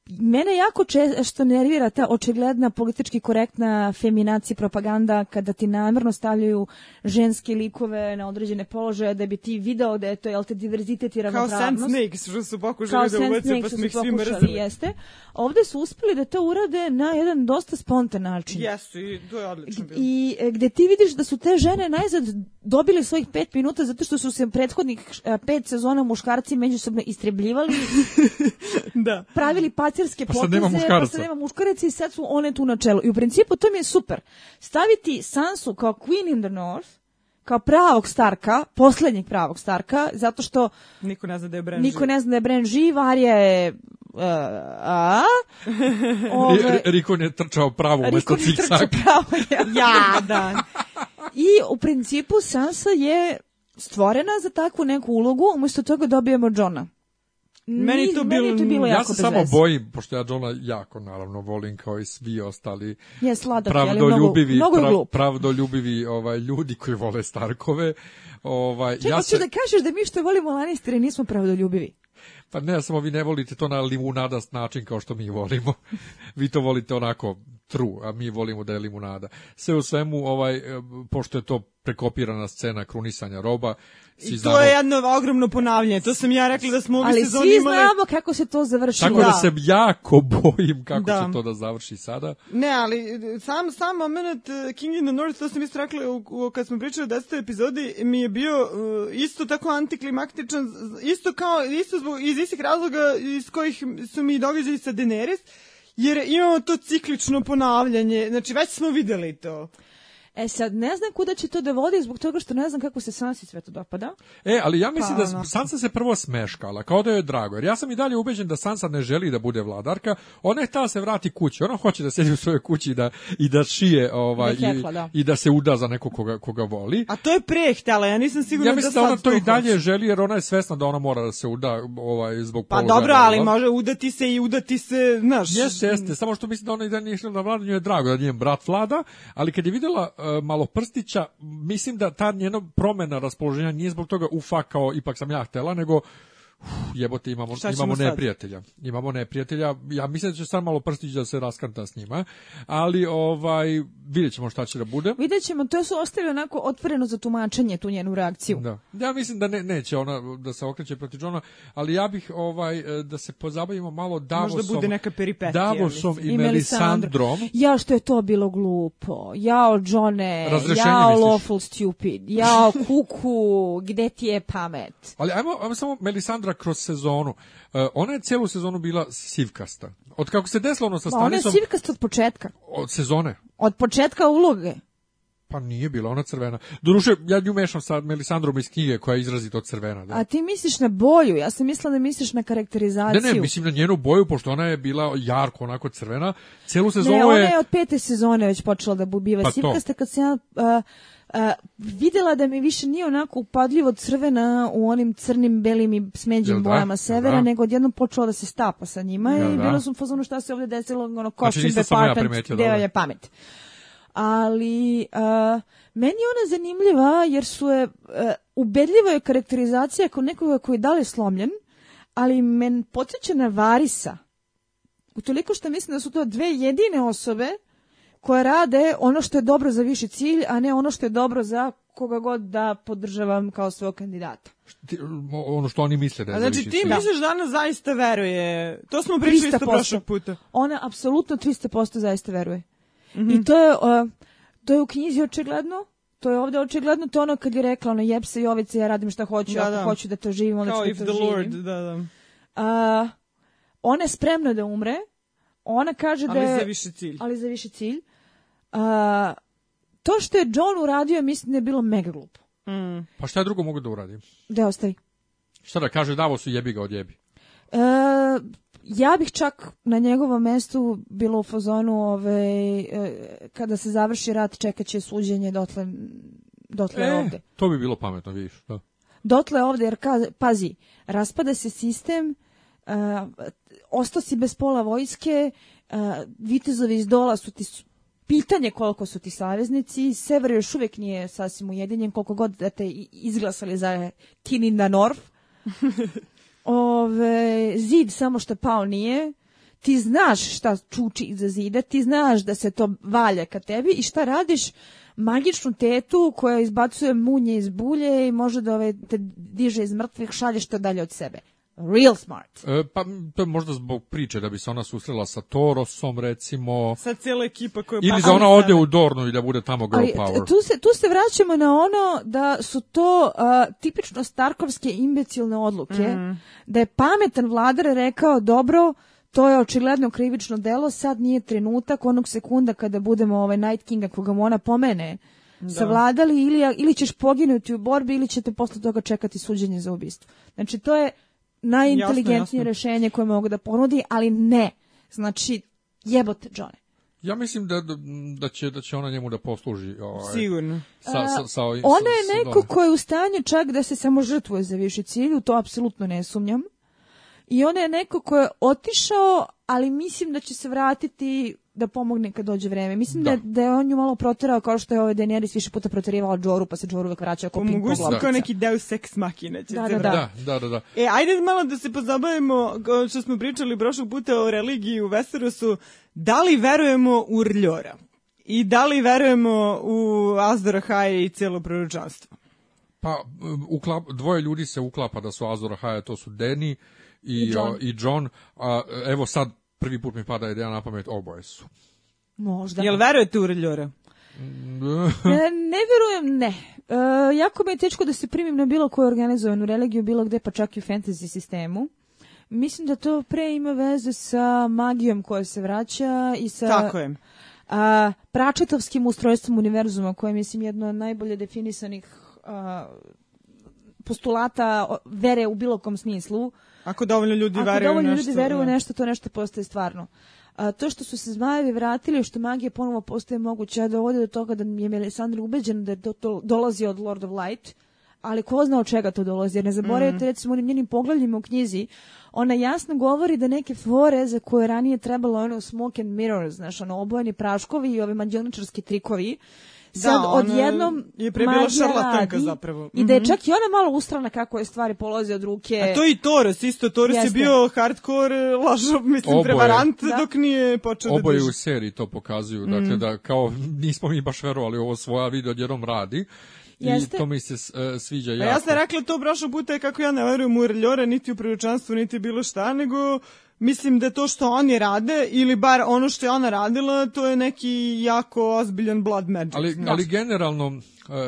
mene jako često nervira ta očigledna politički korektna feminacija propaganda kada ti namjerno stavljaju ženske likove na određene položaje da bi ti video da je to jel te diverzitet i kao ravnopravnost. Sand Snakes što su kao pokušali da Snakes pa smo ih svi mrzeli. jeste. Ovde su uspeli da to urade na jedan dosta spontan način. Jesu, i to je odlično bilo. I e, gde ti vidiš da su te žene najzad dobili svojih pet minuta zato što su se prethodnih e, pet sezona muškarci međusobno istrebljivali, da. pravili patirske Pa sad poteze, nema pa sad nema muškaraca i sad su one tu na čelu. I u principu to mi je super. Staviti Sansu kao Queen in the North, kao pravog Starka, poslednjeg pravog Starka, zato što Niko ne zna da je Bran niko živ. ne zna da je Bran živ, Arya je... Uh, a? Ove, Ri- Rikon je trčao pravo umesto Rikon je pravo, ja. Ja, da. I u principu Sansa je stvorena za takvu neku ulogu, umjesto toga dobijemo Johna. Meni Ni- to meni bilo- to bilo Ja jako se bez samo veze. bojim, pošto ja Johna jako naravno volim kao i svi ostali Je sladak, mnogo, pravdoljubivi, mnogo je prav- pravdoljubivi ovaj, ljudi koji vole Starkove. Ovaj, Čekaj, ja se, da kažeš da mi što volimo Lannistere nismo pravdoljubivi. pa ne, samo vi ne volite to na limunadast način kao što mi volimo. vi to volite onako true, a mi volimo da je limunada. Sve u svemu, ovaj, e, pošto je to prekopirana scena krunisanja roba. Svi I znamo- to je jedno ogromno ponavljanje. To sam ja rekla da smo ovi Ali sezoni svi imali... znamo kako se to završilo. Tako da Da. se jako bojim kako Da. će to da završi sada. Ne, ali sam, sam moment e, King in the North, to sam isto rekla u, u, kad smo pričali o desetoj epizodi, mi je bio e, isto tako antiklimaktičan, isto kao, isto zbog, iz istih razloga iz kojih su mi događaji sa Daenerys, jer imamo to ciklično ponavljanje, znači već smo videli to. E sad, ne znam kuda će to da vodi zbog toga što ne znam kako se Sansi sve to dopada. E, ali ja mislim Pa, da onako. Sansa se prvo smeškala, kao da joj je drago. Jer ja sam i dalje ubeđen da Sansa ne želi da bude vladarka. Ona je htela da se vrati kući. Ona hoće da sedi u svojoj kući i da, i da šije ovaj, Da hekla, da. i, i da se uda za nekog koga, koga voli. A to je pre htela, ja nisam sigurna Ja mislim da da sad ona to i dalje hoće. želi jer ona je svesna da ona mora da se uda ovaj, zbog Pa položaja dobro, ali može udati se i udati se, znaš. Jeste, jeste, samo što mislim da ona i dalje nije htjela da vlada, nju je drago da njen brat vlada, ali kad je vidjela uh, malo prstića, mislim da ta njena promena raspoloženja nije zbog toga ufa kao ipak sam ja htela, nego uf, jebote imamo, imamo neprijatelja. Imamo neprijatelja, ja mislim da će sad malo prstić da se raskanta s njima, ali ovaj, vidjet ćemo šta će da bude. Vidjet ćemo, to su ostavili onako otvoreno za tumačenje tu njenu reakciju. Da. Ja mislim da ne, neće ona da se okreće protiv Johna, ali ja bih ovaj e, da se pozabavimo malo Davosom. Možda bude neka peripetija, Davosom mislim. i, Melisandrom. Ja što je to bilo glupo. Jao Johne, Razrešenje jao misliš? lawful stupid, jao kuku, gde ti je pamet? Ali ajmo, ajmo samo Melisandra kroz sezonu. E, ona je celu sezonu bila sivkasta. Od kako se desilo ono sa Ma ona je Stanisom, sivkasta od početka. od sezone, Od početka uloge. Pa nije bila ona crvena. Doduše, ja nju mešam sa Melisandrom iz knjige koja je izrazito crvena. Da. A ti misliš na boju, ja sam mislila da misliš na Ne, karakterizaciju. ne, mislim na njenu boju, pošto ona je bila jarko onako crvena. Celu sezonu Ne, ona je... od pete sezone već počela da bu- biva Pa to. sivkasta kad sam ja a, a, videla da mi više nije onako upadljivo crvena u onim crnim, belim i smeđim da? bojama Jel severa, da? nego odjednom počela da se stapa sa njima Jel i da? bila sam fazonu šta se ovdje desilo, ono Znači, costume nisam samo ja department, primetio, je pamet. Ali a, meni je ona zanimljiva jer su je, a, ubedljiva je karakterizacija kao nekoga koji je dalje slomljen, ali men podsjeća na Varisa. Utoliko što mislim da su to dve jedine osobe koje rade ono što je dobro za viši cilj, a ne ono što je dobro za koga god da podržavam kao svog kandidata. Ti- ono što oni misle da je znači ti misliš da ona zaista veruje? To smo pričali isto 300%. prošlog puta. Ona apsolutno 300% zaista veruje. Mhm. I to je, uh, to je u knjizi očigledno, to je ovdje očigledno, to je ono kad je rekla, ono, jeb se Jovice, ja radim šta hoću, Da, ako da. hoću da to živim, onda ću if da the to živim. Lord, da, da. A, ona je spremna da umre, ona kaže da Ali je... za više cilj. ali za viši cilj. A, to što je John uradio, mislim da je bilo mega glupo. Mm. Pa šta drugo mogu da uradim? Da ostavi. Šta da kaže Davosu jebi ga odjebi? E, ja bih čak na njegovom mestu bilo u fazonu ovaj, e, kada se završi rat čekat će suđenje dotle, dotle ovde. to bi bilo pametno, vidiš. Da. Dotle ovde, jer ka, pazi, raspada se sistem, uh, ostao si bez pola vojske, uh, vitezovi iz dola su ti pitanje koliko su ti saveznici, sever još uvijek nije sasvim ujedinjen, koliko god da te izglasali za Kin in the North. Ove, zid samo što pao nije, ti znaš šta čuči iza zida, ti znaš da se to valja ka tebi i šta radiš? Magičnu tetu koja izbacuje munje iz bulje i može da ove, te diže iz mrtvih, šalješ to dalje od sebe. Real smart. E, pa to je možda zbog priče da bi se ona susrela sa Torosom recimo Sad cijela ekipa koja... ili Pa, da ona ode u Dornu i da bude tamo girl Ali power. tu se, tu se vraćamo na ono da su to a, tipično starkovske imbecilne odluke, da je pametan vladar rekao dobro, to je očigledno krivično delo, sad nije trenutak onog sekunda kada budemo ovaj Night Kinga koga mu ona pomene savladali ili, ili ćeš poginuti u borbi ili ćete posle toga čekati suđenje za ubistvo. Znači to je najinteligentnije Jasno, jasno. rešenje koje mogu da ponudi, ali ne. Znači, jebote, Johne. Ja mislim da, da, da će da će ona njemu da posluži ovaj Sigurno. sa sa sa ovim- Ona je sa- neko ko je u stanju čak da se samo žrtvuje za viši cilj, u to apsolutno ne sumnjam. I ona je neko ko je otišao, ali mislim da će se vratiti da pomogne kad dođe vreme. Mislim da, Da. je- da je on nju malo proterao kao što je ovaj Daenerys više puta proterivala Džoru, pa se Džoru uvek vraća kao ping pong kao loptica. neki deus ex machina će Da, da, da. Da, da, da, da. E, ajde malo da se pozabavimo, kao što smo pričali prošlog puta o religiji u Westerosu, da li verujemo u Rljora? I da li verujemo u Azdora Haje i cijelo proročanstvo? Pa, uklap, dvoje ljudi se uklapa da su Azor Haja, to su Deni i, I John. a, i John. A, evo sad, prvi put mi pada ideja na pamet, oboje su. Možda. Jel verujete u Reljora? E, ne vjerujem, ne. E, jako mi je teško da se primim na bilo koju organizovanu religiju, bilo gde, pa čak i u fantasy sistemu. Mislim da to pre ima veze sa magijom koja se vraća i sa Tako je. a, pračetovskim ustrojstvom univerzuma, koje je, mislim, jedno od najbolje definisanih a, postulata vere u bilo kom smislu. Ako dovoljno ljudi Ako veruju dovoljno nešto. ljudi veruju u da. nešto, to nešto postaje stvarno. A, to što su se zmajevi vratili, što magija ponovo postaje moguća, dovodi do toga da je Melisandre ubeđen da to, to dolazi od Lord of Light, ali ko zna od čega to dolazi, jer ne zaboravite Mhm. recimo onim njenim poglavljima u knjizi, ona jasno govori da neke fore za koje je ranije trebalo ono smoke and mirrors, znaš, ono obojeni praškovi i ove mađioničarski trikovi, sad ona odjednom je pre bila magija šarlatanka radi zapravo. I da je Mhm. čak i ona malo ustrana kako je stvari polaze od ruke. A to je i Toros, isto je Jeste. bio hardcore lažov, mislim, Oboje. prevarant Da. dok nije počeo da Oboje u seriji to pokazuju, Mm. dakle da kao nismo mi baš verovali ovo svoja video odjednom radi. Jeste. I to mi se e, sviđa A jako. ja sam rekla to prošlo puta kako ja ne verujem u Reljora, niti u proročanstvo, niti bilo šta, nego mislim da to što oni rade, ili bar ono što je ona radila, to je neki jako ozbiljan blood magic. Ali, ali generalno e,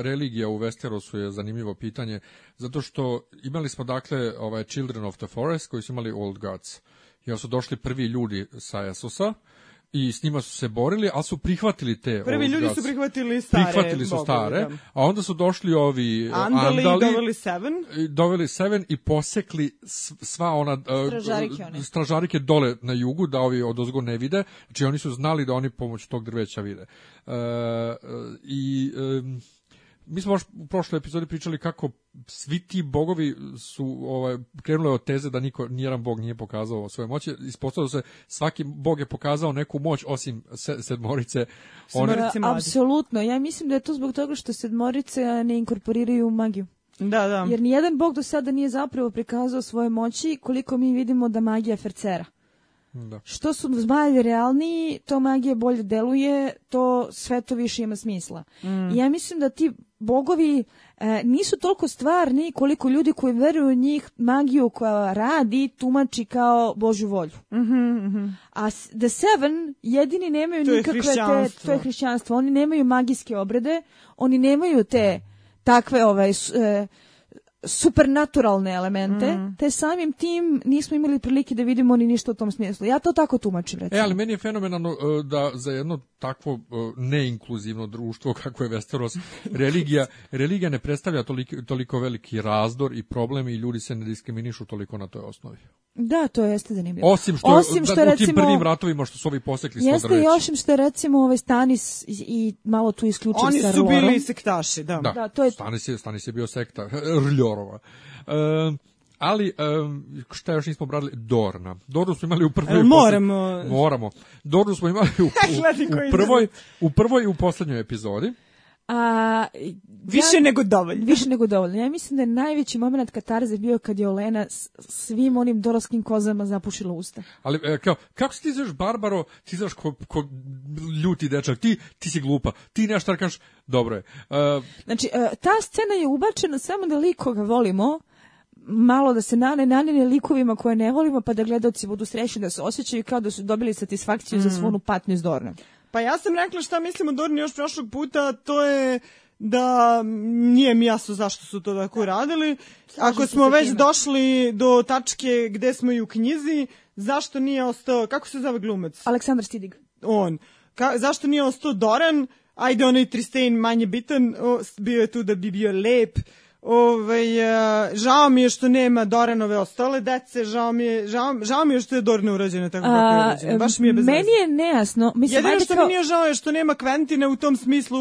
religija u Westerosu je zanimljivo pitanje, zato što imali smo dakle ovaj Children of the Forest koji su imali Old Gods. I onda su došli prvi ljudi sa Esosa i s njima su se borili, ali su prihvatili te Prvi Old ljudi su prihvatili stare Prihvatili su stare, da. a onda su došli ovi e, Andali, Andali, doveli Seven. i doveli Seven i posekli sva ona uh, Stražarike one. stražarike dole na jugu da ovi od ozgo ne vide. Znači oni su znali da oni pomoć tog drveća vide. Uh, I um, mi smo baš u prošloj epizodi pričali kako svi ti bogovi su ovaj krenuli od teze da niko nijedan bog nije pokazao svoje moći. Ispostavilo se svaki bog je pokazao neku moć osim se, sedmorice. Mladi. Apsolutno. Ja mislim da je to zbog toga što sedmorice ne inkorporiraju magiju. Da, da. Jer nijedan bog do sada nije zapravo prikazao svoje moći koliko mi vidimo da magija fercera. Da. Što su zmajevi realniji, to magija bolje deluje, to sve to više ima smisla. I ja mislim da ti bogovi e, nisu toliko stvarni koliko ljudi koji veruju u njih magiju koja radi tumači kao Božju volju. A s- The Seven jedini nemaju To je nikakve te, hrišćanstvo. to je hrišćanstvo, oni nemaju magijske obrede, oni nemaju te takve ovaj s- e, supernaturalne elemente, Mm. te samim tim nismo imali prilike da vidimo ni ništa u tom smislu. Ja to tako tumačim, recimo. E, ali meni je fenomenalno e, da za jedno takvo e, neinkluzivno društvo kako je Westeros, religija, religija ne predstavlja toliko, toliko veliki razdor i problem i ljudi se ne diskriminišu toliko na toj osnovi. Da, to jeste zanimljivo. Osim što, Osim što da, je, u tim recimo, prvim ratovima što su ovi posekli Jeste i osim što je recimo ovaj Stanis i, i malo tu isključen Oni su bili sektaši, da. Da, Da, to je- Stanis je, Stanis je bio sekta, Rljorova. E, ali, um, šta još nismo brali? Dorna. Dornu smo imali u prvoj... Moramo? Moramo. Dornu smo imali u, u, u, koji prvoj, u prvoj i u poslednjoj epizodi. A, Više ja- nego dovoljno. Više nego dovoljno. Ja mislim da je najveći moment katarze bio kad je Olena s- svim onim doroskim kozama zapušila usta. Ali e, kao, kako si ti znaš Barbaro, ti znaš ko, ko ljuti dečak, ti, ti si glupa, ti nešto da kažeš, dobro je. E, Znači, e, ta scena je ubačena samo da lik koga volimo, malo da se nane nanine likovima koje ne volimo, pa da gledaoci budu srećni da se osjećaju kao da su dobili satisfakciju za svonu patnju iz Dorne. Pa ja sam rekla šta mislim o Dorni još prošlog puta, to je da nije mi jasno zašto su to tako radili. Ako smo već došli do tačke gde smo i u knjizi, zašto nije ostao, kako se zove glumac? Aleksandar Stidig. On. Ka, zašto nije ostao Doran? Ajde, onaj Tristein manje bitan, o, bio je tu da bi bio lep. Ovaj, a, žao mi je što nema Doranove ostale dece, žao mi je, žao, žao mi je što je Dorna urađena tako kako je urađena. Baš mi je bez meni je nejasno. Mislim, Jedino što kao- mi nije žao je što nema Quentina u tom smislu,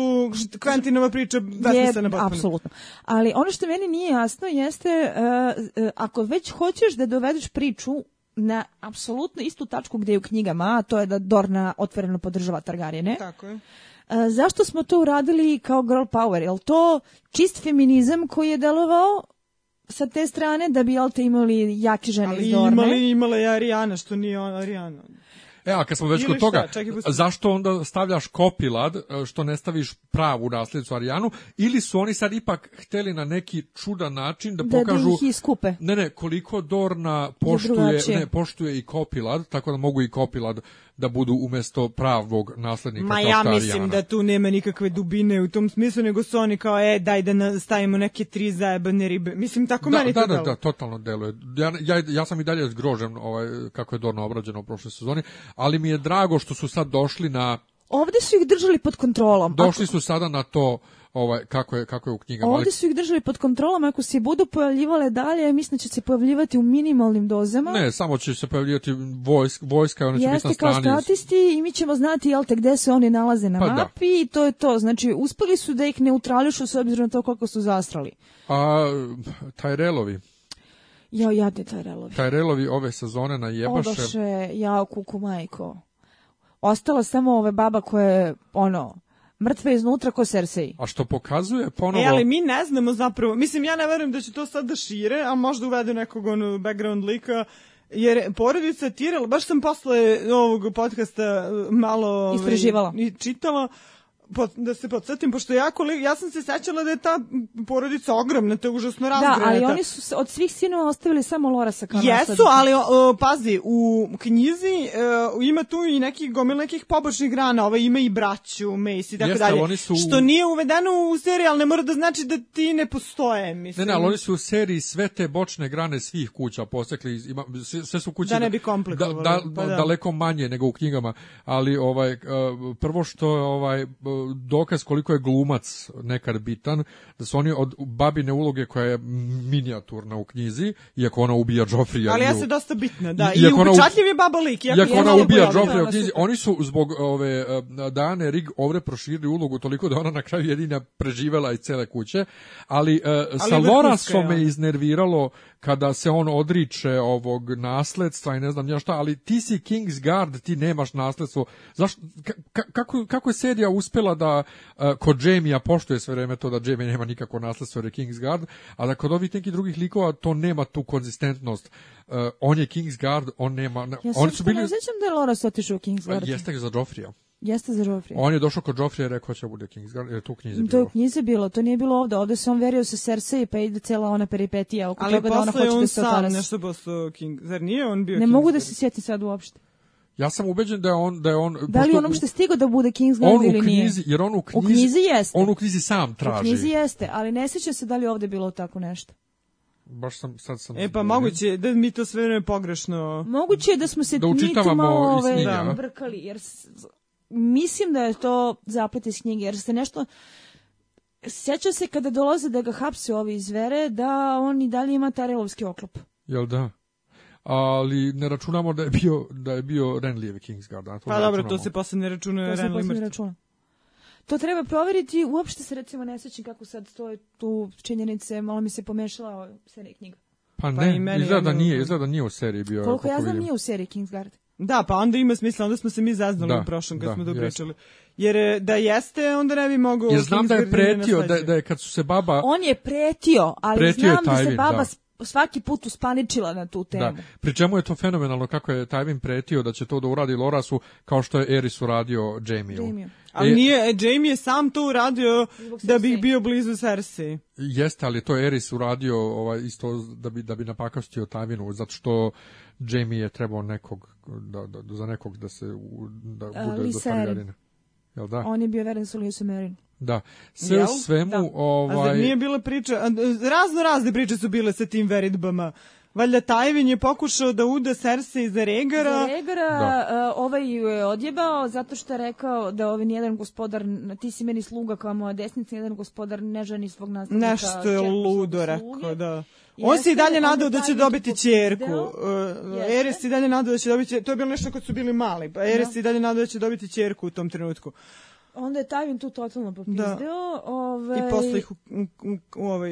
Quentinova priča besmislena potpuno. apsolutno. Ali ono što meni nije jasno jeste, uh, uh, ako već hoćeš da dovedeš priču na apsolutno istu tačku gde je u knjigama, a to je da Dorna otvoreno podržava Targaryene. Tako je. A, zašto smo to uradili kao girl power? Je li to čist feminizam koji je delovao sa te strane da bi jel te imali jake žene Ali iz Dorne? imali, imala je Arijana, što nije ona Arijana. E, a kad smo već kod toga, šta, čekaj, zašto onda stavljaš kopilad, e, što ne staviš pravu nasljednicu Arijanu, ili su oni sad ipak hteli na neki čudan način da Da, da pokažu... ih iskupe. Ne, ne, koliko Dorna poštuje, ne, poštuje i kopilad, tako da mogu i kopilad da budu umesto pravog naslednika Ma ja mislim da tu nema nikakve dubine u tom smislu, nego su oni kao, e, daj da stavimo neke tri zajebane ribe. Mislim, tako Da, meni da, to da, delo. da, totalno deluje. Ja, ja, ja sam i dalje zgrožen ovaj, kako je Dorna obrađena u prošloj sezoni, ali mi je drago što su sad došli na Ovde su ih držali pod kontrolom. došli su sada na to ovaj kako je kako je u knjigama. Ovde su ih držali pod kontrolom, ako se budu pojavljivale dalje, mislim da će se pojavljivati u minimalnim dozama. Ne, samo će se pojavljivati vojsk, vojska oni će biti Jeste na kao strani. statisti i mi ćemo znati jel te gde se oni nalaze na Pa da. mapi i to je to. Znači, uspeli su da ih neutrališu s obzirom na to koliko su zastrali. A Tyrelovi, Jao, jadni taj relovi. Tyrelovi ove sezone na jebaše. Odoše, jao, kuku majko. Ostala samo ove baba koja je, ono, mrtva iznutra ko Cersei. A što pokazuje ponovo... E, ali mi ne znamo zapravo, mislim, ja ne verujem da će to sad da šire, a možda uvede nekog ono, background lika, jer porodica Tyrell, baš sam posle ovog podcasta malo ovaj, Istraživala. i čitala, po, da se podsjetim, pošto ja, kolik, ja sam se sećala da je ta porodica ogromna, to je užasno Da, razgranata. ali oni su od svih sinova ostavili samo Lorasa kao Jesu, ali o, pazi, u knjizi e, ima tu i nekih gomil nekih pobočnih grana, ovaj ima i braću, Mace i tako Jeste, dalje. oni su- Što nije uvedeno u seriji, ali ne mora da znači da ti ne postoje, mislim. Ne, ne, ali oni su u seriji sve te bočne grane svih kuća posekli, ima, sve, su kuće Da ne bi komplikovali, da, pa da. daleko manje nego u knjigama, ali ovaj uh, prvo što ovaj dokaz koliko je glumac nekad bitan, da su oni od babine uloge koja je minijaturna u knjizi, iako ona ubija Joffrija. Ali ja se dosta bitna, da. I- I, upečatljiv je baba lik. Iako, Iako ona ubija. Joffreya u knjizi, oni su zbog ove uh, Dane Rig ovde proširili ulogu toliko da ona na kraju jedina preživela iz cele kuće, ali, uh, sa vrhunska Lorasom je me iznerviralo kada se on odriče ovog nasledstva i ne znam ja šta, ali ti si King's Guard, ti nemaš nasledstvo. Zašto, ka- ka- kako, kako je serija uspela da uh, kod Jamie-a poštuje sve vreme to da Jamie nema nikako nasledstvo jer je King's Guard, a da kod ovih nekih drugih likova to nema tu konzistentnost. Uh, on je King's Guard, on nema... Ja sam su bili... ne da je Loras otišao u Kingsguard. Jeste za Joffrija. Jeste za Joffrey. On je došao kod Joffrija i rekao će da bude Kingsguard, jer je to u knjizi To je bilo. u knjizi bilo, to nije bilo ovde. Ovde se on verio sa Cersei pa ide cela ona peripetija oko Ali toga da ona posle je hoće on da se sam otara. nešto postao King. Zar nije on bio Ne mogu da se sjetim sad uopšte. Ja sam ubeđen da je on... Da, je on, Da li pošto on u- uopšte stigao da bude Kingsguard on u ili nije? knjizi, jer on u knjizi, U knjizi jeste. on u knjizi sam U traži. knjizi jeste, ali ne sjećam se da li ovde bilo tako nešto. Baš sam, sad sam... E pa moguće da mi to sve vreme pogrešno... Moguće je da smo se Da mi tu učitavamo malo iz ove, da, a? brkali, jer mislim da je to zaplet iz knjige, jer se nešto... Sjeća se kada dolaze da ga hapse ovi iz vere, da on i dalje ima tarelovski oklop. Jel da? Ali ne računamo da je bio, da je bio Renlijevi Kingsguard. a to Pa ne dobro, to se posle ne računa To se Renly mrtv. računa. To treba proveriti, uopšte se recimo ne sjećam kako sad stoje tu činjenice, malo mi se pomešala o seriji knjiga. Pa Pa ne, izgleda da nije, izgleda da nije u seriji bio. Koliko ja znam vidim. nije u seriji Kingsguard. Da, pa onda ima smisla, onda smo se mi zaznali Da, u prošlom kad da, smo to pričali. Jer e, da jeste, onda ne bi mogao... Jer znam da je Kingsguard pretio, da, da je kad su se baba... On je pretio, ali Pretio znam da se baba da. svaki put uspaničila na tu temu. Da. Pri čemu je to fenomenalno kako je Tywin pretio da će to da uradi Lorasu kao što je Eris uradio Jamie-u. Jamie-u. Ali E, nije, e, Jamie je sam to uradio da bi bio blizu Cersei. Jeste, ali to je Eris uradio ovaj, isto da bi, da bi napakastio Tywinu, zato što Jamie je trebao nekog, da, da, za nekog da se, u- da bude Lisa za Targaryen. Jel da? On je bio veren sa Lisu Merin. Da. Sve u svemu, Da. A zar ovaj... nije bila priča, razno razne priče su bile sa tim veritbama. Valjda Tywin je pokušao da uda Cersei za Regara. Regara Da. uh, ovaj ju je odjebao zato što je rekao da ovaj nijedan gospodar, ti si meni sluga kao moja desnica, nijedan gospodar ne ženi svog nastavnika. Nešto je ludo rekao, da. On se i Jeste, dalje nadao da će dobiti popizdeo. Uh, Jeste. Eres se i dalje nadao da će dobiti ćerku. To je bilo nešto kad su bili mali. Pa Eres Da. se i dalje nadao da će dobiti ćerku u tom trenutku. Onda je Tywin tu totalno popizdeo. Ovaj, I posle ih u, u, u, u ovaj,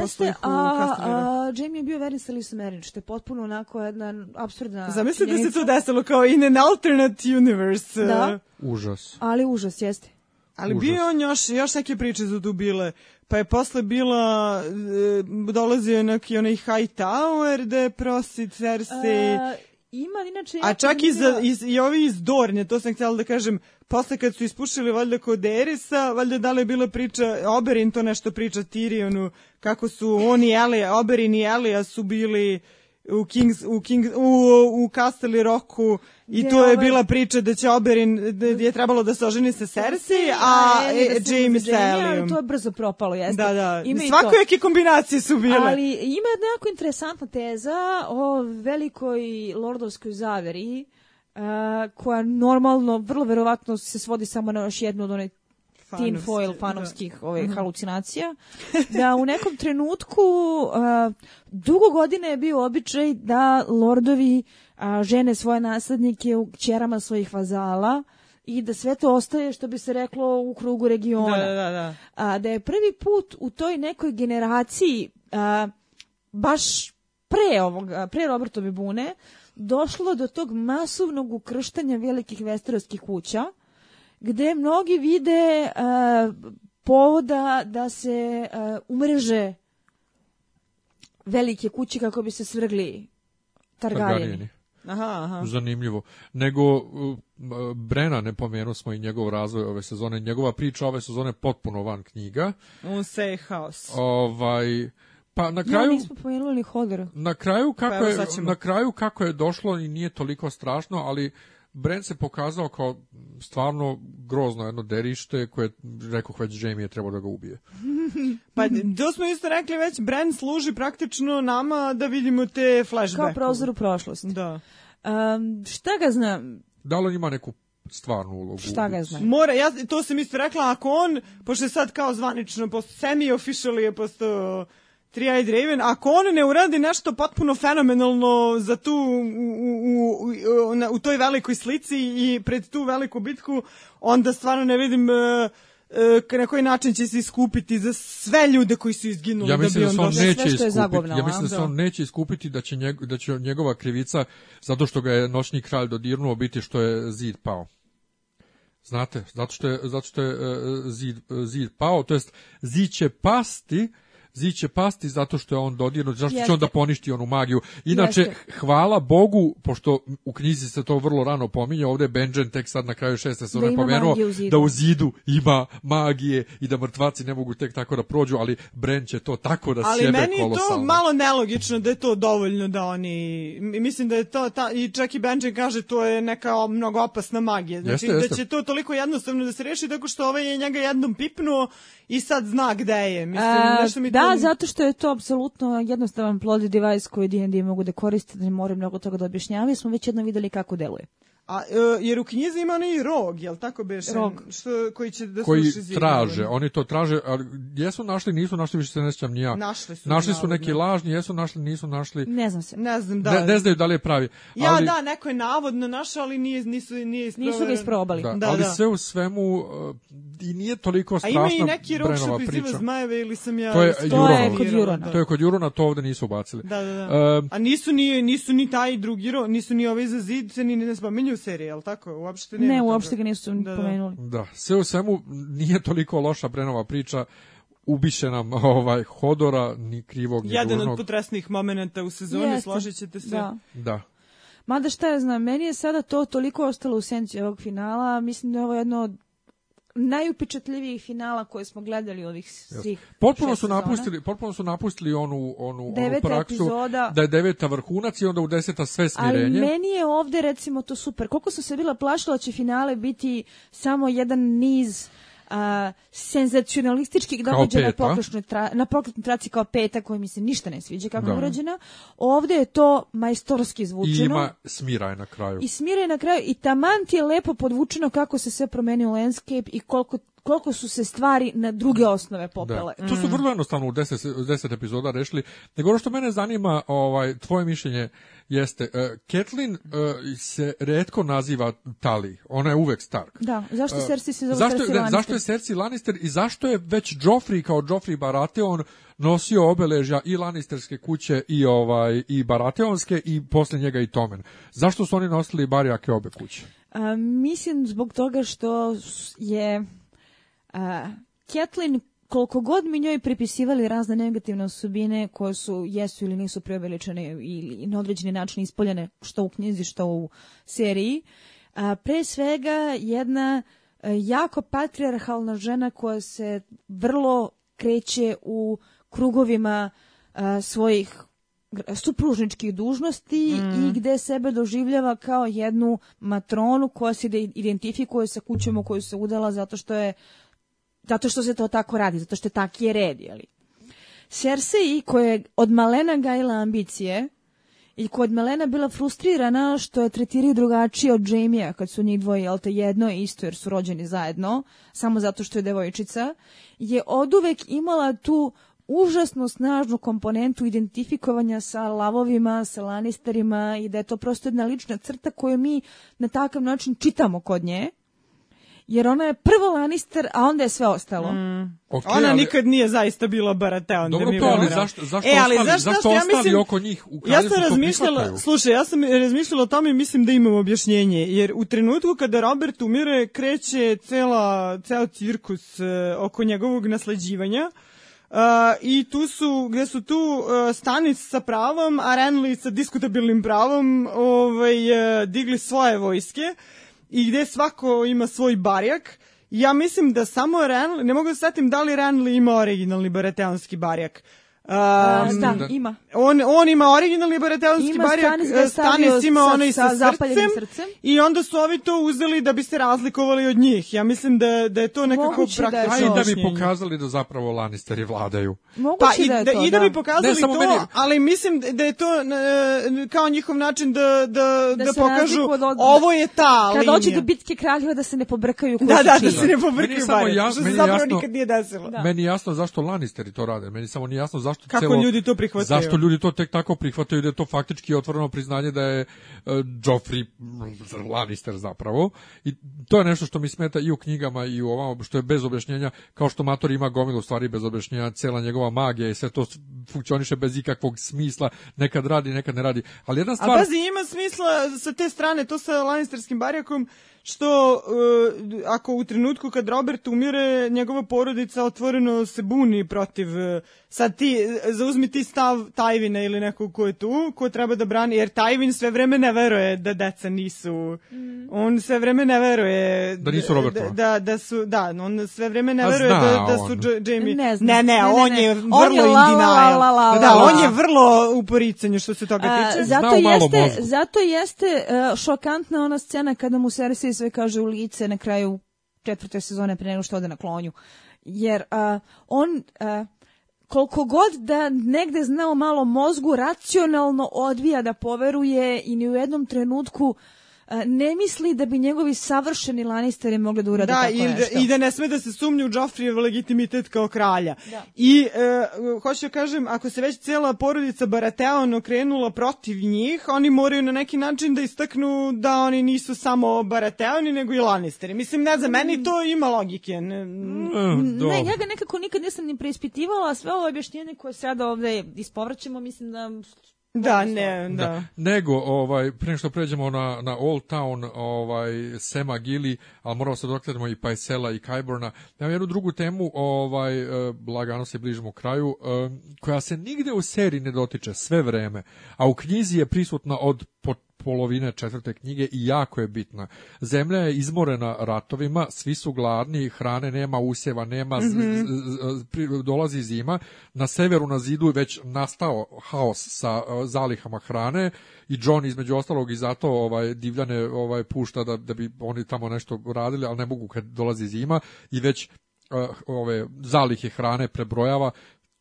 posle Jeste, ih u a, a Jamie je bio veren sa Lisu Merin, što je potpuno onako jedna absurdna Zamislite se činjenica. to desilo kao in an alternate universe. Da. Užas. Ali užas, jeste. Ali Užas. bio on još, još neke priče su tu bile. Pa je posle bila, e, dolazio je neki onaj high tower da je prosi Cersei. A, Ima, inače... A čak i, za, i, i ovi iz Dornje, to sam htjela da kažem, posle kad su ispušili valjda kod Erisa, valjda da li je bila priča, Oberyn to nešto priča Tyrionu, kako su on i Elija, Oberyn i Elija su bili u Kings, u, King, u, u Castle Rocku i Gde to je ovaj- bila priča da će Oberyn, da je trebalo da se oženi sa Cersei, a da e, se Jaime sa Elijom. To je brzo propalo, jeste. Da, da, Ima svakojake kombinacije su bile. Ali ima jedna jako interesantna teza o velikoj lordovskoj zaveri, koja normalno, vrlo verovatno se svodi samo na još jednu od one tin foil da. fanovskih ove, halucinacija, da u nekom trenutku uh, dugo godine je bio običaj da lordovi a, žene svoje naslednike u kćerama svojih vazala i da sve to ostaje, što bi se reklo, u krugu regiona Da, da, da, da. a, da je prvi put u toj nekoj generaciji a, baš pre ovoga, pre Robertove bune, došlo do tog masovnog ukrštanja velikih vesterovskih kuća, gde mnogi vide a, povoda da se a, umreže velike kuće kako bi se svrgli. Targaryeni. Aha, aha. Zanimljivo. Nego, uh, Brena, ne pomenuo smo i njegov razvoj ove sezone. Njegova priča ove sezone potpuno van knjiga. Un safe house. Ovaj, Pa na kraju ja, nismo pomenuli Hodera. Na kraju kako pa, je na kraju kako je došlo i nije toliko strašno, ali Brent se pokazao kao stvarno grozno jedno derište koje rekao već Jamie je trebao da ga ubije. pa to smo isto rekli već, Brent služi praktično nama da vidimo te flashbackove. Kao prozor u prošlost. Da. Um, šta ga znam? Da li on ima neku stvarnu ulogu. Šta ga zna? Mora, ja to sam isto rekla, ako on, pošto je sad kao zvanično, posto semi-officially je postao 3 Raven, ako on ne uradi nešto potpuno fenomenalno za tu, u, u, u, na, u toj velikoj slici i pred tu veliku bitku, onda stvarno ne vidim... Uh, uh, na koji način će se iskupiti za sve ljude koji su izginuli ja da mislim da bi on, on neće iskupiti, ja mislim da se on neće iskupiti da će, njeg, da će njegova krivica zato što ga je noćni kralj dodirnuo biti što je zid pao. Znate zato što je, zato što je uh, zid, uh, zid pao to jest zid će pasti uh, zid će pasti zato što je on dodirnut, zašto će Jeste. on da poništi onu magiju. Inače, Jeste. hvala Bogu, pošto u knjizi se to vrlo rano pominje, ovde je Benjen tek sad na kraju šeste se Da da pomenuo u da u zidu ima magije i da mrtvaci ne mogu tek tako da prođu, ali Bren će to tako da Ali sjebe meni je to kolosalno. malo nelogično da je to dovoljno da oni... Mislim da je to... Ta, I čak i Benjen kaže to je neka mnogo opasna magija. Znači Jeste, jeste. da će to toliko jednostavno da se reši tako što ovaj je njega jednom pipnuo i sad zna gde je. Mislim, A, nešto mi da, to... zato što je to apsolutno jednostavan plod device koji D&D mogu da koriste, da ne moraju mnogo toga da objašnjavaju. Smo već jedno videli kako deluje. A, e, jer u knjizi ima onaj rog, jel tako beše? Rog. Što, koji će da koji traže, oni to traže, ali jesu našli, nisu našli, više se ne sjećam ni ja. Našli su. Našli su navodno. neki lažni, jesu našli, nisu našli. Ne znam se. Ne znam, da. Ne, ne znaju da li je pravi. Ja, ali, da, neko je navodno našao, ali nije, nisu, nije Nisu ga isprobali. Da, Da, ali da. sve u svemu uh, i nije toliko A strašna ima i neki rog što Brenova priziva priča. zmajeve ili sam ja... To je To je kod Jurona. To je kod Jurona, to ovde nisu ubacili. Da, da, da. Um, A nisu ni, nisu ni taj drugi ro, nisu ni ovi za zid, se ni ne spominju u seriji, jel tako? Uopšte Ne, toga. uopšte ga nisu Da, da. pomenuli. Da, sve u svemu nije toliko loša Brenova priča. Ubiše nam ovaj Hodora, ni krivog, ni Jedan od potresnih momenata u sezoni, Jeste. složit ćete se. Da. Da. Mada šta ja znam, meni je sada to toliko ostalo u senci ovog finala, mislim da je ovo jedno od najupečatljivijih finala koje smo gledali ovih svih Potpuno šest su napustili, potpuno su napustili onu onu onu praksu epizoda. da je deveta vrhunac i onda u deseta sve Ali smirenje. meni je ovde recimo to super. Koliko sam se bila plašila da će finale biti samo jedan niz a, senzacionalističkih događaja na peta. pokretnoj, tra, na pokretnoj traci kao peta koja mi se ništa ne sviđa kako Da. je urađena. Ovde je to majstorski I zvučeno. ima smiraj na kraju. I smire je na kraju i taman ti je lepo podvučeno kako se sve promenio landscape i koliko, koliko su se stvari na druge osnove popele. Da. To su vrlo jednostavno u 10 u 10 epizoda rešili. Nego ono što mene zanima, ovaj tvoje mišljenje jeste uh, Kathleen uh, se retko naziva Tali. Ona je uvek Stark. Da, zašto Uh, Cersei se zove zašto, Cersei Lannister? zašto je Cersei Lannister i zašto je već Joffrey kao Joffrey Baratheon nosio obeležja i Lannisterske kuće i ovaj i Baratheonske i posle njega i Tomen. Zašto su oni nosili barjake obe kuće? A, mislim zbog toga što je Kathleen koliko god mi njoj pripisivali razne negativne osobine koje su jesu ili nisu preuveličene ili na određeni način ispoljene što u knjizi što u seriji a, pre svega jedna a, jako patrijarhalna žena koja se vrlo kreće u krugovima a, svojih supružničkih dužnosti mm. i gde sebe doživljava kao jednu matronu koja se identifikuje sa kućom u koju se udala zato što je zato što se to tako radi, zato što je taki je red, jeli. Cersei, koja je od malena gajila ambicije i koja od malena bila frustrirana što je tretiraju drugačije od Jamie-a kad su njih dvoje, jel te jedno je isto jer su rođeni zajedno, samo zato što je devojčica, je oduvek imala tu užasno snažnu komponentu identifikovanja sa lavovima, sa Lannisterima i da je to prosto jedna lična crta koju mi na takav način čitamo kod nje jer ona je prvo Lannister, a onda je sve ostalo. Mm. Okay, ona ali... nikad nije zaista bila Baratheon. Dobro da to, ali zašto, zašto, e, ali ostali, zašto, zašto ja ostali mislim, oko njih u Ja sam razmišljala, slušaj, ja sam razmišljala o tome i mislim da imam objašnjenje, jer u trenutku kada Robert umire, kreće cela, ceo cirkus uh, oko njegovog nasleđivanja, Uh, I tu su, gde su tu uh, Stanic sa pravom, a Renly sa diskutabilnim pravom ovaj, uh, digli svoje vojske i gde svako ima svoj barjak. Ja mislim da samo Renly, ne mogu da setim da li Renly ima originalni barateonski barjak. Um, da, ima. On, on ima originalni baratelonski barijak, Stanis ima onaj sa, sa srcem, srcem, i onda su ovi to uzeli da bi se razlikovali od njih. Ja mislim da, da je to nekako Moguće praktično. Da, da bi pokazali da zapravo Lannisteri vladaju. Moguće pa, i, da, je da, to, I da, da bi pokazali ne, to, meni... ali mislim da je to uh, kao njihov način da, da, da, da pokažu od, ovo je ta Kad linija. dođe do bitke kraljeva da se ne pobrkaju Da, da, da se ne pobrkaju barijak, što se zapravo nikad nije desilo. Meni jasno zašto Lannisteri to rade, meni samo nije jasno zašto Kako ljudi to prihvataju. Zašto ljudi to tek tako prihvataju da je to faktički otvoreno priznanje da je uh, Joffrey Lannister zapravo i to je nešto što mi smeta i u knjigama i u ovom što je bez objašnjenja kao što Mator ima gomilu stvari bez objašnjenja cela njegova magija i sve to funkcioniše bez ikakvog smisla nekad radi nekad ne radi ali jedna stvar A pazi ima smisla sa te strane to sa Lannisterskim barjakom što uh, ako u trenutku kad Robert umire, njegova porodica otvoreno se buni protiv, uh, sad ti, zauzmi ti stav Tajvina ili nekog ko je tu, ko treba da brani, jer Tajvin sve vreme ne veruje da deca nisu, mm. on sve vreme ne veruje da nisu Robertova. Da, da, da su, da, on sve vreme ne veruje da, da su Jamie, ne, ne, ne, on je vrlo on je la, la, la, la, da, on je vrlo u poricanju što se toga tiče. A, zato, jeste, zato jeste uh, šokantna ona scena kada mu Cersei sve kaže u lice na kraju četvrte sezone pre nego što ode na klonju. Jer uh, on uh, koliko god da negde znao malo mozgu racionalno odvija da poveruje i ni u jednom trenutku ne misli da bi njegovi savršeni Lannisteri mogli da urade da, tako i nešto. Da, I da ne sme da se sumnje u Joffrijev legitimitet kao kralja. Da. I e, hoću da kažem, ako se već cela porodica Baratheon okrenula protiv njih, oni moraju na neki način da istaknu da oni nisu samo Baratheoni, nego i Lannisteri. Mislim, ne znam, meni to ima logike. Ne, mm, ne ja ga nekako nikad nisam ni preispitivala, sve ovo objašnjenje koje sada ovde ispovrćemo, mislim da Da, ne, da. da. Nego, ovaj, prije što pređemo na, na Old Town, ovaj, Sema Gili, ali moramo se dokladimo i Pajsela i Kajborna. Imam jednu drugu temu, ovaj, eh, lagano se bližimo kraju, eh, koja se nigde u seriji ne dotiče sve vreme, a u knjizi je prisutna od polovine četvrte knjige i jako je bitna. Zemlja je izmorena ratovima, svi su gladni, hrane nema, usjeva nema, mm -hmm. dolazi zima. Na severu na zidu je već nastao haos sa zalihama hrane i John između ostalog i zato ovaj divljane ovaj pušta da da bi oni tamo nešto radili, ali ne mogu kad dolazi zima i već uh, ove zalihe hrane prebrojava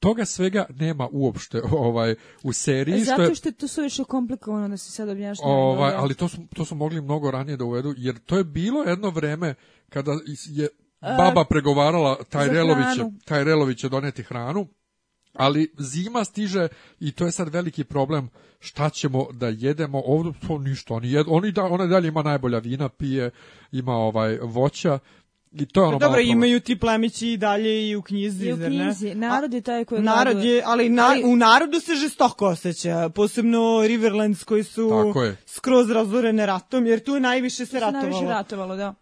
toga svega nema uopšte ovaj u seriji zato što je, što je to suviše komplikovano da se sad objašnjava ovaj ali to su to su mogli mnogo ranije da uvedu jer to je bilo jedno vreme kada je baba pregovarala taj Relović taj Relović će doneti hranu ali zima stiže i to je sad veliki problem šta ćemo da jedemo ovdje to ništa oni jed, oni da ona dalje ima najbolja vina pije ima ovaj voća I to je ono Dobro, imaju ti plemići i dalje i u knjizi, I u knjizi. Ne? Narod je taj koji Narod je, ali, na, ali, u narodu se žestoko osjeća, posebno Riverlands koji su skroz razorene ratom, jer tu najviše se ratovalo. Najviše ratovalo, da.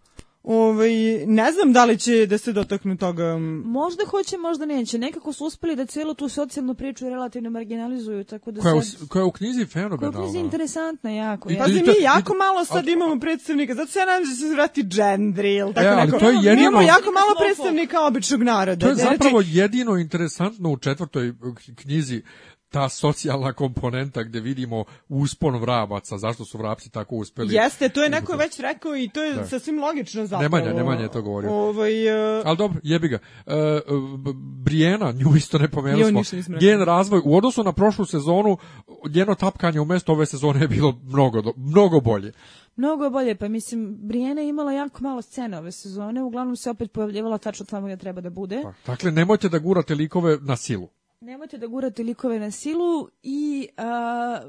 Ovaj, ne znam da li će da se dotaknu toga. Možda hoće, možda neće. Nekako su uspeli da celu tu socijalnu priču relativno marginalizuju, tako da Koja, sad... u, koja je u knjizi Koja je fenomenalna. u knjizi interesantna jako. I- ja. Pazi, to- mi jako i- malo sad imamo predstavnika, zato se ja nadam da se vrati džendril, tako E, ali neko. to je Mi jedino- imamo jako malo predstavnika običnog naroda. To je Znači, zapravo jedino interesantno u četvrtoj knjizi ta socijalna komponenta gde vidimo uspon vrabaca, zašto su vrapci tako uspeli. Jeste, to je neko već rekao i to je Da. sasvim logično zapravo. Nemanja, Nemanja je to govorio. Ovaj, e, Ali dobro, jebi ga. B- Brijena, nju isto ne pomenuli smo. Njen razvoj, u odnosu na prošlu sezonu, njeno tapkanje u mesto ove sezone je bilo mnogo, mnogo bolje. Mnogo je bolje, pa mislim, Brijena je imala jako malo scena ove sezone, uglavnom se opet pojavljivala tačno tamo gdje treba da bude. Pa, Dakle, nemojte da gurate likove na silu. Nemojte da gurate likove na silu i a,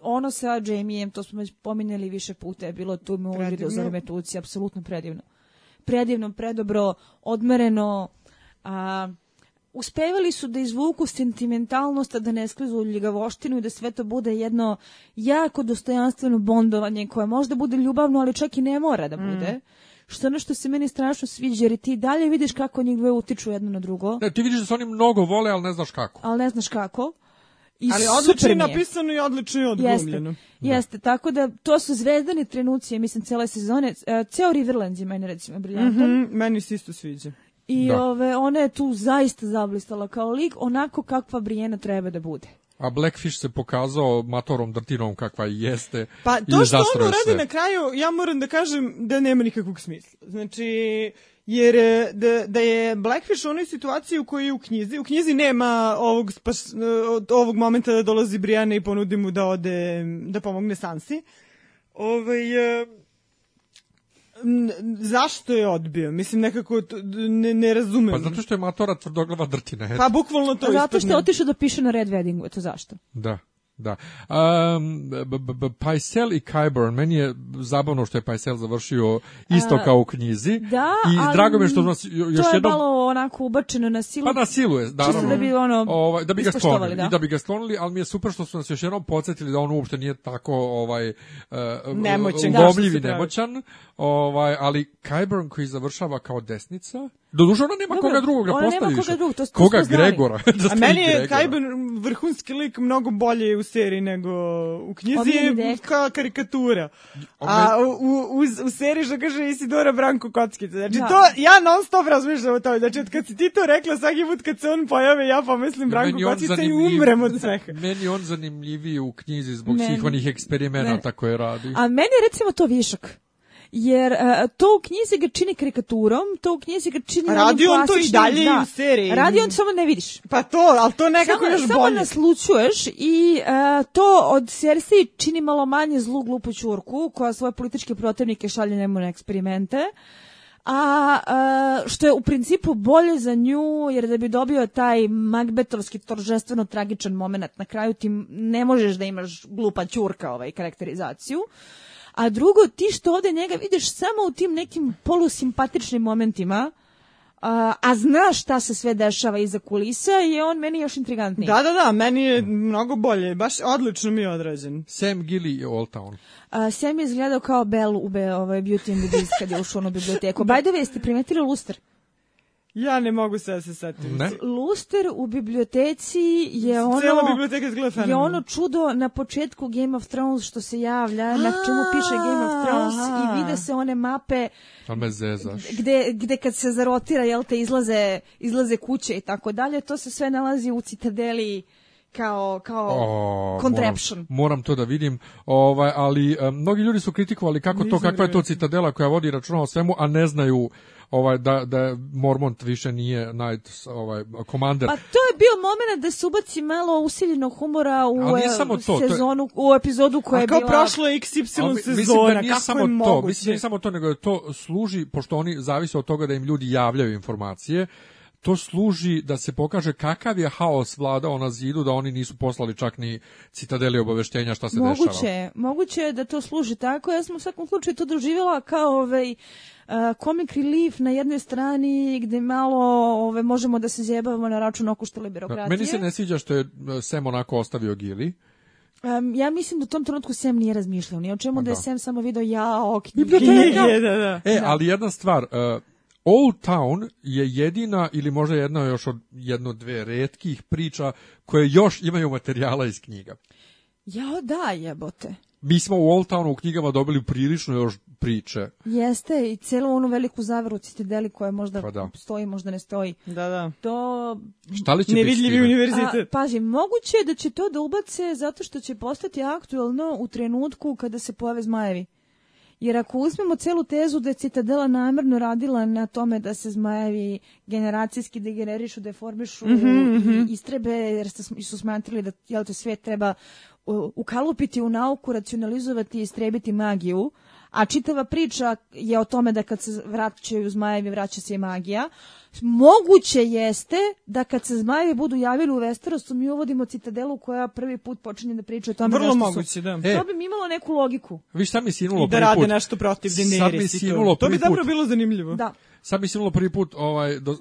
ono sa Jamijem, to smo već pominjali više puta, je bilo tu u video za Remetuci, apsolutno predivno. Predivno, predobro, odmereno, a, uspevali su da izvuku sentimentalnost, a da ne sklizu u ljigavoštinu i da sve to bude jedno jako dostojanstveno bondovanje koje možda bude ljubavno, ali čak i ne mora da bude. Što je ono što se meni strašno sviđa, jer ti dalje vidiš kako njih dve utiču jedno na drugo, Ne, ti vidiš da se oni mnogo vole, ali ne znaš kako. ali ne znaš kako. I ali odlično je napisano i odlično je Jeste, odglumljeno. jeste, tako da to su zvezdani trenuci, ja mislim, cele sezone. E, ceo Riverlands je meni recimo briljantan. Mhm, meni se isto sviđa. I Da. ove, ona je tu zaista zablistala kao lik, onako kakva Brijena treba da bude. A Blackfish se pokazao matorom drtinom kakva i jeste. Pa to što on uradi na kraju, ja moram da kažem da nema nikakvog smisla. Znači, jer e, da, da je Blackfish u onoj situaciji u kojoj je u knjizi, u knjizi nema ovog, spas, od ovog momenta da dolazi Brianna i ponudi mu da ode, da pomogne Sansi. Ovaj, e, zašto je odbio? Mislim, nekako to- ne, ne razumem. Pa zato što je matora tvrdoglava drtina. eto. Pa bukvalno to Pa zato što je otišao da piše na Red Weddingu, eto zašto. Da, da. Um, b- b- b- Paisel i Kyburn, meni je zabavno što je Paisel završio isto kao u knjizi. Da, I ali drago mi je što nas jo- još to je jednom... malo onako ubačeno na silu. Pa na silu je, naravno. da bi ono ovaj, da bi ga ispoštovali, sklonili, da. i da bi ga sklonili, ali mi je super što su nas još jednom podsjetili da on uopšte nije tako ovaj uh, Nemoćan, da, nemoćan, ovaj, ali Kyburn koji završava kao desnica, doduše ona nema Dobro, koga drugog da ona nema postavi koga drugog, to- to koga znali. Gregora. da A meni je. Kajben vrhunski lik mnogo bolje u seriji nego u knjizi je kao karikatura. A u, u, u, u seriji što kaže Isidora Branko Kockica. Znači Da. to ja non stop razmišljam o tome. Znači od kad si ti to rekla svaki put kad se on pojave ja pomislim Branko on Kockica i zanimljiv- umrem od smeha. Meni on zanimljiviji u knjizi zbog Meni- svih onih eksperimenata koje radi. A meni je recimo to višak. Jer e, to u knjizi ga čini karikaturom, to u knjizi ga čini A onim radi on to i dalje i da. u seriji. Radi on samo ne vidiš. Pa to, ali to nekako samo, još samo bolje. naslučuješ i e, to od Cersei čini malo manje zlu glupu čurku koja svoje političke protivnike šalje njemu na eksperimente. A e, što je u principu bolje za nju, jer da bi dobio taj magbetovski toržestveno tragičan moment na kraju ti ne možeš da imaš glupa ćurka ovaj karakterizaciju. A drugo, ti što ovde njega vidiš samo u tim nekim polusimpatičnim momentima, a, a znaš šta se sve dešava iza kulisa, je on meni još intrigantniji. Da, da, da, meni je mnogo bolje. Baš odlično mi je odrađen. Sam Gilly je Old Town. A, Sam je izgledao kao Bell u Be, ovaj, Beauty and the Beast kad je ušao u biblioteku. By the way, jeste primetili luster? Ja ne mogu se da se setim. Ne? Luster u biblioteci je ono... Cijela biblioteka izgleda je ono čudo na početku Game of Thrones što se javlja, na čemu piše Game of Thrones i vide se one mape zezaš. gde, gde kad se zarotira, jel te, izlaze, izlaze kuće i tako dalje, to se sve nalazi u citadeli kao, kao O, contraption. Moram, moram to da vidim, ovaj, ali e, mnogi ljudi su kritikovali kako to, kakva je to citadela koja vodi računa o svemu, a ne znaju ovaj da da Mormont više nije night ovaj komander. Pa to je bio moment da se ubaci malo usiljenog humora u Ali nije e, samo to, to je- sezonu, u epizodu koja A je kao bila... prošlo je XY Ali mi- mislim sezona, da nije kako samo je to, moguće? mislim da nije samo to, nego da to služi, pošto oni zavise od toga da im ljudi javljaju informacije, to služi da se pokaže kakav je haos vladao na zidu, da oni nisu poslali čak ni citadeli obaveštenja šta se Moguće, dešava. je, moguće je da to služi tako. Ja sam u svakom slučaju to doživjela kao ovaj, uh, comic relief na jednoj strani gde malo ove, možemo da se zjebavamo na račun okuštale birokratije. Meni se ne sviđa što je e, Sem onako ostavio Gili. Um, ja mislim da u tom trenutku Sam nije razmišljao ni o čemu, Pa da je da. Sam samo video ja, knjige. Knjige, da, da. E, ali jedna stvar, uh, Old Town je jedina ili možda jedna još od jedno dve retkih priča koje još imaju materijala iz knjiga. Jao da, jebote. Mi smo u Old Townu u knjigama dobili prilično još priče. Jeste i celu onu veliku zaveru citadeli koja možda Pa da. stoji, možda ne stoji. Da, da. To Šta li će Nevidljivi time? A, univerzitet. paži, moguće je da će to da ubace zato što će postati aktuelno u trenutku kada se pojave zmajevi. Jer ako uzmemo celu tezu da je Citadela namerno radila na tome da se zmajevi generacijski degenerišu, deformišu i istrebe, jer su smatrali da jel te, svet treba ukalupiti u nauku, racionalizovati i istrebiti magiju, a čitava priča je o tome da kad se vraćaju zmajevi, vraća se i magija. Moguće jeste da kad se zmajevi budu javili u Westerosu, mi uvodimo citadelu koja prvi put počinje da priča o tome Vrlo moguće, su... da. E. To bi mi imalo neku logiku. Vi šta mi sinulo I da prvi rade put? nešto protiv Sad mi Daenerys to. To bi zapravo bilo zanimljivo. Da. Sad mi sinulo prvi put, ovaj, do,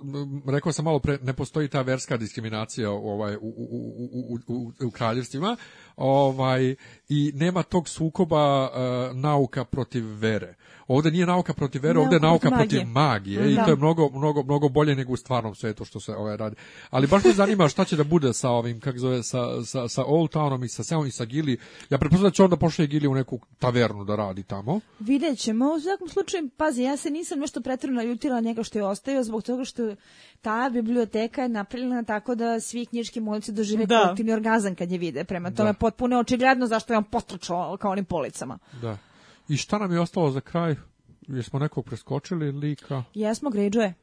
rekao sam malo pre, ne postoji ta verska diskriminacija ovaj, u, u, u, u, u, u kraljevstvima ovaj, i nema tog sukoba uh, nauka protiv vere. Ovde nije nauka protiv vere, ovde je Nauka nauka protiv magije i Da. to je mnogo, mnogo, mnogo bolje nego u stvarnom svetu što se ovaj radi. Ali baš me zanima šta će da bude sa ovim, kako zove, sa, sa, sa Old Townom i sa Samom i sa Gili. Ja pretpostavljam da će onda pošle Gili u neku tavernu da radi tamo. Vidjet ćemo. U svakom slučaju, pazi, ja se nisam nešto pretredno naljutila njega što je ostavio zbog toga što ta biblioteka je napravljena tako da svi knjiški moljci dožive Da. orgazam kad je vide. Prema tome, Potpuno je očigledno zašto je on potrčao kao onim policama. Da. I šta nam je ostalo za kraj? Jesmo nekog preskočili lika? Jesmo, Greyjoy.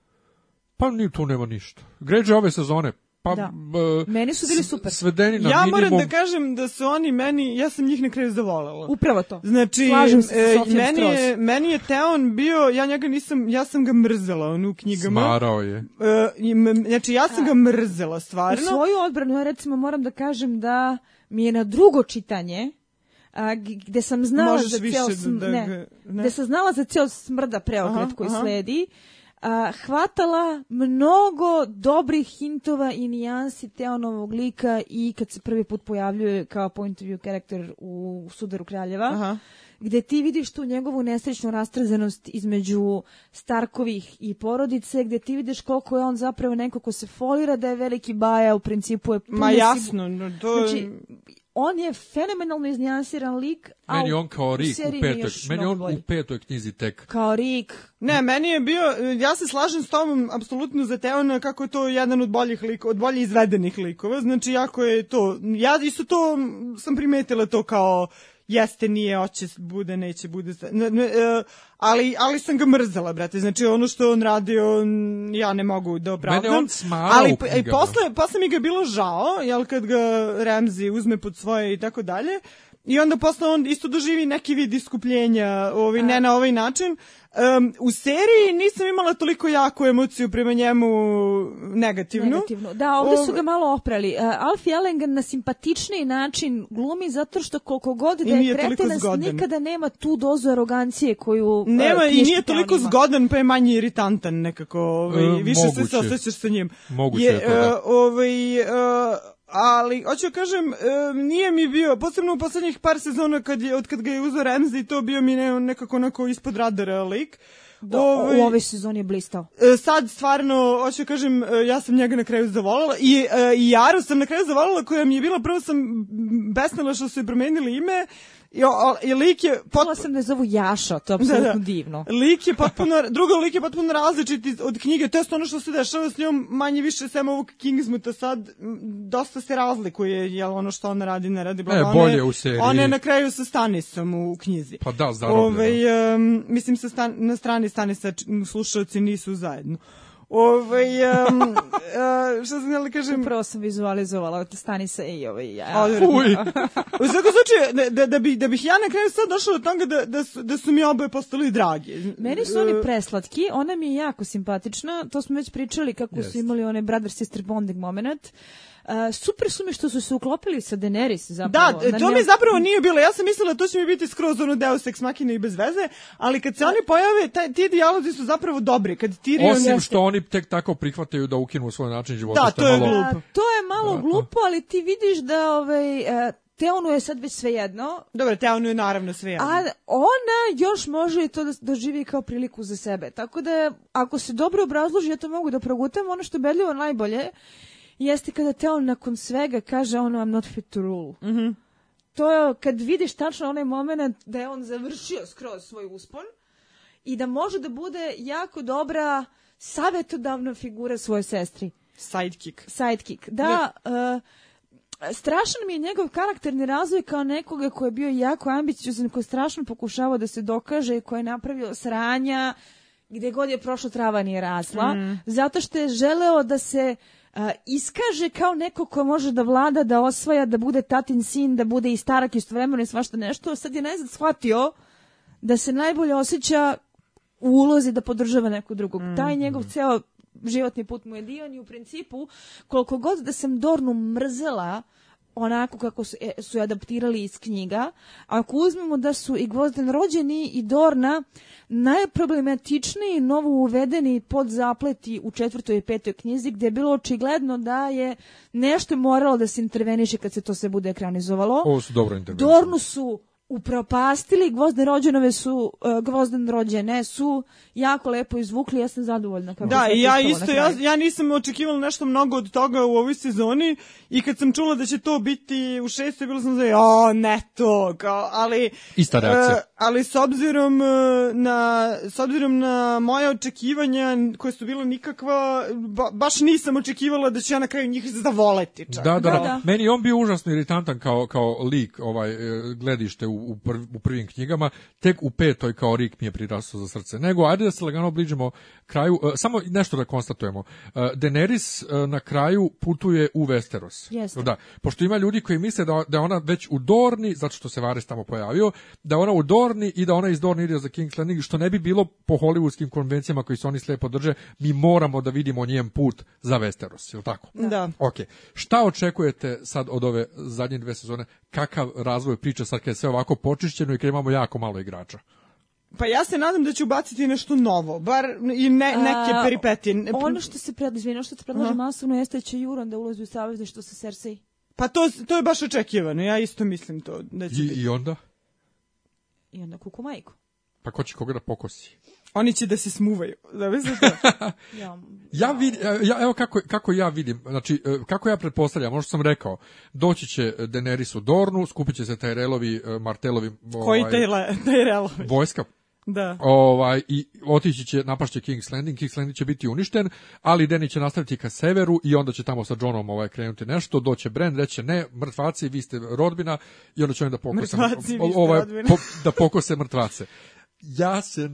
Pa ni tu nema ništa. Gređe ove sezone. Pa, Da. e, Meni su bili super. Svedeni na Ja minimum. moram da kažem da su oni meni, ja sam njih na kraju zavolela. Upravo to. Znači, Slažem se sa e, meni, je, meni je Teon bio, ja njega nisam, ja sam ga mrzela, on u knjigama. Smarao je. E, znači, ja sam ga mrzela, U stvarno. svoju odbranu, ja recimo moram da kažem da mi je na drugo čitanje a, gde sam znala Možeš za ceo da- sm- da ne, ne. gde sam znala za ceo smrda preokret Aha, koji aha. sledi, a, hvatala mnogo dobrih hintova i nijansi Teonovog lika i kad se prvi put pojavljuje kao point of view karakter u Sudaru Kraljeva Aha. Gde ti vidiš tu njegovu nesrećnu rastrzanost između Starkovih i porodice, gde ti vidiš koliko je on zapravo neko ko se folira da je veliki baja, u principu je Ma jasno, no, to... Znači, on je fenomenalno iznijansiran lik, a Meni u- on kao u Rik u je petoj. Meni on bolji. u petoj knjizi tek. Kao Rik, Ne, meni je bio, ja se slažem s tobom apsolutno za Teona kako je to jedan od boljih likova, od bolje izvedenih likova, znači jako je to, ja isto to sam primetila to kao jeste, nije, hoće, bude, neće, bude, ne, ne, e, ali, ali sam ga mrzela, brate, znači ono što on radio, ja ne mogu da opravdam. Mene on smarao ali i knjigama. posle, posle mi ga je bilo žao, jel, kad ga Ramzi uzme pod svoje i tako dalje, i onda posle on isto doživi neki vid iskupljenja, ovaj, ne na ovaj način. Um, u seriji nisam imala toliko jaku emociju prema njemu negativnu. negativno. Da, ovde su ga malo oprali. Uh, Alfie Allen ga na simpatičniji način glumi zato što koliko god da I je kretenas, nikada nema tu dozu arogancije koju uh, Nema i knjiški nije toliko ima. zgodan, pa je manje iritantan nekako. Ovaj, E, više se moguće. se osjećaš sa njim. Moguće je to, da. e, ovaj, e, ali, hoću da kažem, e, nije mi bio, posebno u poslednjih par sezona kad je, od kad ga je uzeo Ramsey, to bio mi ne, nekako onako ispod radara lik. Da, Ovaj, u ovoj sezoni je blistao. E, sad stvarno, hoću da kažem, e, ja sam njega na kraju zavolela i, e, i Jaru sam na kraju zavolela koja mi je bila, prvo sam besnala što su je promenili ime i, o, i lik je Čula pot, sam da je zovu Jaša, to je apsolutno Da, da. divno. Lik je potpuno, drugo lik je potpuno različit od knjige, to je ono što se dešava s njom manje više sem ovog Kingsmuta sad, dosta se razlikuje, jel ono što ona radi, ne radi, bla, E, bolje je- u seriji. Ona je na kraju sa Stanisom u knjizi. Pa da, zarobljeno. Ovaj, em, mislim, sa stan, na strani Stanisa slušalci nisu zajedno. Ovaj, em, e, šta sam htjela kažem? Prvo sam vizualizovala Stanisa i ovaj ja. Odvratno. Uj. U svakom slučaju, da, da, da, bi, da bih ja na kraju sad došla do toga da, da, su, da su mi oboje postali dragi. Meni su oni preslatki, ona mi je jako simpatična, to smo već pričali kako su Jeste. imali onaj brother-sister bonding moment. Uh, super su mi što su se uklopili sa Daenerys zapravo. Da, Na to mi zapravo nije bilo. Ja sam mislila da to će mi biti skroz ono deus ex machina i bez veze, ali kad se oni pojave, taj, ti dijalozi su zapravo dobri. Kad Tyrion... Osim što oni tek tako prihvataju da ukinu svoj način života. Da, to je malo... glupo. A, to je malo Da. glupo, ali ti vidiš da ovaj, e, Teonu je sad već svejedno, Dobro, Teonu je naravno sve jedno. a ona još može i to da doživi kao priliku za sebe. Tako da, ako se dobro obrazloži, ja to mogu da progutam, ono što je bedljivo najbolje jeste kada Teon nakon svega kaže ono I'm not fit to rule. Mhm. To je kad vidiš tačno onaj moment da je on završio skroz svoj uspon i da može da bude jako dobra savjetodavna figura svoje sestri. Sidekick. Sidekick. Da, uh, strašan mi je njegov karakterni razvoj kao nekoga koji je bio jako ambiciozan, koji je strašno pokušavao da se dokaže i koji je napravio sranja, gde god je prošla trava nije rasla, zato što je želeo da se iskaže kao neko ko može da vlada, da osvaja, da bude tatin sin, da bude i starak istovremeno i svašta nešto. Sad je najzad shvatio da se najbolje osjeća u ulozi da podržava nekog drugog. Taj njegov ceo životni put mu je dio i u principu koliko god da sam Dornu mrzela onako kako su, e, su adaptirali iz knjiga, ako uzmemo da su i Gvozden rođeni i Dorna najproblematičniji novo uvedeni podzapleti u četvrtoj i petoj knjizi gdje je bilo očigledno da je nešto moralo da se interveniše kad se to sve bude ekranizovalo. Ovo su dobro. Dornu su upropastili, Gvozden rođenove su, uh, Gvozden rođene su jako lepo izvukli, ja sam zadovoljna kako Da, i ja isto, ja, ja nisam očekivala nešto mnogo od toga u ovoj sezoni i kad sam čula da će to biti u šestoj, bilo sam za, o, ne to, kao, ali... Ista reakcija. e, ali s obzirom e, na, s obzirom na moje očekivanja koje su bila nikakva, ba- baš nisam očekivala da će ja na kraju njih zavoleti čak. Da, da, da, Da, da. Meni on bio užasno iritantan kao, kao lik, ovaj, e, gledište u, u, prv, u prvim knjigama, tek u petoj kao Rik mi je prirastao za srce. Nego, ajde da se lagano bližimo kraju, e, samo nešto da konstatujemo. E, Daenerys e, na kraju putuje u Westeros. Jeste. Da, pošto ima ljudi koji misle da, da ona već u Dorni, zato što se Varys tamo pojavio, da ona u Dorni i da ona iz Dorni ide za King's Landing, što ne bi bilo po hollywoodskim konvencijama koji se oni slepo drže, mi moramo da vidimo njen put za Westeros, je tako? Da. Ok, šta očekujete sad od ove zadnje dve sezone? Kakav razvoj priče sad kad je sve ovako počišćeno i kad imamo jako malo igrača? Pa ja se nadam da će ubaciti nešto novo, bar i ne, neke A, peripetije. Ono što se pred, izvini, ono što se predlaže masovno jeste da će Euron da ulazi u savezništvo sa Cersei. Pa to, to je baš očekivano, ja isto mislim to da će I, biti. I onda? I onda kuku majku. Pa ko će koga da pokosi? Oni će da se smuvaju. Da to? Ja, Ja vidim, ja, evo kako, kako ja vidim, znači, e, kako ja pretpostavljam, ono što sam rekao, doći će Daenerys u Dornu, skupit će se Tyrelovi, Martelovi Koji ovaj, taj, le, taj relovi? vojska, Da. ovaj, i otići će, napašće King's Landing, King's Landing će biti uništen, ali Deni će nastaviti ka severu i onda će tamo sa Johnom ovaj, krenuti nešto, doće Bran, reće ne, mrtvaci, vi ste rodbina i onda će oni da pokose, Mrtvaci, vi ste ovaj, rodbina. po- da pokose mrtvace. Ja se,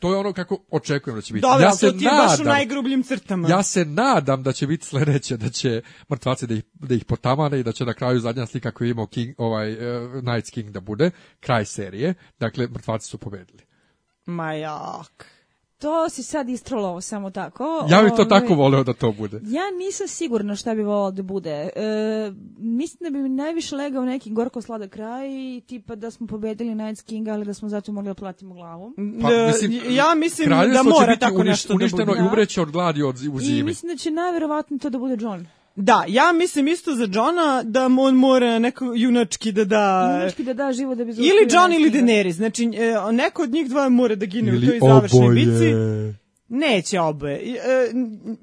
to je ono kako očekujem da će biti. Dobro, ja se ti je baš u nadam, najgrubljim crtama. ja se nadam da će biti sledeće, da će mrtvaci da ih, da ih potamane i da će na kraju zadnja slika koju je imao King, ovaj, uh, Night's King da bude, kraj serije. Dakle, mrtvaci su pobedili. Ma jak. To si sad istrolovao samo tako. Ja bih to Ovaj, tako voleo da to bude. Ja nisam sigurna šta bi volao da bude. E, mislim da bi mi najviše legao neki gorko sladak kraj, tipa da smo pobedili Night's King, ali da smo zato mogli da platimo glavu. Pa, Da, mislim, ja mislim da će mora biti tako uniš- nešto da uništeno bude. i umreće od gladi od, u I zimi. mislim da će najverovatnije to da bude John. Da, ja mislim isto za Johna da on mora neko junački da da... Junački da da život da bi Ili John ili Kinga. Daenerys. Znači, e, neko od njih dva mora da gine u toj završnoj bici. Neće oboje. E,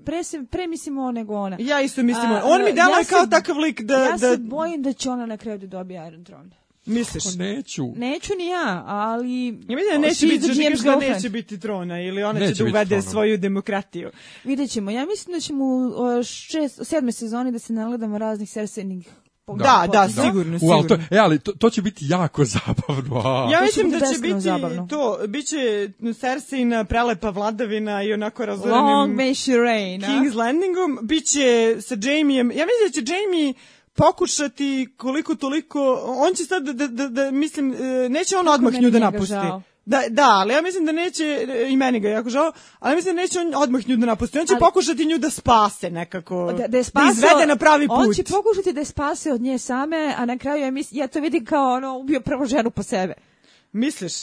Pre, se, pre mislimo o nego ona. ja isto mislim, A, on mi e, deluje ja se- kao takav lik da... ja da se bojim da će ona na kraju da dobije Iron Throne. Misliš? Pa neću. Neću ni ja, ali... Ja mislim da neće biti, kažeš da girlfriend. neće biti trona ili ona Neće će da uvede trona. svoju demokratiju. Vidjet ćemo. Ja mislim da ćemo u šest, sedme sezoni da se nagledamo raznih sersejnih Da, da, sigurno, U, ali to, sigurno. e, ali to, to će biti jako zabavno. a. Ja mislim da će biti zabavno. to, bit će Cersei prelepa vladavina i onako Long razorenim may she reign, a? King's Landingom, bit će sa Jamieem, ja mislim da će Jamie pokušati koliko toliko, on će sad da, da, da, da mislim, e, neće on odmah nju da napusti. žao. Da, da, ali ja mislim da neće, e, i meni ga jako žao, ali mislim da neće on odmah nju da napusti. On će Ali- pokušati nju da spase nekako, da, da je spasao, izvede na pravi put. On će pokušati da je spase od nje same, a na kraju ja, mis, ja to vidim kao ono, ubio prvo ženu po sebe. Misliš?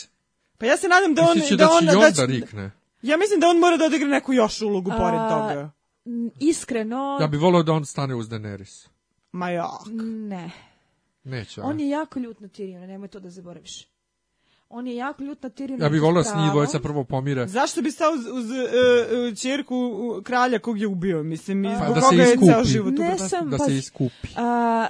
Pa ja se nadam da on... Misliš da, da on, će da da će- rikne? Ja mislim da on mora da odigra neku još ulogu pored A, toga. M, Iskreno, Ja bih volio da on stane uz Daenerys. Ma ja. ne. Neće? On je jako ljut na Tyriona, nemoj to da zaboraviš. On je jako ljut na Tyriona. Ja bih volio s njih dvojica prvo pomire. Zašto bi stao uz, uz uh, čerku uh, kralja kog je ubio, mislim, Pa da se koga je iskupi. život Ne sam, Da pa, se iskupi. a,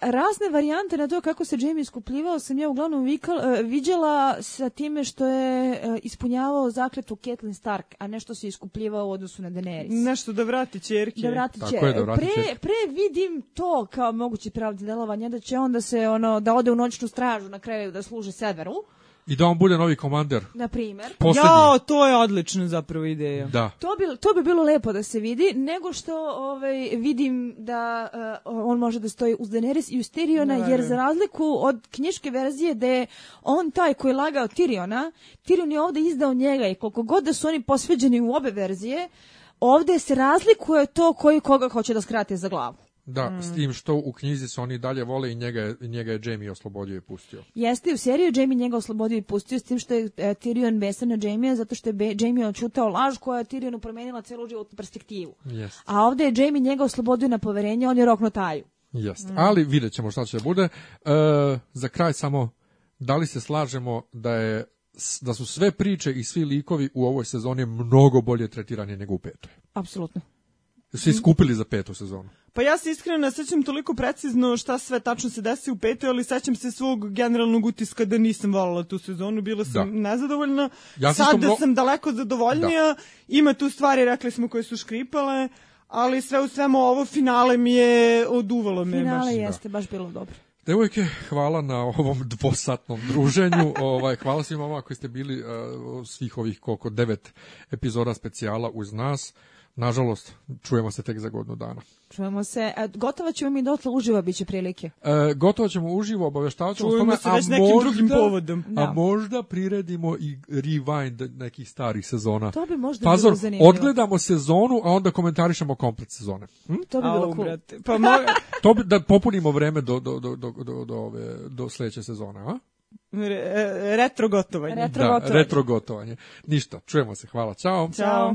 razne varijante na to kako se Jamie iskupljivao sam ja uglavnom vikal, e, viđala sa time što je e, ispunjavao zakletu Catelyn Stark, a nešto se iskupljivao u odnosu na Daenerys. Nešto da vrati čerke. Da vrati Tako će. je, da vrati pre, pre vidim to kao moguće pravde delovanja, da će onda se ono, da ode u noćnu stražu na kraju da služi severu, I da on bude novi komander. na primjer. Poslednji. Jao, to je odlična zapravo ideja. Da. To bi, to bi bilo lepo da se vidi, nego što ovaj, vidim da uh, on može da stoji uz Daenerys i uz Tyriona, Ne jer za razliku od knjiške verzije da je on taj koji je lagao Tyriona, Tyrion je ovde izdao njega i koliko god da su oni posveđeni u obe verzije, ovde se razlikuje to koji koga hoće da skrate za glavu. Da, Mm. s tim što u knjizi se oni dalje vole i njega njega je Jamie oslobodio i pustio. Jeste u seriju Jamie njega oslobodio i pustio s tim što je e, Tyrion besan na Jamie zato što je Be Jamie očutao laž koja je Tyrionu promenila celu životnu perspektivu. Jest. A ovde je Jamie njega oslobodio na poverenje, on je rokno taju. Jest. Ali vidjet ćemo šta će da bude. E, za kraj samo, da li se slažemo da je da su sve priče i svi likovi u ovoj sezoni mnogo bolje tretirani nego u petoj. Apsolutno. Svi skupili za petu sezonu. Pa ja se iskreno ne sećam toliko precizno šta sve tačno se desi u petoj, ali sećam se svog generalnog utiska da nisam voljela tu sezonu, bila sam Da. nezadovoljna. Ja sam Sada isto mno- sam daleko zadovoljnija, ima tu stvari, rekli smo, koje su škripale, ali sve u svemu ovo finale mi je oduvalo me Finale baš. jeste baš bilo dobro. Devojke, hvala na ovom dvosatnom druženju. ovaj, hvala svima vama koji ste bili uh, svih ovih koliko devet epizoda specijala uz nas. Nažalost, čujemo se tek za godinu dana. Čujemo se. E, gotova ćemo mi dotle uživa, bit će prilike. E, gotovo ćemo uživo, obaveštavat ćemo o Čujemo tome, se a već nekim možda, drugim povodom. Da. A možda priredimo i rewind nekih starih sezona. To bi možda Pazor, bilo zanimljivo. odgledamo sezonu, a onda komentarišemo komplet sezone. Hm? To bi Au, bilo cool. brate. Pa mo- To bi, da popunimo vreme do, do, do, do, do, do, ove, do sledeće sezone, a? re- retro gotovanje. Retro da, gotovanje. retro gotovanje. Ništa, čujemo se, hvala, čao. Ćao.